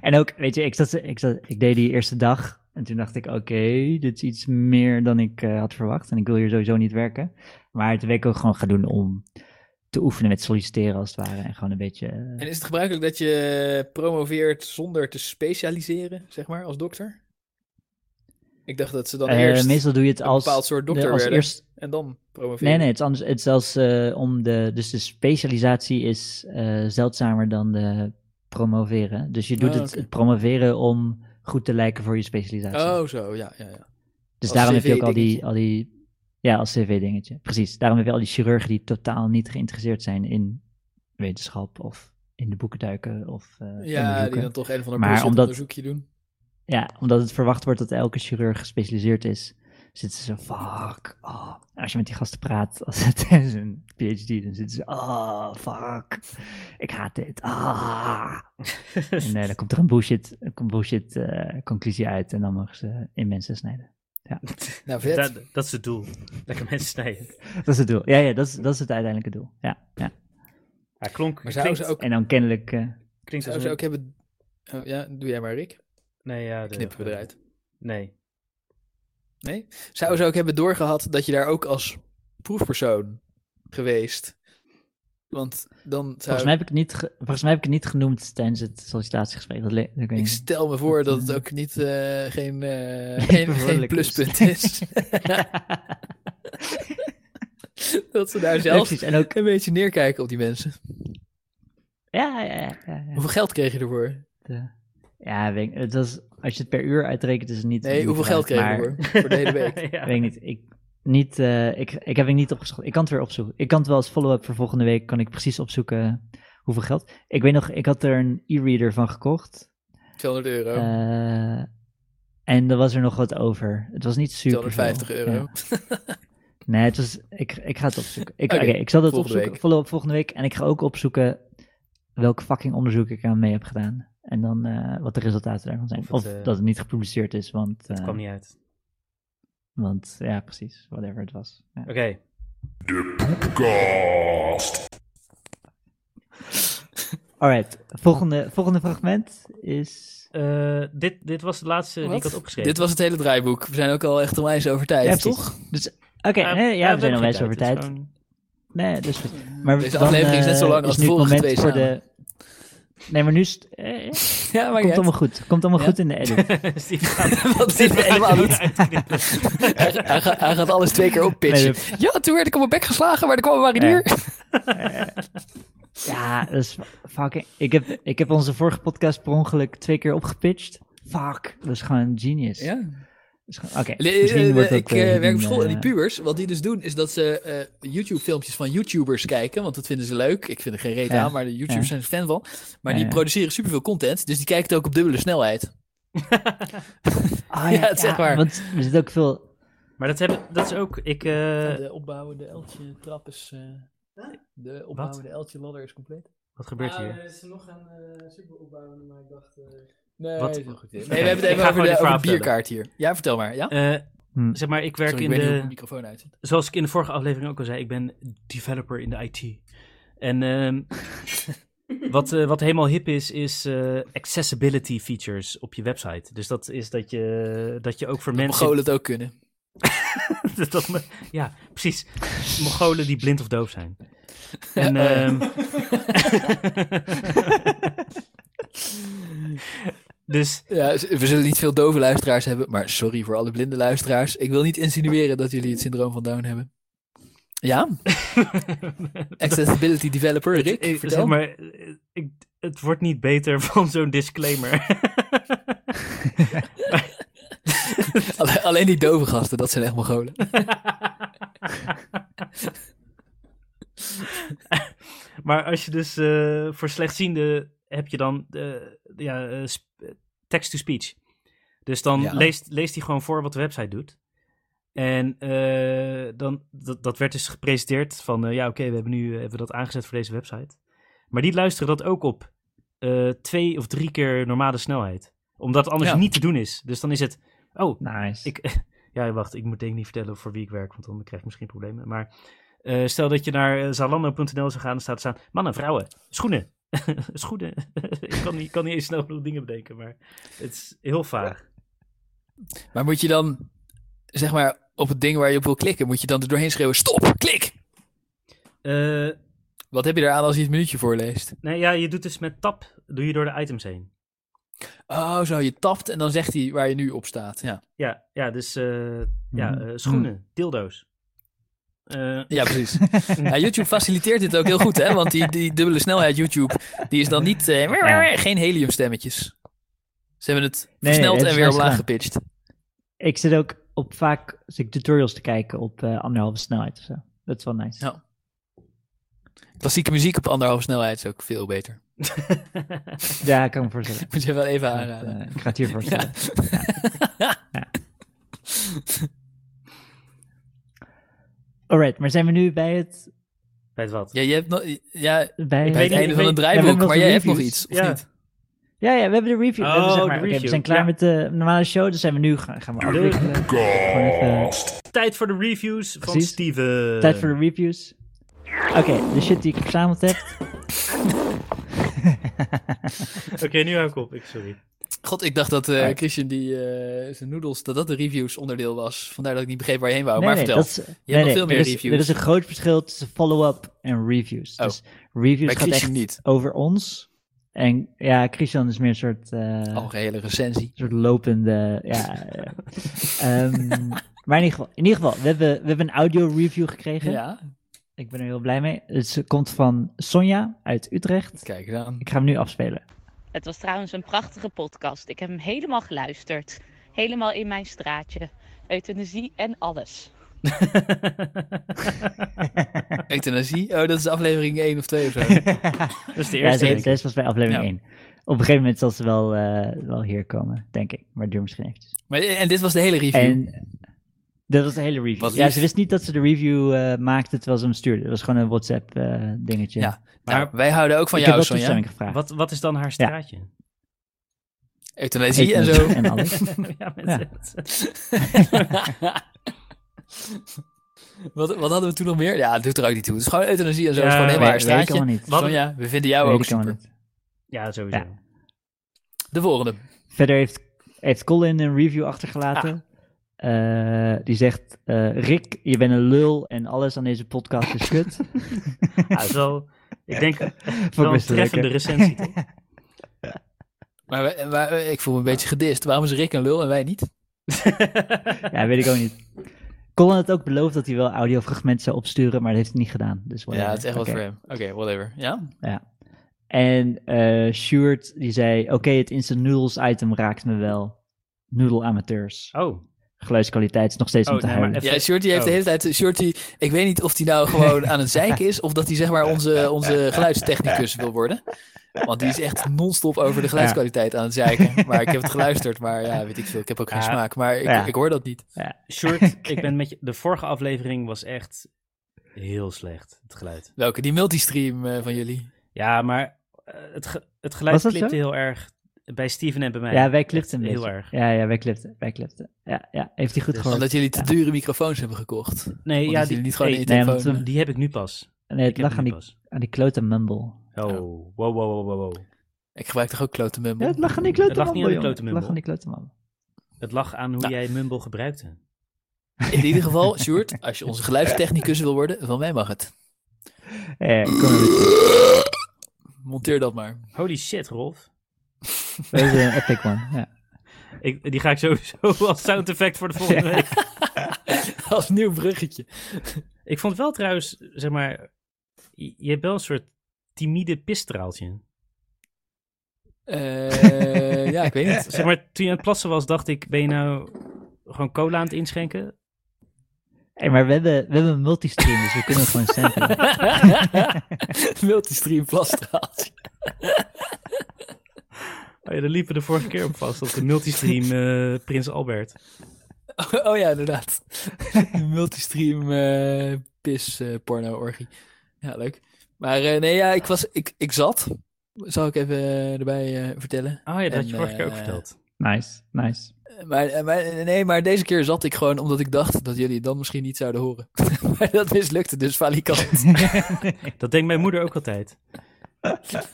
En ook, weet je, ik, zat, ik, zat, ik deed die eerste dag en toen dacht ik, oké, dit is iets meer dan ik eh, had verwacht en ik wil hier sowieso niet werken. Maar ben ik ook gewoon gaan doen om te oefenen met solliciteren als het ware en gewoon een beetje... En is het gebruikelijk dat je promoveert zonder te specialiseren, zeg maar, als dokter? Ik dacht dat ze dan Eh, eerst meestal doe je het een als, bepaald soort de- dokter als werden eerst. en dan promoveren. Nee, nee, het is anders. Het is zelfs eh, om de. Dus de specialisatie is eh, zeldzamer dan de promoveren. Dus je doet Ah, het, het promoveren om goed te lijken voor je specialisatie. Oh, zo, ja, ja, ja. dus als daarom heb je ook al die, al die. Ja, als cv-dingetje. Precies. Daarom heb je al die chirurgen die totaal niet geïnteresseerd zijn in wetenschap of in de boeken duiken of eh, Ja, die dan toch een of ander Maar omdat- onderzoekje doen. Ja, omdat het verwacht wordt dat elke chirurg gespecialiseerd is, zitten ze zo, fuck, oh. Als je met die gasten praat, als het is een PhD, dan zitten ze, oh, fuck, ik haat dit, ah. En eh, dan komt er een bullshit, een bullshit eh, conclusie uit en dan mogen ze in mensen snijden. Nou, vet. Dat, dat is het doel. Lekker mensen snijden. Dat is het doel. Ja, ja, dat is, dat is het uiteindelijke doel. Ja, ja. Ja, klonk, maar zou klinkt, ze ook, En dan kennelijk, eh, klinkt als zou ze ook hebben... Oh, ja, doe jij maar, Rick. Nee, ja, de- Knippen we eruit. Nee. Nee? Zou ze ook hebben doorgehad dat je daar ook als proefpersoon geweest? Want dan zou... volgens, mij heb ik het niet ge- volgens mij heb ik het niet genoemd tijdens het sollicitatiegesprek. Dat, le- dat weet ik Ik niet. stel me voor dat het ook niet eh, geen, eh, geen, geen is. pluspunt is. dat ze daar zelf. En ook, een beetje neerkijken op die mensen. ja, ja, ja. ja, ja. Hoeveel geld kreeg je ervoor? De- ja, weet ik, het was, als je het per uur uitrekent, is het niet. Nee, hoeveel geld kreeg je ervoor? Voor de hele week. ja. Weet ik niet. Ik, niet eh, ik, ik heb het niet opgezocht. Ik kan het weer opzoeken. Ik kan het wel als follow-up voor volgende week. Kan ik precies opzoeken hoeveel geld. Ik weet nog, ik had er een e-reader van gekocht. 200 euro. Eh, en er was er nog wat over. Het was niet super. 250 euro. Nee, het was, ik, ik ga het opzoeken. Ik, ik zal dat volgende opzoeken. week. Follow-up volgende week. En ik ga ook opzoeken welk fucking onderzoek ik aan mee heb gedaan. En dan eh, wat de resultaten daarvan zijn. Of het, eh, dat het niet gepubliceerd is, want... Het eh, kwam niet uit. Want ja, precies. Whatever het was. Ja. Oké. De Poepcast. Alright, volgende, volgende fragment is... Eh, dit, dit was de laatste die ik had opgeschreven. Dit was het hele draaiboek. We zijn ook al echt onwijs over tijd, Ja, toch? Dus, Oké, Eh, nee, ja, we zijn hebben al geen wijs over tijd. gewoon- Nee, dus goed. Maar Deze dan, aflevering is net zo eh, lang als de vorige moment twee voor de... Nee, maar nu is het... eh, eh, Ja, maar komt allemaal goed. Komt allemaal Ja. goed in de edit. Steve gaat, Wat zit er helemaal niet? uitknippen. Hij, hij gaat- hij gaat alles twee keer oppitchen. Nee, Ja, toen werd ik op mijn bek geslagen, maar er kwam een marinier. Ja, dat is fucking... Ik heb, ik heb onze vorige podcast per ongeluk twee keer opgepitcht. Fuck, dat is gewoon genius. Ja. Oké, eh, wordt dat... ik eh, eh, werk op school en die eh, pubers, wat die dus doen, is dat ze eh, YouTube-filmpjes van YouTubers kijken, want dat vinden ze leuk. Ik vind er geen reet Ja, aan, maar de YouTubers ja. zijn er fan van. Maar Ja, die ja. produceren superveel content, dus die kijken het ook op dubbele snelheid. Ah, Ja, het is echt waar. Want er zit ook veel... Maar dat, hebben, dat is ook... Ik, eh, de opbouwende eltje trap is... de opbouwende eltje ladder is compleet. wat gebeurt hier? er is nog een super opbouwende, maar ik dacht... Nee, Wat- is heel goed. Nee, we hebben het ik even ga over gewoon de, over bierkaart hier. Ja, vertel maar. Ja? Eh, Hm. zeg maar, ik werk Sorry, in ik weet niet hoe de... mijn microfoon uitzet. Zoals ik in de vorige aflevering ook al zei, ik ben developer in de IT. En ehm, wat, eh, wat helemaal hip is, is eh, accessibility features op je website. Dus dat is dat je, dat je ook voor mensen... Mongolen het ook kunnen. dat, dat me- ja, precies. Mongolen die blind of doof zijn. En, ehm, dus Ja, we zullen niet veel dove luisteraars hebben, maar sorry voor alle blinde luisteraars. Ik wil niet insinueren dat jullie het syndroom van Down hebben. Ja? Accessibility developer, Rick, ik, vertel. zeg maar, ik, het wordt niet beter van zo'n disclaimer. Alle- Alleen die dove gasten, dat zijn echt Mongolen. maar als je dus eh, voor slechtziende heb je dan eh, ja, eh, sp- text-to-speech. Dus dan Ja. leest, leest hij gewoon voor wat de website doet. En eh, dan, dat, dat werd dus gepresenteerd van, ja oké, we hebben nu hebben we dat aangezet voor deze website. Maar die luisteren dat ook op twee of drie keer normale snelheid. Omdat het anders Ja. niet te doen is. Dus dan is het, oh, Nice. ik, ja, wacht, ik moet denk ik niet vertellen voor wie ik werk, want dan krijg ik misschien problemen. Maar stel dat je naar zalando.nl zou gaan, dan staat er staan mannen, vrouwen, schoenen. schoenen. ik kan niet, kan niet eens snel genoeg dingen bedenken, maar het is heel vaag. Maar moet je dan, zeg maar, op het ding waar je op wil klikken, moet je dan er doorheen schreeuwen, stop, klik! Eh, Wat heb je eraan als je het minuutje voorleest? nee, ja, je doet dus met tab, doe je door de items heen. Oh, zo, je tapt en dan zegt hij waar je nu op staat. Ja, Ja, ja dus eh, ja, Mhm. eh, schoenen, dildo's. Eh, ja precies. ja, YouTube faciliteert dit ook heel goed, hè? Want die, die dubbele snelheid YouTube, die is dan niet... eh, Ja. Geen heliumstemmetjes. Ze hebben het Nee, versneld en weer omlaag gepitcht. Ik zit ook op vaak zit ik tutorials te kijken op eh, anderhalve snelheid of zo. Dat is wel nice. Ja. Klassieke muziek op anderhalve snelheid is ook veel beter. Ja, ik kan me voorstellen. Moet je wel even aanraden. ik ga het hier voorstellen. Alright, maar zijn we nu bij het... Weet je wat? Ja, je hebt nog... Ja, Bij bij weet het niet, einde ik van het draaiboek, maar jij hebt nog iets, of Ja. niet? Ja, ja, we hebben de review. we, hebben, Oh, zeg maar, we zijn klaar ja. met de normale show, dus zijn we nu gaan, gaan we De- afwikkelen. Gewoon even Podcast. Tijd voor de reviews van. Steven. tijd voor de reviews. Oké, de shit die ik verzameld heb. Oké, nu hou ik op. Ik, sorry. God, ik dacht dat eh. Christian die eh, zijn noedels, dat dat de reviews onderdeel was. Vandaar dat ik niet begreep waar je heen wou. nee, maar nee, vertel. dat is, hebt nee, nog nee, veel meer er is, reviews. Er is een groot verschil tussen follow-up en reviews. Oh. Dus reviews bij gaat Christian echt niet. over ons. En ja, Christian is meer een soort... eh, Algehele recensie. Een soort lopende. Ja, ja. Ehm, maar in ieder geval, in ieder geval we, hebben, we hebben een audio review gekregen. Ja, Ik ben er heel blij mee. Het komt van Sonja uit Utrecht. kijk aan. Ik ga hem nu afspelen. Het was trouwens een prachtige podcast. Ik heb hem helemaal geluisterd. Helemaal in mijn straatje. Euthanasie en alles. Euthanasie? Oh, dat is aflevering 1 of 2 of zo. Dat is de Ja, eerste. ze is pas bij aflevering Ja. 1. Op een gegeven moment zal ze wel, eh, wel hier komen, denk ik. Maar het duurt misschien eventjes. maar, en dit was de hele review. En dat was de hele review. Wat Ja, lief. ze wist niet dat ze de review eh, maakte terwijl ze hem stuurde. Dat was gewoon een WhatsApp eh, dingetje. Ja, Maar Nou, wij houden ook van ik heb jou, wel Sonja. toestemming gevraagd. Wat, wat is dan haar straatje? Euthanasie en zo. En alles. ja, met Ja. wat, wat hadden we toen nog meer? Ja, het doet er ook niet toe. Het is gewoon euthanasie en zo. Het is Ja, gewoon helemaal haar straatje. allemaal niet. Wat- Sonja, we vinden jou Weet ook super. niet. ja, sowieso. Ja. De volgende. Verder heeft, heeft Colin een review achtergelaten. Ah. Eh, die zegt, eh, Rick, je bent een lul en alles aan deze podcast is kut. Ja, is wel, ik denk, wel een wel treffende recensie. toch? Maar, eh, ik voel me een beetje gedist. Waarom is Rick een lul en wij niet? Ja, weet ik ook niet. Colin had ook beloofd dat hij wel audiofragmenten zou opsturen, maar dat heeft hij niet gedaan. Dus Ja, het is echt wat Oké. voor hem. Oké, whatever. Ja? En eh Sjoerd, die zei, oké, het instant noodles item raakt me wel. Noodle-amateurs. Oh, Geluidskwaliteit is nog steeds Oh, om te nee, even- Ja, Shorty heeft Oh. de hele tijd... Shorty, ik weet niet of hij nou gewoon aan het zeiken is... of dat hij zeg maar onze, onze geluidstechnicus wil worden. Want die is echt non-stop over de geluidskwaliteit aan het zeiken. Maar ik heb het geluisterd, maar ja, weet ik veel. Ik heb ook geen Ja. smaak, maar ik, Ja. ik hoor dat niet. Short, ik ben met je, de vorige aflevering was echt heel slecht, het geluid. Welke? Die multistream eh, van jullie? Ja, maar eh, het, ge- het geluid klipte zo? heel erg bij Steven en bij mij. Ja, wij een Heel beetje. erg. Ja, ja, wij clipten. Wij clipten. Ja, ja, heeft hij goed Dus- gehoord. Omdat jullie te dure microfoons hebben gekocht. Nee, Want ja, die niet gewoon nee, want eh, die heb ik nu pas. Nee, het Ik lag aan die, pas. aan die klote mumble. Oh, wow, wow, wow, wow, wow. Ik gebruik toch ook klote mumble? Ja, het lag aan die klote Het lag niet aan die mumble, klote jongen. Het lag mumble. aan die klote mumble. Het lag aan hoe Nou. jij Mumble gebruikte. In ieder geval, Sjoerd, als je onze geluidstechnicus wil worden, van mij mag het. Eh, kom Monteer dat maar. Holy shit, Rolf. Dat is een epic one. Ja. Ik, die ga ik sowieso als sound effect voor de volgende week. Als nieuw bruggetje. Ik vond wel trouwens, zeg maar, je, hebt wel een soort timide pisstraaltje. Eh, ja, ik weet niet. Zeg maar, toen je aan het plassen was, dacht ik, ben je nou gewoon cola aan het inschenken? Hey, maar we hebben, we hebben een multistream, dus we kunnen gewoon samplen. Multistream plasstraaltje. Oh ja, daar liepen we de vorige keer op vast, op de multistream eh, Prins Albert. Oh, ja, inderdaad. Multistream eh pis eh, porno orgie. Ja, leuk. Maar eh, nee, ja, ik, was, ik, ik zat. Zal ik even erbij eh, vertellen. Oh ja, dat had je vorige keer ook verteld. Nice, nice. Maar, maar, nee, maar deze keer zat ik gewoon omdat ik dacht dat jullie het dan misschien niet zouden horen. maar dat mislukte dus valikant. Dat denkt mijn moeder ook altijd.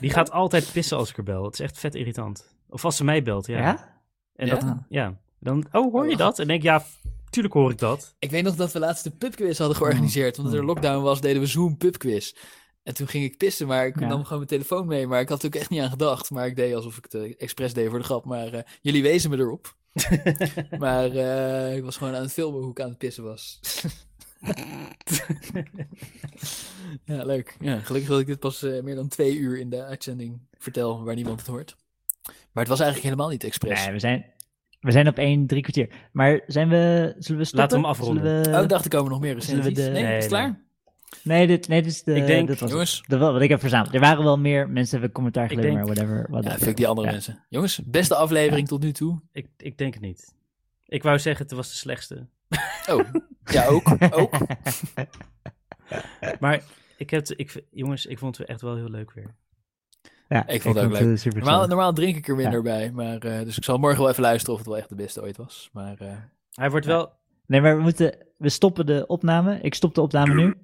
Die gaat altijd pissen als ik er bel. Het is echt vet irritant. Of als ze mij belt, ja. Ja? En Ja? dat, ja. Dan, oh, hoor je dat? En denk ik, ja, tuurlijk hoor ik dat. Ik weet nog dat we laatst de pubquiz hadden georganiseerd. Want er lockdown was, deden we Zoom pubquiz. En toen ging ik pissen, maar ik Ja. nam gewoon mijn telefoon mee. Maar ik had er ook echt niet aan gedacht. Maar ik deed alsof ik het eh, expres deed voor de grap. Maar eh, jullie wezen me erop. maar eh, ik was gewoon aan het filmen hoe ik aan het pissen was. ja, leuk. Ja, gelukkig dat ik dit pas eh, meer dan twee uur in de uitzending vertel, waar niemand het hoort. Maar het was eigenlijk helemaal niet expres. Nee, we zijn, we zijn op één, drie kwartier. Maar zijn we, zullen we stoppen? Laten we hem afronden. We- oh, ik dacht, er komen nog meer zullen we recensies. de- Nee, Nee, is het klaar? Nee, dit, nee, dit is de, Ik denk- dit was Jongens, het. Dat wel wat ik heb verzameld. Er waren wel meer mensen hebben commentaar Ik geleverd, denk- maar whatever. ja, whatever. fuck die andere Ja. mensen. Jongens, beste aflevering tot nu toe. ik, ik denk het niet. Ik wou zeggen, het was de slechtste. Oh, ja, ook. ook. Maar ik heb, ik, jongens, ik vond het echt wel heel leuk weer. Ja, Ik vond het ook leuk. eh, super Normaal, normaal drink ik er minder bij. Maar, eh, dus ik zal morgen wel even luisteren of het wel echt de beste ooit was. Maar eh, Hij wordt Ja. wel... Nee, maar we moeten, we stoppen de opname. Ik stop de opname nu.